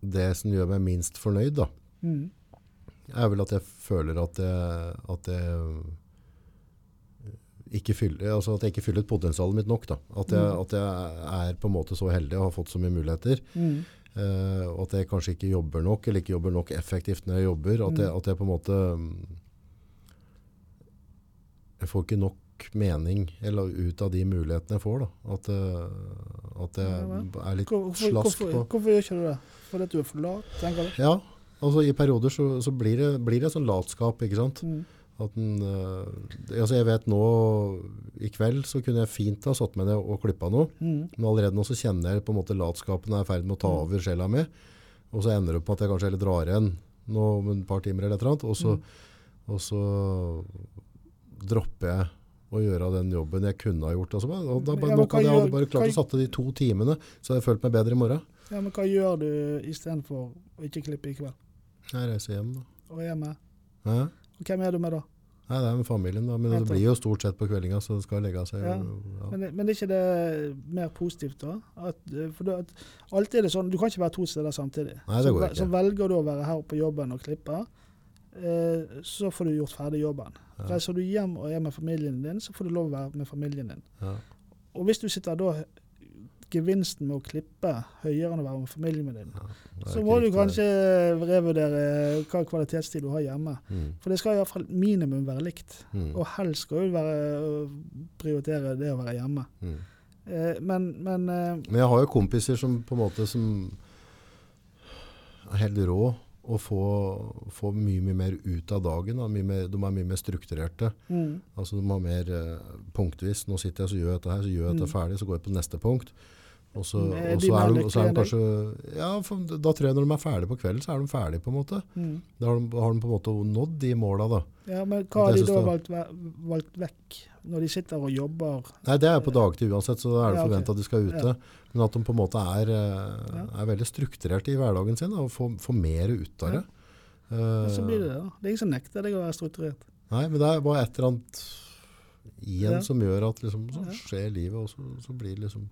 Det som gjør meg minst fornøyd, da, Mm. er vel at jeg føler at jeg, at jeg ikke fyller, altså at jeg ikke fyller ut potensialet mitt nok. Da. At, jeg, Mm. at jeg er på en måte så heldig og har fått så mye muligheter. Mm. Uh, at jeg kanskje ikke jobber nok, eller ikke jobber nok effektivt når jeg jobber. At, jeg, Mm. at jeg på en måte mm, Jeg får ikke nok mening eller ut av de mulighetene jeg får. Da. At, eh, at jeg er litt Hvorfor, slask hvorfor, på hvorfor gjør ikke du det? Fordi at du er for lat, tenker du? Ja, altså i perioder så, så blir, det, blir det sånn latskap, ikke sant? Mm. At den, eh, altså jeg vet nå, i kveld så kunne jeg fint ha satt meg ned og klippa noe. Mm. Men allerede nå så kjenner jeg på en måte latskapen er i ferd med å ta Mm. over sjela mi. Og så ender det opp med at jeg kanskje heller drar igjen nå om et par timer eller et eller annet. Og så, Mm. og så dropper jeg å gjøre den jobben jeg kunne ha gjort. Og så, bare- og da, bare, ja, nå kan jeg hadde bare klart å satte de to timene, så hadde jeg følt meg bedre i morgen. Ja, men hva gjør du istedenfor å ikke klippe i kveld? Jeg reiser hjem da. Og er med? Hæ? Og hvem er du med da? Nei, det er med familien da, men det blir jo stort sett på kveldinga, så det skal legge seg. Ja. Ja. Men, men er ikke det mer positivt da? At, eh, for da, at alltid er det sånn, du kan ikke være to steder samtidig. Nei, det går ve- ikke. så velger du å være her på jobben og klippe, eh, så får du gjort ferdig jobben. Ja. Reiser du hjem og er med familien din, så får du lov å være med familien din. Ja. Og hvis du sitter da gevinsten med å klippe høyere enn å være med familien din, er så må du kanskje revurdere hva kvalitetstid du har hjemme. Mm. For det skal iallfall minimum være likt. Mm. Og helst skal du være, prioritere det å være hjemme. Mm. Eh, men, men eh, Men jeg har jo kompiser som på en måte som er helt rå og få, få mye, mye mer ut av dagen. Da. Mer, de er mye mer strukturerte. mm, Altså de har mer uh, punktvis. Nå sitter jeg så gjør jeg dette her, så gjør jeg dette Mm. ferdig, så går jeg på neste punkt. Og så, er de så, de, og så de kanskje Ja, da tror jeg når de er ferdige på kvelden, så er de ferdige på en måte. mm. Da har de, har de på en måte nådd de måla da. Ja, men hva har de da valgt, valgt vekk, når de sitter og jobber? Nei, det er på dagtid uansett, så da er det Ja, okay. at de skal ute. Ja. Men at de på en måte er, eh, er veldig strukturert i hverdagen sin, da, og får, får mer ut av det. ja, så blir det Eh, det. Det er ingen som nekter deg å være strukturert. Nei, men det er bare et eller annet i en Ja. som gjør at liksom, så skjer livet, og så, så blir det liksom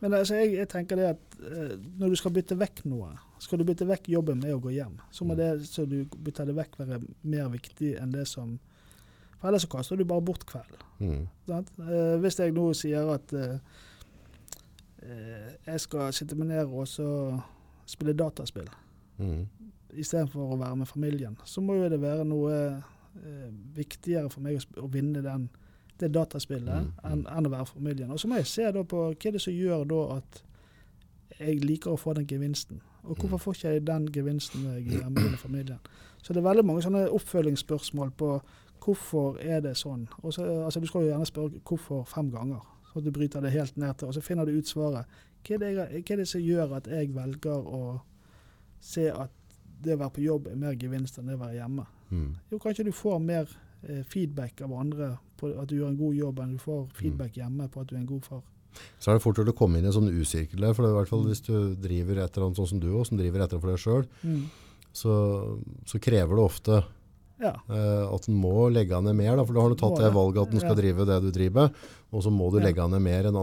Men altså, jeg, jeg tenker det at eh, når du skal bytte vekk noe, skal du bytte vekk jobben med å gå hjem, så må Mm. det så du bytter det vekk være mer viktig enn det som For ellers så kaster du bare bort kvelden. mm. Eh, hvis jeg nå sier at eh, eh, jeg skal sitte meg ned og så spille dataspill Mm. istedenfor å være med familien, så må jo det være noe eh, viktigere for meg å, å vinne den, det dataspillet Mm, enn enn å være familien. Og så må jeg se da på hva er det som gjør da at jeg liker å få den gevinsten. Og hvorfor Mm. får ikke jeg den gevinsten når jeg er med familien? Så det er veldig mange sånne oppfølgingsspørsmål på hvorfor er det sånn. Så, altså, du skal jo gjerne spørre hvorfor fem ganger, så du bryter det helt ned til, og så finner du ut svaret. Hva er det, jeg, hva er det som gjør at jeg velger å se at det å være på jobb er mer gevinst enn det å være hjemme? Mm. Jo, kanskje du får mer feedback av andre på at du gjør en god jobb, enn du får feedback hjemme på at du er en god far. Så er det fort gjort å komme inn i en sånn usirkel der, for det er i hvert fall hvis du driver et eller annet sånn som du også, som driver etter for deg selv, så, så krever det ofte Ja. eh, at en må legge ned mer, da, for da har du tatt det valget at en skal Ja. drive det du driver, og så må du Ja. legge ned mer enn,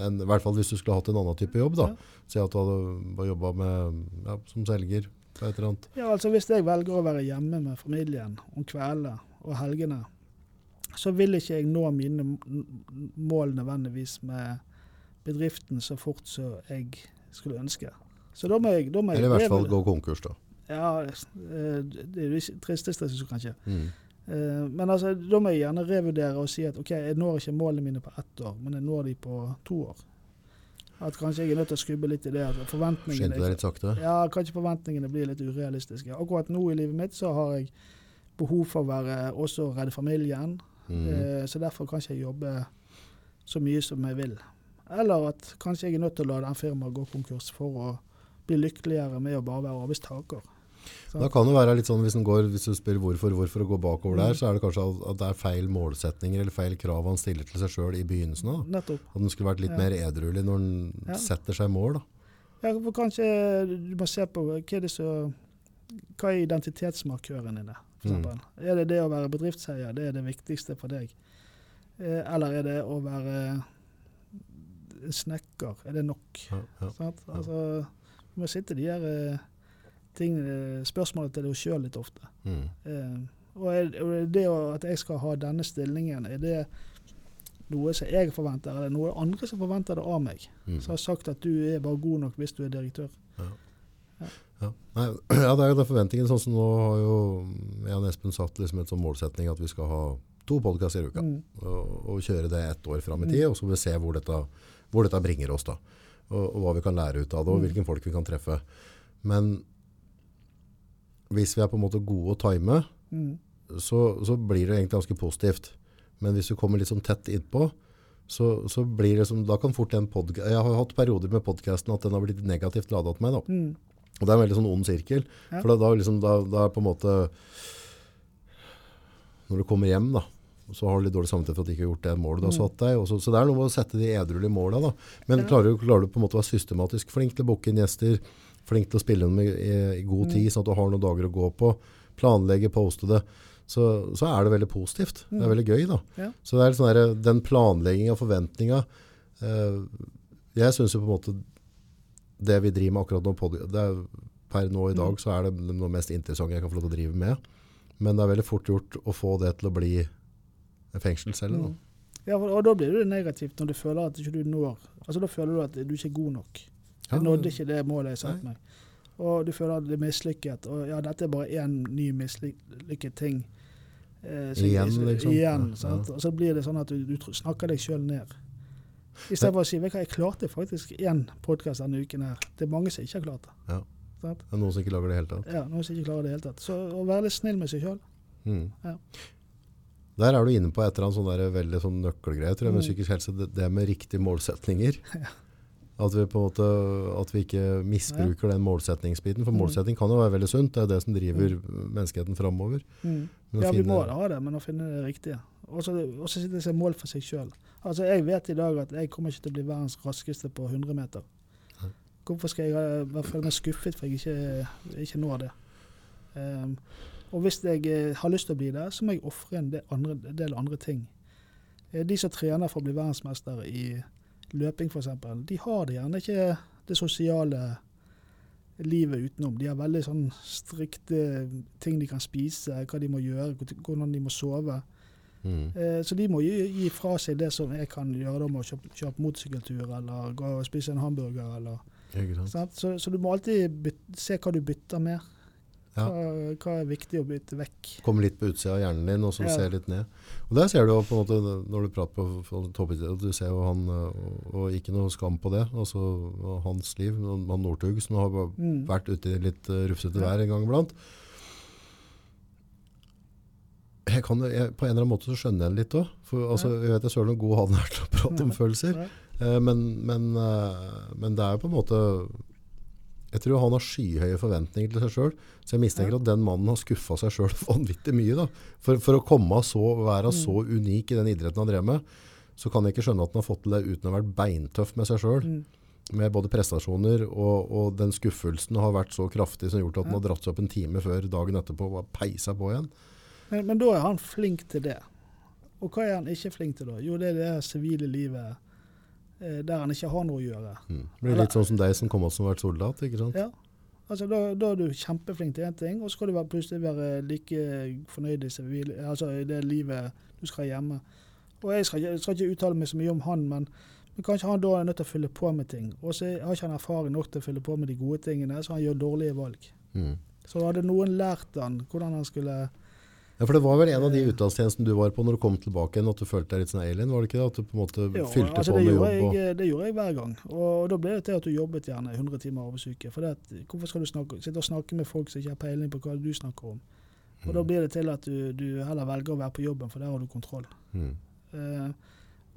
en, i hvert fall hvis du skulle hatt en annen type jobb da. Si at du hadde ja, som selger på et eller annet. Ja, altså Hvis jeg velger å være hjemme med familien om kveldene og helgene, så vil ikke jeg nå mine mål nødvendigvis med bedriften så fort som jeg skulle ønske. Så da må jeg, da må jeg Eller i hvert fall gå konkurs da. Ja, eh, det er det tristeste, synes kan kanskje. Mm. Eh, Men altså, da må jeg gjerne revurdere og si at OK, jeg når ikke målene mine på ett år, men jeg når de på to år. At kanskje jeg er nødt til å skubbe litt i det. at forventningene Skjønte deg litt sakte. ja, kanskje forventningene blir litt urealistiske. Akkurat nå i livet mitt så har jeg behov for å være også redde familien. Mm. Eh, så derfor kan ikke jeg jobbe så mye som jeg vil. Eller at kanskje jeg er nødt til å la den firmaet gå konkurs for å bli lykkeligere med å bare være arbeidstaker. Da kan det være litt sånn, hvis, går, hvis du spør hvorfor, hvorfor å gå bakover der, så er det kanskje at- det er feil målsetninger eller feil krav han stiller til seg selv i begynnelsen. Da. Nettopp. At den skulle vært litt Ja. mer edruelig når den Ja. setter seg mål. Da. Ja, for kanskje du må se på hva er det som hva er identitetsmarkøren i For Mm. Er det det å være bedriftseier, det er det viktigste for deg? Eh, eller er det å være snekker, er det nok? Ja, ja. Sant? Altså, du må sitte de her eh, ting, eh, spørsmålene til deg sjøl litt ofte. Mm. Eh, og er, og det at jeg skal ha denne stillingen, er det noe som jeg forventer, eller noe andre som forventer det av meg? Mm. Som har sagt at du er bare god nok hvis du er direktør. Ja. Nei, ja, det er jo den forventningen. Sånn som nå har jo jeg og Espen satt liksom et sånn målsetning at vi skal ha to podkaster i uka. Mm. Og, og kjøre det ett år fram i tid, og så får vi se hvor dette, hvor dette bringer oss. da. Og, og hva vi kan lære ut av det, og hvilken folk vi kan treffe. Men hvis vi er på en måte gode å time, Mm. så, så blir det egentlig ganske positivt. Men hvis du kommer litt sånn tett innpå, så, så blir det som, da kan fort en podca- Jeg har hatt perioder med podkasten at den har blitt negativt lada til meg. da. Mm. Og det er en veldig sånn ond sirkel. Ja. For da, da, liksom, da, da er på en måte Når du kommer hjem, da, så har du litt dårlig samvittighet for at du ikke har gjort det målet du har satt deg. Så, så det er noe med å sette de edruelige måla. Men Ja. klarer, du, klarer du på en måte å være systematisk flink til å booke inn gjester, flink til å spille dem i, i, i god tid, sånn at du har noen dager å gå på, planlegge, poste det, så, så er det veldig positivt. Det er veldig gøy. da. Ja. Så det er sånn der, den planlegginga, forventninga eh, Jeg syns jo på en måte det vi driver med akkurat nå, det er, per nå i dag, så er det noe mest interessante jeg kan få lov til å drive med. Men det er veldig fort gjort å få det til å bli en fengselscelle. Mm. Ja, og da blir det negativt når du føler at ikke du når Altså Da føler du at du ikke er god nok. Ja, Jeg nådde ikke det målet jeg satte meg. Og du føler at det er mislykket. Og ja, dette er bare én ny mislykket ting. Eh, så- Igjen, liksom. Igjen, Ja, ja. Og så blir det sånn at du, du snakker deg sjøl ned. I stedet for å si vet du hva, jeg klarte faktisk én podkast denne uken her. Det er mange som ikke har klart det. Ja. Det er noen som ikke lager det i det hele tatt. Ja, Noen som ikke klarer det i det hele tatt. Så å være litt snill med seg sjøl. Mm. Ja. Der er du inne på et eller annet sånn der veldig sånn nøkkelgreie tror jeg, med Mm. psykisk helse. Det, det med riktige målsetninger. At vi på en måte at vi ikke misbruker den målsetningsbiten. For Mm. målsetting kan jo være veldig sunt. Det er det som driver menneskeheten framover. Mm. Ja, vi må da ha det, men å finne det riktige. Og så sitte seg mål for seg sjøl. Altså, jeg vet i dag at jeg kommer ikke til å bli verdens raskeste på 100 meter. Hvorfor skal jeg eh, være- føle meg skuffet for jeg ikke, ikke når det? Um, og hvis jeg eh, har lyst til å bli det, så må jeg ofre en del andre, del andre ting. Eh, De som trener for å bli verdensmester i løping f.eks., de har det gjerne ikke det sosiale livet utenom. De har veldig sånn strikte ting de kan spise, hva de må gjøre, hvordan de må sove. Mm. Eh, så de må gi, gi fra seg det som jeg kan gjøre, da med å kjøpe, kjøpe motorsykkeltur eller gå og spise en hamburger. Eller? Så, så du må alltid bytte, se hva du bytter med. Ja. Hva, hva er viktig å bytte vekk. Komme litt på utsida av hjernen din, og så Ja. se litt ned. Og der ser du på en måte, når du prater på på toppidrett, du ser jo han, øh, og, ikke noe skam på det, altså hans liv, han Northug, som har Mm. vært ute i litt øh, rufsete vær en gang iblant. Jeg kan, jeg, på en eller annen måte så skjønner jeg det litt òg. Altså, jeg vet jeg søren hvor god han er til å prate om følelser. Eh, men, men, eh, men det er jo på en måte Jeg tror han har skyhøye forventninger til seg sjøl. Så jeg mistenker at den mannen har skuffa seg sjøl vanvittig mye. Da. For, for å komme så, være Mm. så unik i den idretten han drev med, så kan jeg ikke skjønne at han har fått til det uten å ha vært beintøff med seg sjøl. Mm. Med både prestasjoner og, og den skuffelsen har vært så kraftig som gjort at han har dratt seg opp en time før dagen etterpå og peisa på igjen. Men, men da er han flink til det. Og hva er han ikke flink til da? Jo, det er det sivile livet eh, der han ikke har noe å gjøre. Mm. Det blir litt sånn som deg som kom opp som vært soldat. ikke sant? Ja. Altså, da, da er du kjempeflink til én ting, og så skal du være, plutselig være like fornøyd i, sivil, altså, det livet du skal hjemme. Og Jeg skal, jeg skal ikke uttale meg så mye om han, men, men kanskje han da er nødt til å fylle på med ting. Og så har ikke han erfaring nok til å fylle på med de gode tingene, så han gjør dårlige valg. Mm. Så hadde noen lært han hvordan han skulle Ja, for Det var vel en av de utenlandstjenestene du var på når du kom tilbake igjen, at du følte deg litt sånn alien? var det ikke det? At du på en måte Jo, fylte altså, på med jobb? Og, Jeg, det gjorde jeg hver gang. Og, da ble det til at du jobbet gjerne 100 timer arbeidsuke. For det at, hvorfor skal du snakke, sitte og snakke med folk som ikke har peiling på hva du snakker om? Og Da blir det til at du, du heller velger å være på jobben, for der har du kontroll. mm. Uh,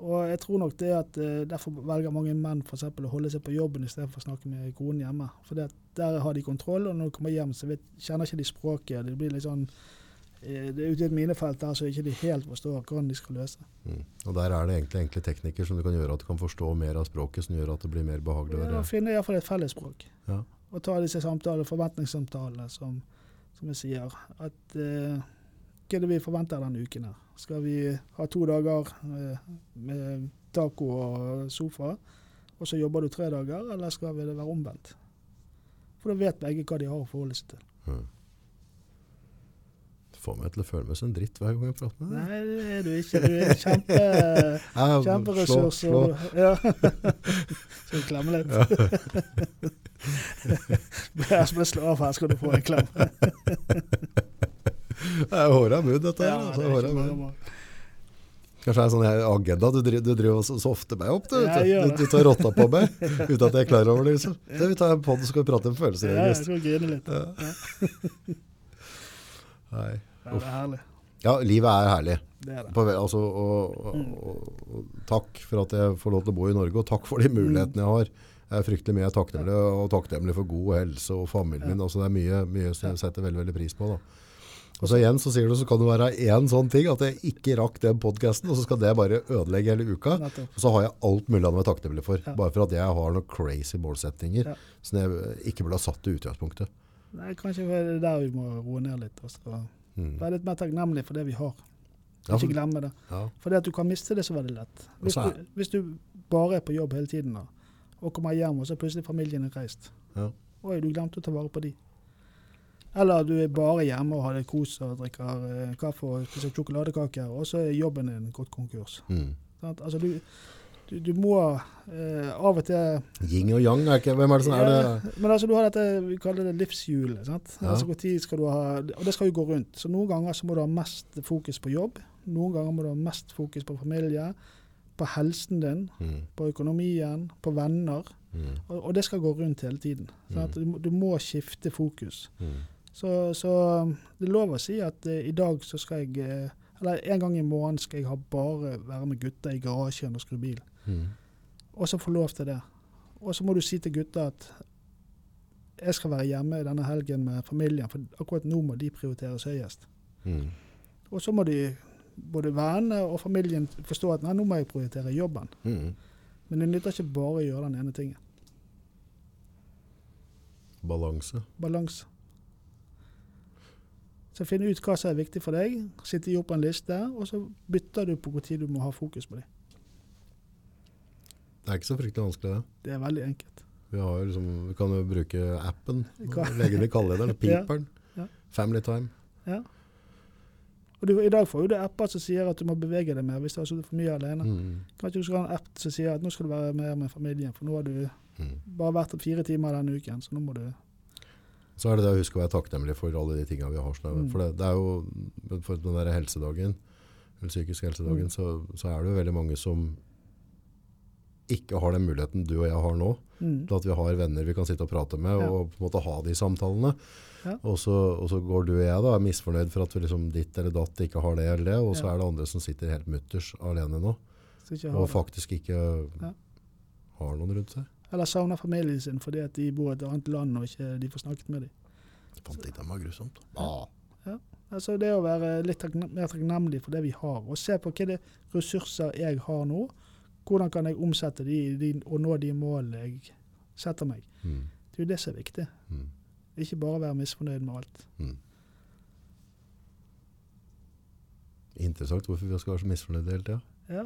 og jeg tror nok det at uh, derfor velger mange menn for eksempel, å holde seg på jobben istedenfor å snakke med konen hjemme. For der har de kontroll, og når de kommer hjem, så vet, kjenner ikke de språket. Det blir litt sånn det er ute i et minefelt der så ikke de helt forstår hvordan de skal løse. Mm. Og der er det egentlig enkle teknikker som du kan gjøre at du kan forstå mer av språket, som gjør at det blir mer behagelig å Ja, være finne iallfall et fellesspråk. Ja. Og ta disse samtalene, forventningssamtalene som som jeg sier, at eh, hva er det vi forventer denne uken her? Skal vi ha to dager eh, med taco og sofa, og så jobber du tre dager, eller skal det være omvendt? For da vet begge hva de har å forholde seg til. Får meg til å føle meg som en dritt hver gang jeg prater med deg. Nei, det er du ikke. Du er kjempe, Ja, kjemperessurs. slå, slå. Ja. Skal du klemme litt? Jeg skal slå av her, skal du få en klem. Det er er mudd, dette her. Ja, altså, det er ikke bare. Kanskje det er sånn her agenda du driver, du driver og så- softer meg opp. Du, Ja, du, du tar rotta på meg uten at jeg er klar over det. Liksom. Det, vi tar en podd så skal prate om følelser. Ja, jeg skal grine litt. Nei. Ja, det er herlig. Ja, livet er herlig. Det er det. På, altså, og, og, og, takk for at jeg får lov til å bo i Norge, og takk for de mulighetene jeg har. Jeg er fryktelig mye takknemlig, og takknemlig for god helse og familien min. Altså, det er mye, mye som jeg setter veldig, veldig pris på. Da. Og så igjen så sier du så kan det være én sånn ting, at jeg ikke rakk den podcasten, og så skal det bare ødelegge hele uka. Og så har jeg alt mulig annet å være takknemlig for. Ja. Bare for at jeg har noen crazy målsettinger Ja. som jeg ikke burde ha satt i utgangspunktet. Nei, kanskje det er der vi må roe ned litt. Og så Mm. være litt mer takknemlig for det vi har. Ja, for- Ikke glemme det. Ja. For det at du kan miste det så veldig lett. Hvis du, hvis du bare er på jobb hele tiden da, og kommer hjem, og så er plutselig familien er reist. Ja. Oi, du glemte å ta vare på de. Eller du er bare hjemme og har det kos og drikker eh, kaffe og spiser sjokoladekaker, og så er jobben din gått konkurs. Mm. Sant? Altså, du, du, du må eh, av og til Yin og yang, er ikke, hvem er det som er det? Ja, Men altså, du har dette, vi kaller det livshjulet. sant? Ja. Altså, hvor tid skal du ha, og det skal jo gå rundt. Så noen ganger så må du ha mest fokus på jobb. Noen ganger må du ha mest fokus på familie, på helsen din, Mm. på økonomien, på venner. Mm. Og, og det skal gå rundt hele tiden. sant? Du, må- du må skifte fokus. Mm. Så, så det er lov å si at eh, i dag så skal jeg eh, Eller en gang i måneden skal jeg ha bare være med gutta i garasjen og skru bil. Mm. Og så få lov til det. Og så må du si til gutta at jeg skal være hjemme denne helgen med familien, for akkurat nå må de prioriteres høyest. Mm. Og så må de, både vennene og familien, forstå at nei, nå må jeg prioritere jobben. Mm. Men det nytter ikke bare å gjøre den ene tingen. Balanse. Balanse. Så finn ut hva som er viktig for deg, sitte i opp en liste, og så bytter du på hvor tid du må ha fokus på det. Det er ikke så fryktelig vanskelig det. Det er veldig enkelt. Vi, liksom, vi kan jo bruke appen, legge den i kalenderen, piperen, Ja. family time. Ja. Og du, I dag får jo du apper som sier at du må bevege deg mer hvis du har sittet for mye alene. Mm. Kanskje du skal ha en app som sier at nå skal du være mer med familien, for nå har du Mm. bare vært fire timer denne uken, så nå må du Så er det det å huske å være takknemlig for alle de tingene vi har. Mm. For det, det er jo, for den der helsedagen, eller psykisk helsedagen, Mm. så, så er det jo veldig mange som ikke har den muligheten du og jeg har nå, mm. til at vi har venner vi kan sitte og prate med, Ja. og på en måte ha de samtalene. Ja. Og, så, og så går du og jeg da, er misfornøyd for at vi liksom ditt eller datt ikke har det eller det, og så er det andre som sitter helt mutters alene nå, og faktisk ikke Ja. har noen rundt seg. Eller savner familien sin fordi at de bor i et annet land og ikke de får snakket med dem. Det fant jeg var grusomt. Ja. Altså det å være litt mer takknemlig for det vi har, og se på er ressurser jeg har nå. Hvordan kan jeg omsette de, de og nå de målene jeg setter meg. Mm. Det er jo det som er viktig. Mm. Ikke bare være misfornøyd med alt. Mm. Interessant hvorfor vi skal være så misfornøyde hele tida. Ja,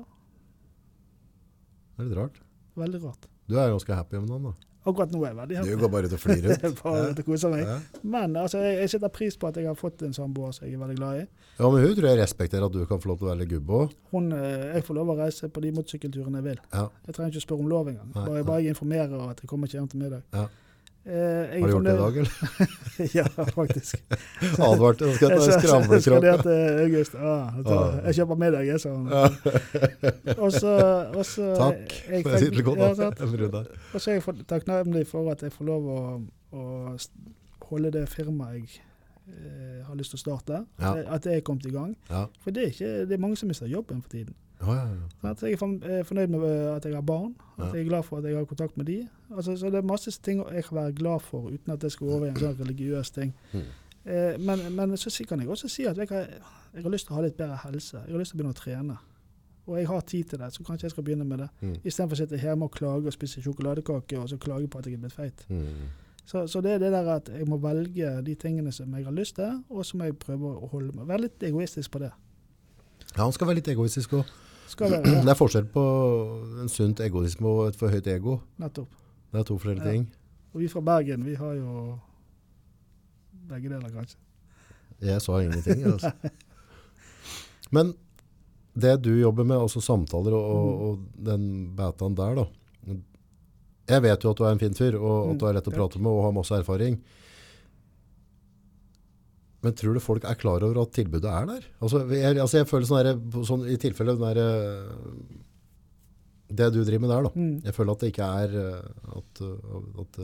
Det er litt rart. veldig rart. Du er ganske happy om dagen, da. Akkurat nå er jeg veldig Du går bare ut og flirer ut. Bare ut og koser meg. Ja. Men altså, jeg, jeg setter pris på at jeg har fått en samboer som jeg er veldig glad i. ja, men hun tror jeg respekterer at du kan få lov til å være litt gubbe òg. Eh, jeg får lov å reise på de motorsykkelturene jeg vil. Ja. Jeg trenger ikke å spørre om lov engang. Bare, nei. bare jeg informerer at jeg kommer ikke hjem til middag. Ja. Eh, jeg Har du gjort det i dag, eller? ja, faktisk. Advarte. Nå skal jeg ta en Jeg skravlekropp. til August. Ah, jeg Ah. jeg kjøper middag, jeg, sa han. Takk jeg- for jeg sitter godt. Jeg. Og så er jeg takknemlig for at jeg får lov å, å holde det firmaet jeg eh, har lyst til å starte. Ja. Eh, At det er kommet i gang. Ja. For det er, ikke, det er mange som mister jobben for tiden. Ja, ja. Jeg er er fornøyd med eh, at jeg har barn. At jeg er glad for at jeg har kontakt med de. Altså, så det er masse ting jeg kan være glad for, uten at det skal over i en sånn religiøs ting. Mm. Eh, men, men så kan jeg også si at jeg har, jeg har lyst til å ha litt bedre helse. Jeg har lyst til å begynne å trene. Og jeg har tid til det, så kanskje jeg skal begynne med det. Mm. Istedenfor å sitte hjemme og klage og spise sjokoladekake og så klage på at jeg er blitt feit. Mm. Så, så det er det der at jeg må velge de tingene som jeg har lyst til, og så må jeg prøve å holde meg. Være litt egoistisk på det. Ja, han skal være litt egoistisk òg. Skal være Det det. er forskjell på en sunt egoisme og et for høyt ego. Nettopp. Det er to forskjellige Ja. ting. Og vi fra Bergen, vi har jo begge deler, kanskje. Jeg sa ingenting. Altså. Men det du jobber med, altså samtaler og, og, og den betaen der, da. Jeg vet jo at du er en fin fyr, og at du er lett å Mm, prate med og har masse erfaring. Men tror du folk er klar over at tilbudet er der? Altså, jeg, altså jeg føler sånn, der, sånn i tilfelle den der, eh, det du driver med der, da. Mm. Jeg føler at det ikke er eh, at, eh, at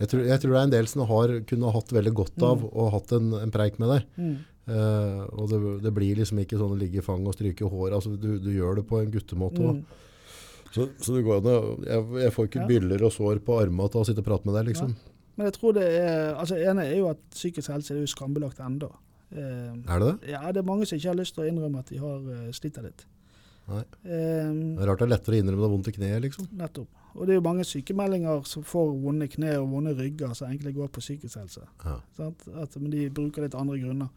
jeg, tror, jeg tror det er en del som har kunne hatt veldig godt av å ha hatt en, en preik med deg. Mm. Eh, og det, det blir liksom ikke sånn å ligge i fanget og stryke håret. Altså, du, du gjør det på en guttemåte òg. Mm. Så, så det går an å jeg, jeg får ikke Ja. byller og sår på armene til å sitte og prate med deg, liksom. Men jeg tror det er altså ene er jo at psykisk helse er jo skambelagt ennå. Eh, Er det det? ja, det er mange som ikke har lyst til å innrømme at de har uh, sliter litt. Nei. Eh, Det er rart det er lettere å innrømme det er vondt i kneet, liksom. nettopp. Og det er jo mange sykemeldinger som får vonde kne og vonde rygger som egentlig går på psykisk helse. Ja. At, men de bruker litt andre grunner.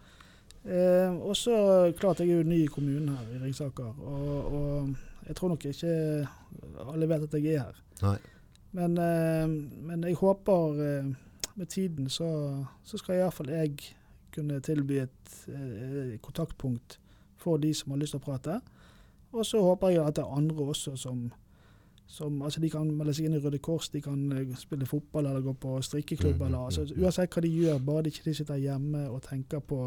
Eh, og så klart jeg er jo ny i kommunen her i Ringsaker, og, og jeg tror nok ikke alle vet at jeg er her. Nei. Men, eh, men jeg håper eh, med tiden så, så skal iallfall jeg kunne tilby et eh, kontaktpunkt for de som har lyst til å prate. Og så håper jeg at det er andre også som, som altså De kan melde seg inn i Røde Kors, de kan spille fotball eller gå på strikkeklubb. Eller, altså, mhm. uansett hva de gjør, bare de ikke sitter hjemme og tenker på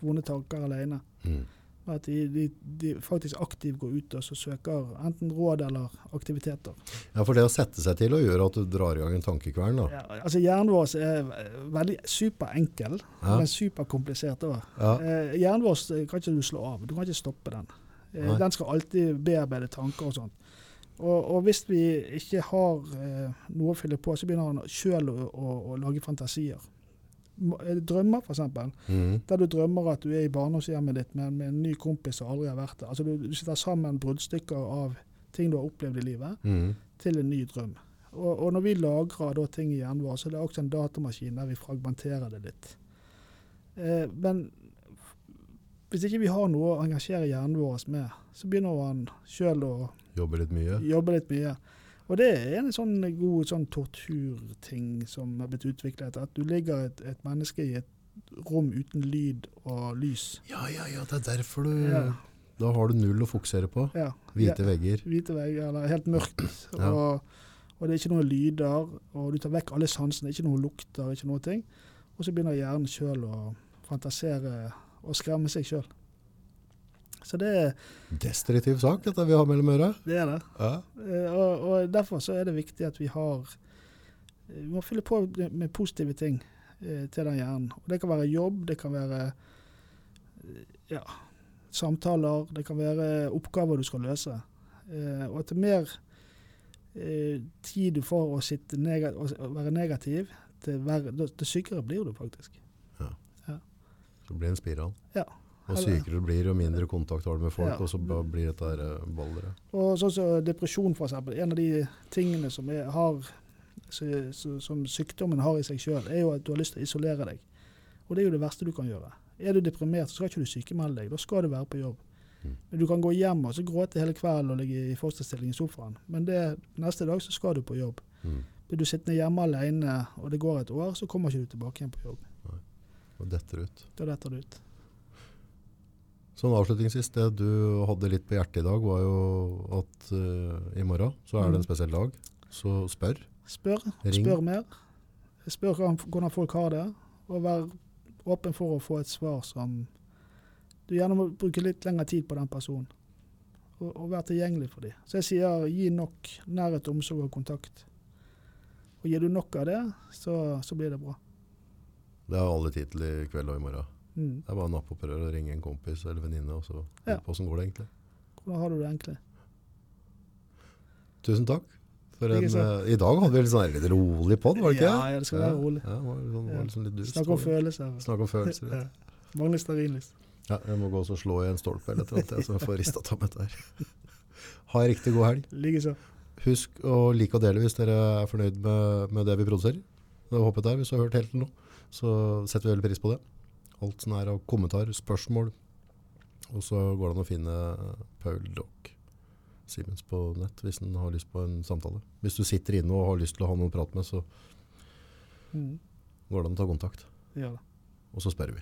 vonde tanker alene. Mm. At de, de, de faktisk aktivt går ut og så søker enten råd eller aktiviteter. ja, for det å sette seg til og gjøre at du drar i gang en tankekvern, da. Ja, altså Hjernen vår er veldig superenkel, Ja. men superkomplisert òg. Ja. Eh, hjernen vår eh, kan ikke du slå av. Du kan ikke stoppe den. Eh, den skal alltid bearbeide tanker og sånn. Og, og hvis vi ikke har eh, noe å fylle på, så begynner han sjøl å, å, å lage fantasier. Eh, Drømmer, f.eks. Mm. Der du drømmer at du er i barndomshjemmet ditt med, med en ny kompis som aldri har vært der. Altså du, du sitter sammen bruddstykker av ting du har opplevd i livet, Mm. til en ny drøm. Og, og når vi lagrer da ting i hjernen vår, så er det også en datamaskin der vi fragmenterer det litt. Eh, men hvis ikke vi har noe å engasjere hjernen vår med, så begynner han sjøl å jobbe litt mye. jobbe litt mye. Og det er en sånn god sånn torturting som har blitt utviklet. At du ligger et, et menneske i et rom uten lyd og lys. Ja, ja, ja, det er derfor du Ja. Da har du null å fokusere på. Ja. Hvite Ja. vegger. hvite vegger, eller helt mørkt. Og, og det er ikke noen lyder, og du tar vekk alle sansene. Ikke noe lukter, ikke noe ting. Og så begynner hjernen sjøl å fantasere og skremme seg sjøl. Så det, Destruktiv sak, dette vi har mellom øra. det er det. Ja. Eh, Og, og derfor så er det viktig at vi har eh, Vi må fylle på med- positive ting eh, til den hjernen. Og det kan være jobb, det kan være ja, samtaler, det kan være oppgaver du skal løse. Og til mer tid du får å være negativ, til, til sykere blir du faktisk. Ja Så blir det en spiral. Ja. Og sykere du blir, jo mindre kontakt har du med folk, Ja. og så blir dette her eh. Og sånn som depresjon, for eksempel. En av de tingene som har, så- så- som sykdommen har i seg sjøl, er jo at du har lyst til å isolere deg. Og det er jo det verste du kan gjøre. Er du deprimert, så skal ikke du sykemelde deg. Da skal du være på jobb. Mm. Men Du kan gå hjem og så gråte hele kvelden og ligge i fosterstilling i sofaen. Men det, neste dag så skal du på jobb. Mm. Blir du sittende hjemme alene og det går et år, så kommer ikke du tilbake igjen på jobb. Og detter ut. Da detter du ut. Sånn avslutningsvis, det du hadde litt på hjertet i dag, var jo at uh, i morgen så er det en Mm. spesiell dag. Så spør. Spør. Ring. Spør mer. Spør hvordan- hvordan folk har det, og vær åpen for å få et svar som Du gjerne må bruke litt lengre tid på den personen, og, og være tilgjengelig for dem. Så jeg sier gi nok nærhet, omsorg og kontakt. Og Gir du nok av det, så, så blir det bra. Det har alle tid til i kveld og i morgen. Mm. Det er bare å nappe opp røret og ringe en kompis eller venninne, og så Ja. Åssen går det egentlig. Hvordan har du det egentlig? Tusen takk. For en, eh, I dag hadde vi litt sånn litt rolig podd, var det ikke? Ja, ja, det skal være rolig. Ja, var, sånn, var dust. Snakk om følelser. Snakk om følelser. Ja. Mangler stearinlys. Ja, jeg må gå og slå i en stolpe eller et eller annet, så jeg får ristet av meg dette her. Ha en riktig god helg. Likeså. Husk å like og dele hvis dere er fornøyd med, med det vi produserer. Det var det der, hvis du har hørt helt til nå. Så setter vi veldig pris på det. Alt som er av kommentar, spørsmål. Og så går det an å finne Paul Dock Simens på nett hvis en har lyst på en samtale. Hvis du sitter inne og har lyst til å ha noen å prate med, så Mm. går det an å ta kontakt. Ja. Og så spør vi.